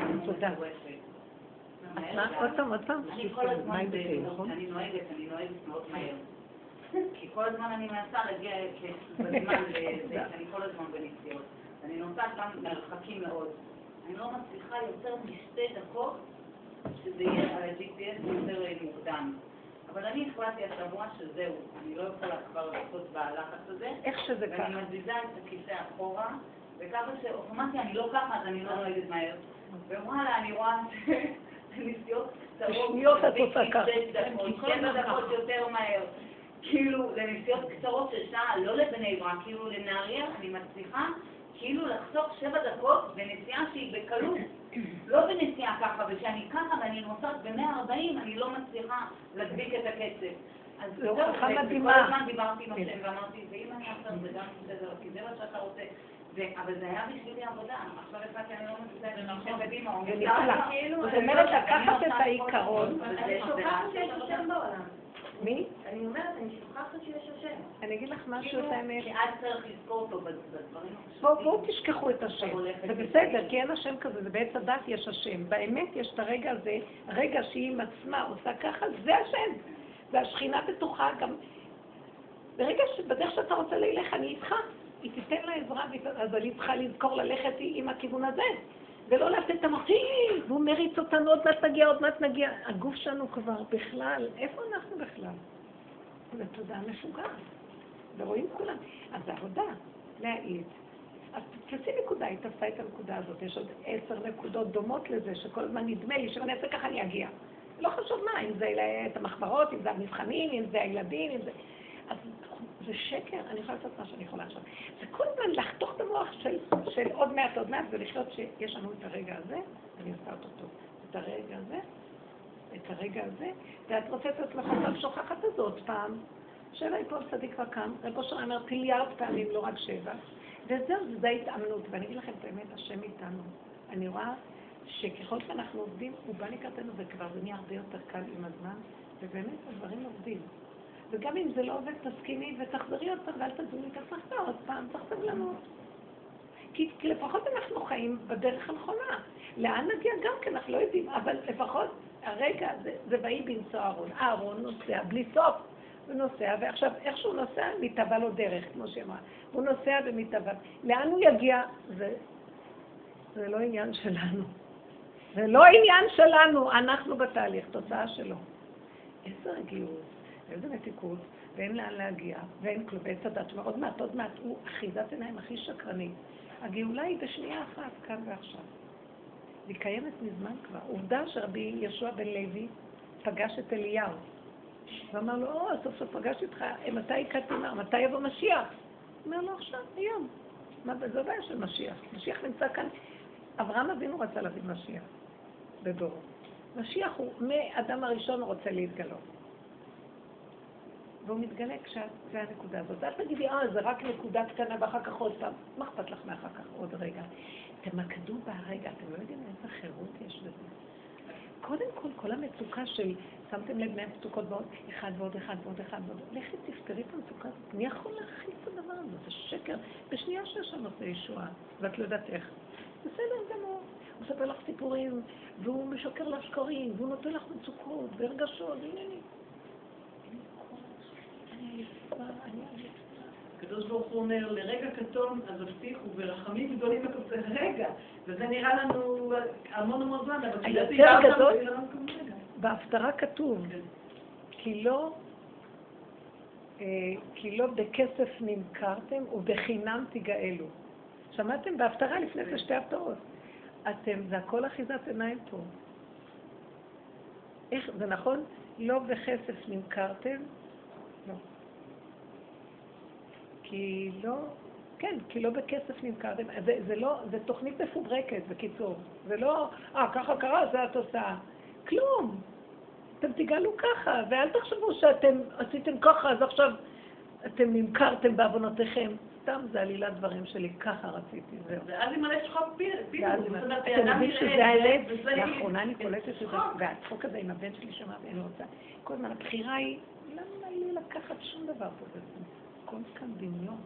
עוד פעם, עוד פעם. אני כל הזמן, אני נוהגת, אני נוהגת מאוד מהר. כי כל הזמן אני מנסה להגיע בזמן לזה, אני כל הזמן בנסיעות. אני נוסעת גם מרחקים מאוד. אני לא מצליחה יותר משתי דקות שזה יהיה על ה-GPS יותר מוקדם. אבל אני החלטתי השבוע שזהו, אני לא יכולה כבר לעשות בלחץ הזה. איך שזה ככה. ואני מזיזה את הכיסא אחורה, וככה שאוטומטי אני לא ככה, אז אני לא נוהגת מהר. ווואלה, אני רואה נסיעות קצרות. בשניות את עושה ככה. שבע דקות יותר מהר. כאילו, לנסיעות קצרות של שעה, לא לבני ברק, כאילו לנהריה, אני מצליחה כאילו לחסוך שבע דקות בנסיעה שהיא בקלות. לא בנסיעה ככה, וכשאני ככה ואני נוסעת ב-140, אני לא מצליחה להדביק את הקצב. אז זהו, וכל הזמן דיברתי עם השם ואמרתי, ואם אני אעשה זה גם בסדר, כי זה מה שאתה רוצה. אבל זה היה בשבילי עבודה, עכשיו החלטתי אני לא מצליחה להמשיך קדימה, או זאת אומרת, לקחת את העיקרון. מי? אני אומרת, אני שוכחת שיש השם. אני אגיד לך משהו, את האמת. כי אז צריך לזכור אותו בדברים בואו תשכחו את השם. זה בסדר, כי אין השם כזה, זה בעץ הדת יש השם. באמת יש את הרגע הזה, הרגע שהיא עם עצמה עושה ככה, זה השם. והשכינה בתוכה גם... ברגע שבדרך שאתה רוצה ללך, אני איתך. היא תיתן לה עזרה, אז אני צריכה לזכור ללכת עם הכיוון הזה. ולא לתת את המחיר, והוא מריץ אותנו, עוד מעט נגיע, עוד מעט נגיע. הגוף שלנו כבר בכלל, איפה אנחנו בכלל? זו תודעה משוגעת. ורואים כולם. אז זה עבודה, להעיד. אז תעשי נקודה, היא תפסה את הנקודה הזאת. יש עוד עשר נקודות דומות לזה, שכל הזמן נדמה לי שאם אני אעשה ככה אני אגיע. לא חשוב מה, אם זה את המחברות, אם זה המבחנים, אם זה הילדים, אם זה... אז זה שקר, אני יכולה לעשות מה שאני יכולה עכשיו. זה כל הזמן לחתוך את המוח של, של עוד מעט, עוד מעט, ולחיות שיש לנו את הרגע הזה, אני עושה אותו טוב. את הרגע הזה, את הרגע הזה, ואת רוצה את עצמך עכשיו שוכחת את זה עוד פעם. שבע יפול צדיק וקם, רב אושר אומר טריליארד פעמים, לא רק שבע. וזהו, זה ההתאמנות. ואני אגיד לכם את האמת, השם איתנו. אני רואה שככל שאנחנו עובדים, הוא בא לקראתנו, וכבר זה נהיה הרבה יותר קל עם הזמן, ובאמת הדברים עובדים. וגם אם זה לא עובד, תסכימי ותחזרי עוד פעם, ואל תדוני את עצמך עוד פעם, צריך סבלנות. כי, כי לפחות אנחנו חיים בדרך הנכונה. לאן נגיע גם כן, אנחנו לא יודעים, אבל לפחות הרגע הזה, זה ויהי בנשוא אהרון. אהרון נוסע בלי סוף. הוא נוסע, ועכשיו איך שהוא נוסע, מתהווה לו דרך, כמו שהיא אמרה. הוא נוסע ומתהווה. לאן הוא יגיע? זה, זה לא עניין שלנו. זה לא עניין שלנו, אנחנו בתהליך, תוצאה שלו. איזה רגיעות. איזה מתיקות, ואין לאן להגיע, ואין כלום, ואין צדת. אומר, עוד מעט, עוד מעט, הוא אחיזת עיניים הכי שקרנית. הגאולה היא בשנייה אחת, כאן ועכשיו. היא קיימת מזמן כבר. עובדה שרבי יהושע בן לוי פגש את אליהו. ואמר לו, או, סוף סוף פגשתי אותך, מתי הכרתי מה? מתי יבוא משיח? הוא אומר לו, עכשיו, היום. מה, זו בעיה של משיח. משיח נמצא כאן. אברהם אבינו רצה להביא משיח בדורו. משיח הוא, מאדם הראשון רוצה להתגלות. והוא מתגלה כשזה הנקודה הזאת. אל תגידי, אה, זה רק נקודה קטנה ואחר כך עוד פעם. מה אכפת לך מאחר כך עוד רגע? תמקדו ברגע, אתם לא יודעים איזה חירות יש בזה. קודם כל, כל המצוקה של, שמתם לב מהמצוקות ועוד אחד ועוד אחד ועוד אחד ועוד, לכי תפתרי את המצוקה הזאת. מי יכול להכיל את הדבר הזה? זה שקר. בשנייה שיש שם עושה ישועה, ואת לא יודעת איך. בסדר גמור. הוא מספר לך סיפורים, והוא משקר לך שקרים, והוא נותן לך מצוקות והרגשות, ועניינים. הקדוש ברוך הוא אומר, לרגע קטון עזבתיך וברחמים גדולים אתה עושה, רגע, וזה נראה לנו המון המון זמן, אבל כשדיברת, גדול-. בהפטרה כתוב, כן. כי לא, אה, כי לא בכסף נמכרתם ובחינם תגאלו. שמעתם? בהפטרה לפני זה שתי הפטרות. אתם, זה הכל אחיזת עיניים פה. איך, זה נכון? לא בכסף נמכרתם? לא. כי לא, כן, כי לא בכסף נמכרתם. זה, זה לא, זה תוכנית מפוברקת, בקיצור. זה לא, אה, ככה קרה, זה התוצאה. כלום. אתם תגלו ככה, ואל תחשבו שאתם עשיתם ככה, אז עכשיו אתם נמכרתם בעוונותיכם. סתם זה עלילת דברים שלי, ככה רציתי, זהו. ואז ימלא שחוק פי- פיגור. ואז זאת אומרת, אתם האדם יודעים שזה? וזה- לאחרונה אני קולטת את זה, צחוק. והצחוק הזה עם הבן שלי שאמרתי, אני רוצה, כל הזמן הבחירה היא, למה לי לקחת שום דבר פה? הכל כאן דמיון.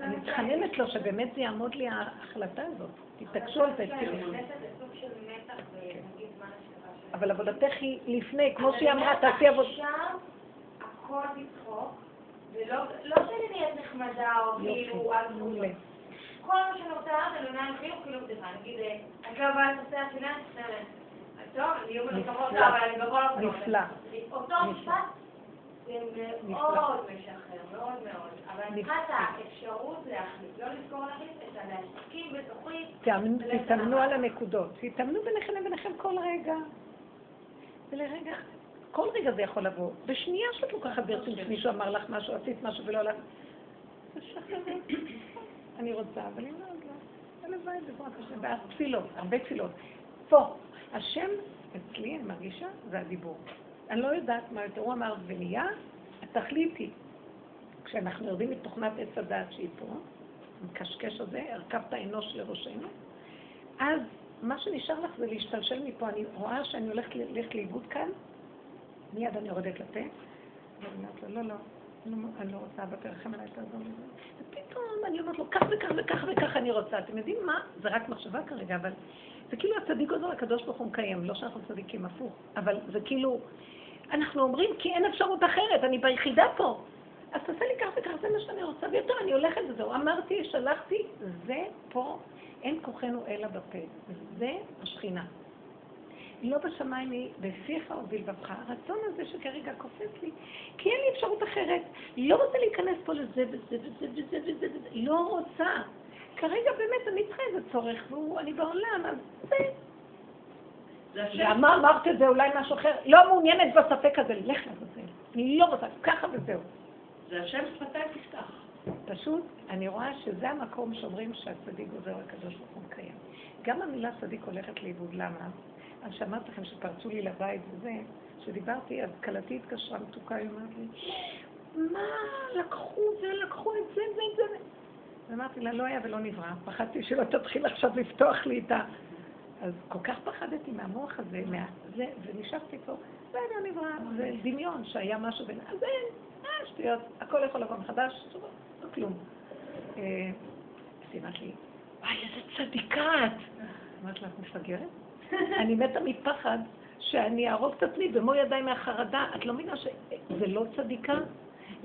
אני מתחננת לו שבאמת זה יעמוד לי ההחלטה הזאת. תתעקשו על זה. אבל עבודתך היא לפני, כמו שהיא אמרה, אומרת, תעשי עבודה. שם הכל בצחוק, ולא לא שאני נהיית נחמדה או כאילו על מעולה. כל מה שאני רוצה לעשות, אני עונה עם חיוך כאילו בדיחה. נגיד, אה, את לא באה לנושא התפילה, בסדר. טוב, אני מלכבות, נפלא. אבל אני בכל. נפלא. אותו. משפט, זה מאוד משחרר, מאוד מאוד. אבל אני צריכה את האפשרות להחליט, לא לזכור להחליט, אלא להסכים בתוכי. תאמנו- תתאמנו על הנקודות. תתאמנו ביניכם לביניכם כל רגע. ולרגע, כל רגע זה יכול לבוא. בשנייה שאת לוקחת ברצינות שמישהו אמר לך משהו, עשית משהו ולא הלך. אני רוצה, אבל אם לא, אז לא. הלוואי בעזרת השם. ואז תפילות, הרבה תפילות. פה, השם אצלי, אני מרגישה, זה הדיבור. אני לא יודעת מה יותר. הוא אמר, ונהיה, התכלית היא. כשאנחנו יורדים מתוכנת עץ הדעת שהיא פה, המקשקש הזה, הרכבת אנוש לראשנו, אז מה שנשאר לך זה להשתלשל מפה. אני רואה שאני הולכת ל- הולכת לאיבוד כאן, מיד אני יורדת לפה, ואני אומרת לו, לא, לא, לא, אני לא רוצה, אבא תרחם עליי, תעזור לי. ופתאום אני אומרת לו, כך וכך וכך וכך אני רוצה. אתם יודעים מה? זה רק מחשבה כרגע, אבל זה כאילו הצדיק עוזר לקדוש ברוך הוא מקיים, לא שאנחנו צדיקים הפוך, אבל זה כאילו, אנחנו אומרים כי אין אפשרות אחרת, אני ביחידה פה. אז תעשה לי כך וכך, זה מה שאני רוצה, ויותר אני הולכת וזהו. אמרתי, שלחתי, זה פה, אין כוחנו אלא בפה. זה השכינה. לא בשמיים היא, בפיך ובלבבך. הרצון הזה שכרגע קופץ לי, כי אין לי אפשרות אחרת. לא רוצה להיכנס פה לזה וזה וזה וזה וזה וזה, לא רוצה. כרגע באמת אני צריכה איזה צורך, ואני בעולם, אז זה. זה. ואמר, אמרת את זה אולי משהו אחר, לא מעוניינת בספק הזה, לך לעזאזל. אני לא רוצה, ככה וזהו. זה השם שפתיים תפתח. פשוט, אני רואה שזה המקום שאומרים שהצדיק עוזר לקדוש ברוך הוא מקיים. גם המילה צדיק הולכת לאיבוד, למה? אז שאמרתי לכם שפרצו לי לבית וזה, שדיברתי, אז כלתי התקשרה מתוקה, היא אומרת לי, מה, לקחו ולקחו את זה ואת זה. ואמרתי לה, לא היה ולא נברא, פחדתי שלא תתחיל עכשיו לפתוח לי את ה... אז כל כך פחדתי מהמוח הזה, מה... זה, ונשארתי פה, לא היה נברא, זה דמיון שהיה משהו בין... אז אין, אה, שטויות, הכל יכול לבוא מחדש, לא כלום. אה, אז היא אמרת לי, וואי, איזה צדיקה את. אמרתי לה, את מפגרת? אני מתה מפחד שאני אהרוג את עצמי במו ידיי מהחרדה. את לא מבינה שזה לא צדיקה?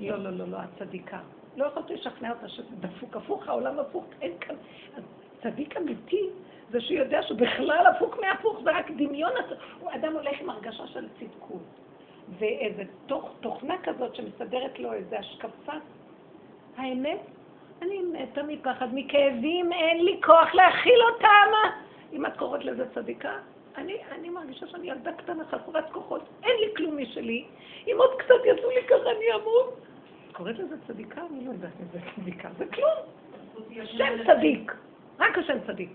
לא, לא, לא, לא, את צדיקה. לא יכולתי לשכנע אותה שזה דפוק הפוך, העולם הפוך, אין כאן. צדיק אמיתי זה שהוא יודע שהוא בכלל הפוך מהפוך, זה רק דמיון. אדם הולך עם הרגשה של צדקות. ואיזה תוך, תוכנה כזאת שמסדרת לו איזו השקפה. האמת, אני מתה מפחד, מכאבים, אין לי כוח להכיל אותם. אם את קוראת לזה צדיקה, אני, אני מרגישה שאני ילדה קטנה חסרת כוחות, אין לי כלום משלי. אם עוד קצת יעשו לי ככה, אני אמות. קוראת לזה צדיקה? אני לא יודעת אם זה צדיקה. זה כלום. שם צדיק. רק השם צדיק.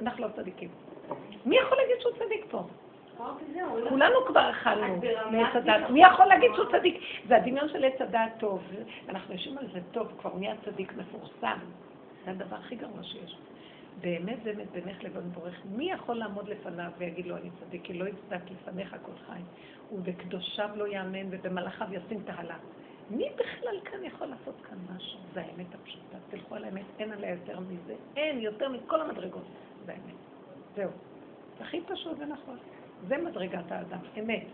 אנחנו לא צדיקים. מי יכול להגיד שהוא צדיק פה? כולנו כבר אכלנו מעץ הדת. מי יכול להגיד שהוא צדיק? זה הדמיון של עץ הדעת טוב. אנחנו יושבים על זה טוב, כבר נהיה צדיק מפורסם. זה הדבר הכי גרוע שיש. באמת, באמת, בינך לבין בורך. מי יכול לעמוד לפניו ויגיד לו, אני צדיק, כי לא יצדק לפניך כל חי. ובקדושיו לא יאמן ובמלאכיו ישים תהלה. מי בכלל כאן יכול לעשות כאן משהו? זה האמת הפשוטה. תלכו על האמת, אין עליה יותר מזה. אין יותר מכל המדרגות. זה האמת. זהו. זה הכי פשוט ונכון. זה מדרגת האדם, אמת.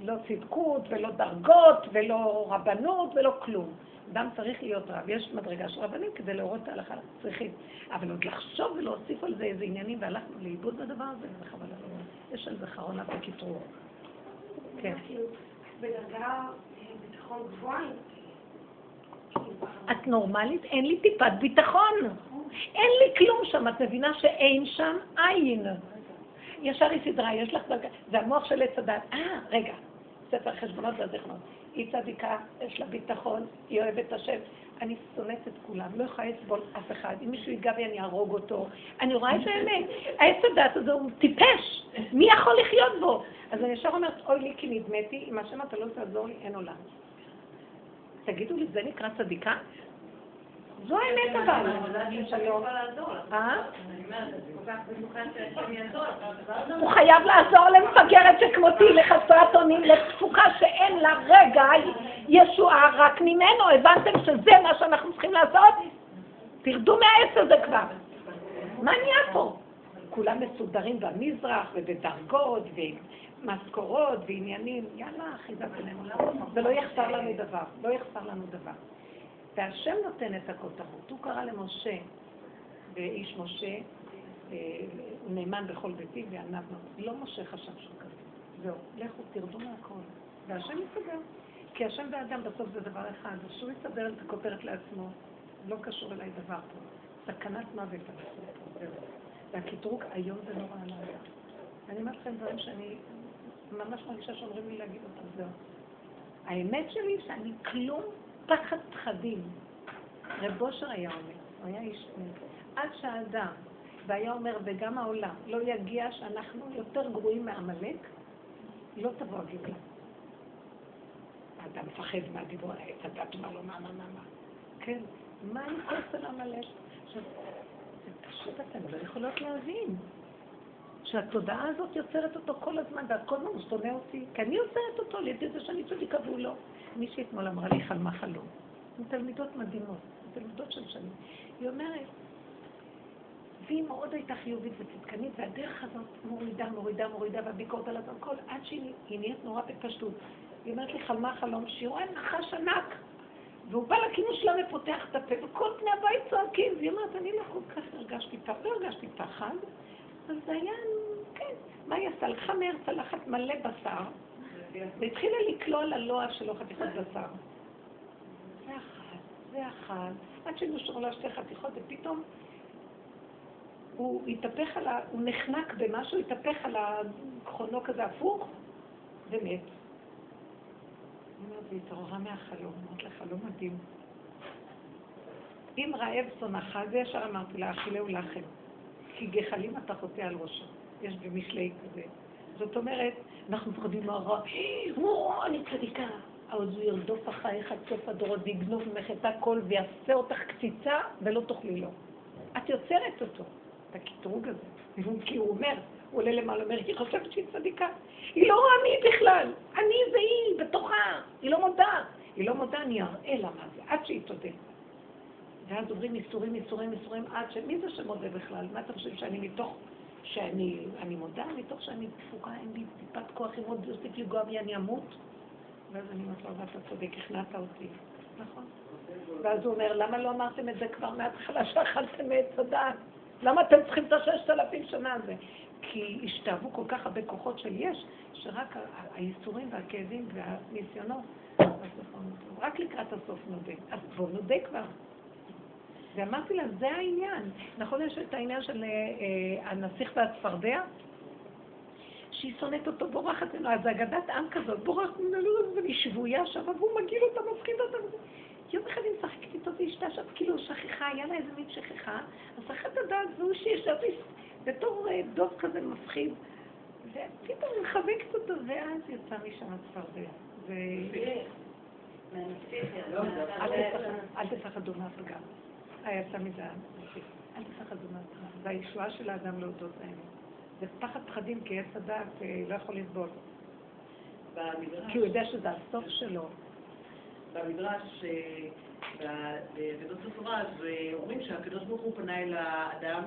לא צדקות ולא דרגות ולא רבנות ולא כלום. אדם צריך להיות רב. יש מדרגה של רבנים כדי להורות את ההלכה, צריכים. אבל עוד לחשוב ולהוסיף על זה איזה עניינים, והלכנו לאיבוד בדבר הזה, וזה חבל על הזמן. יש על זה חרונה בקיטרור. כן. בדרגה. את נורמלית? אין לי טיפת ביטחון. אין לי כלום שם. את מבינה שאין שם עין. ישר היא סדרה, יש לך דרגה. זה המוח של עץ הדת. אה, רגע. ספר חשבונות והזיכרונות. היא צדיקה, יש לה ביטחון, היא אוהבת השם. אני שונאת את כולם, לא יכולה לסבול אף אחד. אם מישהו ייגע בי, אני אהרוג אותו. אני רואה את האמת. העץ הדת הזה הוא טיפש. מי יכול לחיות בו? אז אני ישר אומרת, אוי לי כי נדמתי, אם השם אתה לא תעזור לי, אין עולם. תגידו לי, זה נקרא צדיקה? זו האמת אבל. הוא חייב לעזור למפגרת שכמותי, לחסרת אונים, לתפוקה שאין לה רגע ישועה רק ממנו. הבנתם שזה מה שאנחנו צריכים לעשות? תרדו מהעץ הזה כבר. מה נהיה פה? כולם מסודרים במזרח ובדרגות ומשכורות ועניינים. יאללה, אחיזה בינינו. ולא יחסר לנו דבר. לא יחסר לנו דבר. והשם נותן את הכותרות. הוא קרא למשה, ואיש משה, אה, נאמן בכל ביתי וענב מאוד. לא משה חשב שהוא כזה. זהו, לכו תרדו מהכל. והשם יסדר. כי השם ואדם בסוף זה דבר אחד, אז שהוא יסדר את הכותרת לעצמו. לא קשור אליי דבר פה. סכנת מוות על והקטרוג איום ונורא על האדם. אני אומרת לכם דברים שאני ממש מרגישה שאומרים לי להגיד אותם, זהו. האמת שלי שאני כלום פחד פחדים. רב אושר היה אומר, הוא היה איש. עד שהאדם, והיה אומר, וגם העולם, לא יגיע שאנחנו יותר גרועים מעמלק, לא תבוא הגאולה. האדם מפחד מהדיבור על העץ הדת, אומר לו, מה, מה, מה, מה. כן, מה אני כועס על עמלק? עכשיו, פשוט אתם לא יכולות להבין. שהתודעה הזאת יוצרת אותו כל הזמן, וכל הזמן הוא שונא אותי, כי אני יוצרת אותו על ידי זה שאני צדיקה והוא לא. מישהי אתמול אמרה לי חלמה חלום. הן תלמידות מדהימות, תלמידות של שנים. היא אומרת, והיא מאוד הייתה חיובית וצדקנית, והדרך הזאת מורידה, מורידה, מורידה, והביקורת על עצמם, כל עד שהיא נהיית נורא בפשטות. היא אומרת לי, חלמה חלום, שהיא רואה נחש ענק, והוא בא לכינוס שלה ופותח את הפה, וכל פני הבית צועקים, והיא אומרת, אני לא כל כך הרגשתי פחד, לא הרגשתי פחד, אז זה היה, כן, מה היא עשתה? לקחה מהר צלחת מלא בשר, והתחילה לקלוע ללוע שלו חתיכות בשר. זה אחד, זה אחד, עד שנושרו לה שתי חתיכות, ופתאום הוא התהפך על ה... הוא נחנק במשהו, התהפך על הכחונו כזה הפוך, ומת. אומרת, היא התעוררה מהחלום, אמרת לה, חלום מדהים. אם רעב שונאך, זה ישר אמרתי לה, אכילהו לחם. כי גחלים אתה חוטא על ראשו. יש במשלי כזה. זאת אומרת, אנחנו מפחדים מהרע, אני צדיקה. אז הוא ירדוף אחריך עד סוף הדורות ויגנוב ממך את הכל ויעשה אותך קציצה ולא תאכלי לו. את יוצרת אותו, את הקטרוג הזה. כי הוא אומר, הוא עולה למעלה, אומר, היא חושבת שהיא צדיקה. היא לא רואה מי בכלל, אני זה היא, בתוכה, היא לא מודה. היא לא מודה, אני אראה לה מה זה, עד שהיא תודה. ואז עוברים איסורים, איסורים, איסורים, עד ש... מי זה שמודה בכלל? מה אתה חושב שאני מתוך שאני אני מודה מתוך שאני תפוקה, אין לי טיפת כוח, אם עוד יוסיף לגוע בי אני אמות. ואז אני אומרת לו, אתה צודק, הכנעת אותי. נכון. ואז הוא אומר, למה לא אמרתם את זה כבר מההתחלה שאכלתם מעץ הדעת? למה אתם צריכים את הששת אלפים שנה הזה? כי השתאבו כל כך הרבה כוחות של יש, שרק הייסורים והכאבים והניסיונות, רק לקראת הסוף נודה. אז בואו נודה כבר. ואמרתי לה, זה העניין. נכון, יש את העניין של אה, אה, הנסיך והצפרדע? שהיא שונאת אותו, בורחת ממנו, אז זה אגדת עם כזאת, בורחת ממנו, ואני שבויה שם, והוא מגעיל אותה, מפחיד אותה. יום אחד היא משחקת איתו ואשתה שם, כאילו שכחה, היה לה איזה מין שכחה, אז אחת הדעת והוא שישב בתור אה, דוב כזה מפחיד, ופתאום היא מחבקת אותו, ואז יצא משם הצפרדע. אל תפחדו מהפגם. היצא מדעת. אל תפחדו מעצמם. זה הישועה של האדם להודות האמת. זה פחד פחדים, כי עץ הדעת אה, לא יכול לסבול. כי הוא יודע שזה הסוף שלו. במדרש, אה, בגדות התורה, אז אה, אומרים שהקדוש ברוך הוא פנה אל האדם,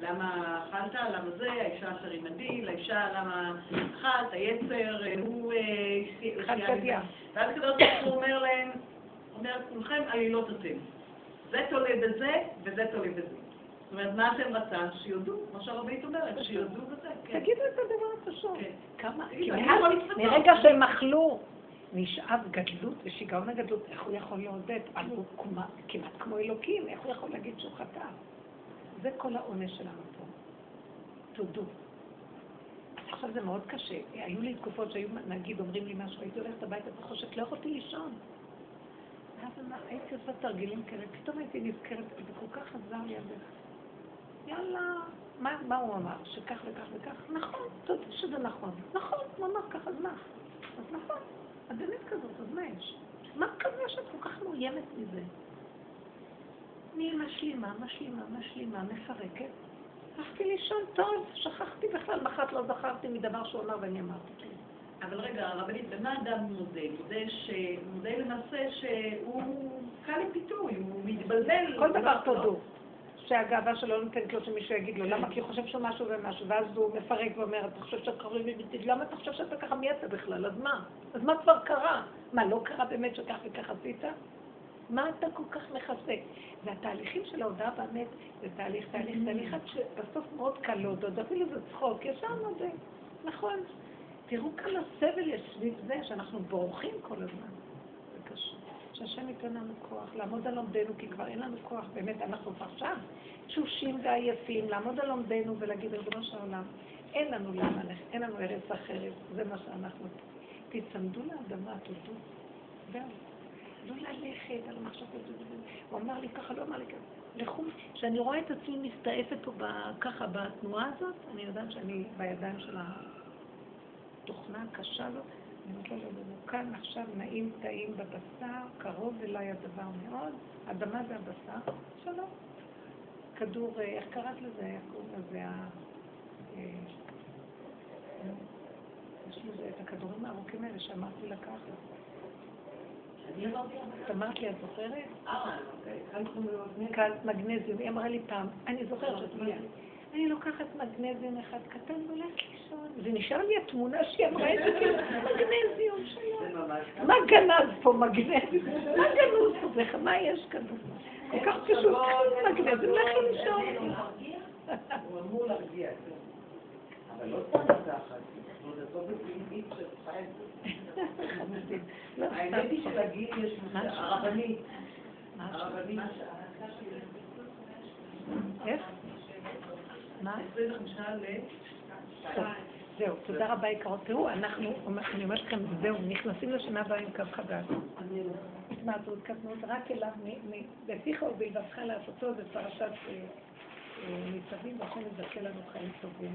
למה אכלת, למה זה, האישה אשר עימדי, לאישה למה אכלת, היצר, הוא... ואז הקדוש ברוך הוא אומר להם, אומר, כולכם עלילות אתם. זה תולה בזה, וזה תולה בזה. זאת אומרת, מה השם רצה? שיודו, כמו שהרבית אומרת, שיודו בזה. כן. תגידו את הדבר הפשוט. כן. כמה. מרגע שהם אכלו, נשאב גדלות ושיגעון הגדלות, איך הוא יכול לעודד? הוא כמעט- כמו אלוקים, איך הוא יכול להגיד שהוא חטא? זה כל העונש שלנו פה. תודו. עכשיו זה מאוד קשה. היו לי תקופות שהיו, נגיד, אומרים לי משהו, הייתי הולכת הביתה בחושך, לא יכולתי לישון. ואז הייתי עושה תרגילים כאלה, פתאום הייתי נזכרת, זה כל כך עזר לי הדרך. יאללה, מה, מה הוא אמר? שכך וכך וכך? נכון, תודה שזה נכון. נכון, הוא אמר כך, אז מה? אז נכון, את באמת כזאת, אז מה יש? מה כזה שאת כל כך מאוימת מזה? אני משלימה, משלימה, משלימה, מפרקת. הלכתי לישון טוב, שכחתי בכלל, מחרת לא זכרתי מדבר שהוא אמר ואני אמרתי. אבל רגע, הרבנית, במה אדם מודה? מודה, ש... מודה למעשה שהוא קל לפיתוי, הוא מתבלבל. כל דבר לא- תודו. שהגאווה שלו לא נותנת לו שמישהו יגיד לו, למה? כי הוא חושב שהוא משהו ומשהו, ואז הוא מפרק ואומר, אתה חושב שאתה לי ביתי, למה אתה חושב שאתה ככה מי אתה בכלל? אז מה? אז מה כבר קרה? מה, לא קרה באמת שכך וכך עשית? מה אתה כל כך מכסה? והתהליכים של ההודעה באמת, זה תהליך, תהליך, תהליך, עד שבסוף מאוד קל להודות, אפילו זה צחוק, ישר מודה. נכון. תראו כמה סבל יש סביב זה, שאנחנו בורחים כל הזמן. זה קשה. שהשם ייתן לנו כוח לעמוד על עומדנו, כי כבר אין לנו כוח, באמת, אנחנו כבר שם, תשושים ועייפים, לעמוד על עומדנו ולהגיד, ריבונו של העולם, אין לנו לאן ללכת, אין לנו ארץ אחרת, זה מה שאנחנו. תצמדו לאדמה, תודו. לא ללכת על המחשבות. הוא אמר לי ככה, לא אמר לי ככה. לכו, כשאני רואה את עצמי מסתעפת פה ככה בתנועה הזאת, אני יודעת שאני בידיים של התוכנה הקשה הזאת. אני אומרת לו, לא, לא, לא, כאן עכשיו נעים טעים בבשר, קרוב אליי הדבר מאוד, אדמה זה הבשר, שלום. כדור, אה, איך קראת לזה? קוראים לזה? ה- אה, יש לזה את הכדורים הארוכים האלה שאמרתי לקחת. את אמרת לי, את זוכרת? אה, קלט מגנזיום. היא אמרה לי פעם, אני זוכרת שאת אמרת לי, אני לוקחת מגנזיום אחד קטן והולכת לישון. ונשאר לי התמונה שהיא אמרה את זה, כאילו, מגנזיום שלו. מה גנז פה מגנזיום? מה גנוז פה? זה? מה יש כאן? כל כך פשוט, מגנזיום, לכי לישון. הוא אמור להרגיע, כן. אבל לא סתם זה. לא האמת היא. שלגיל יש? הרבנית? הרבנית, איך? מה? 25 ל... טוב, זהו, תודה רבה יקרות. תראו, אנחנו, אני אומרת לכם, זהו, נכנסים לשנה הבאה עם קו חדש. התמעטות, קטנות, רק אליו, בפיך ובלבבך לעשותו, זה פרשת אה, אה, ניצבים, והשם יזכה לנו חיים טובים.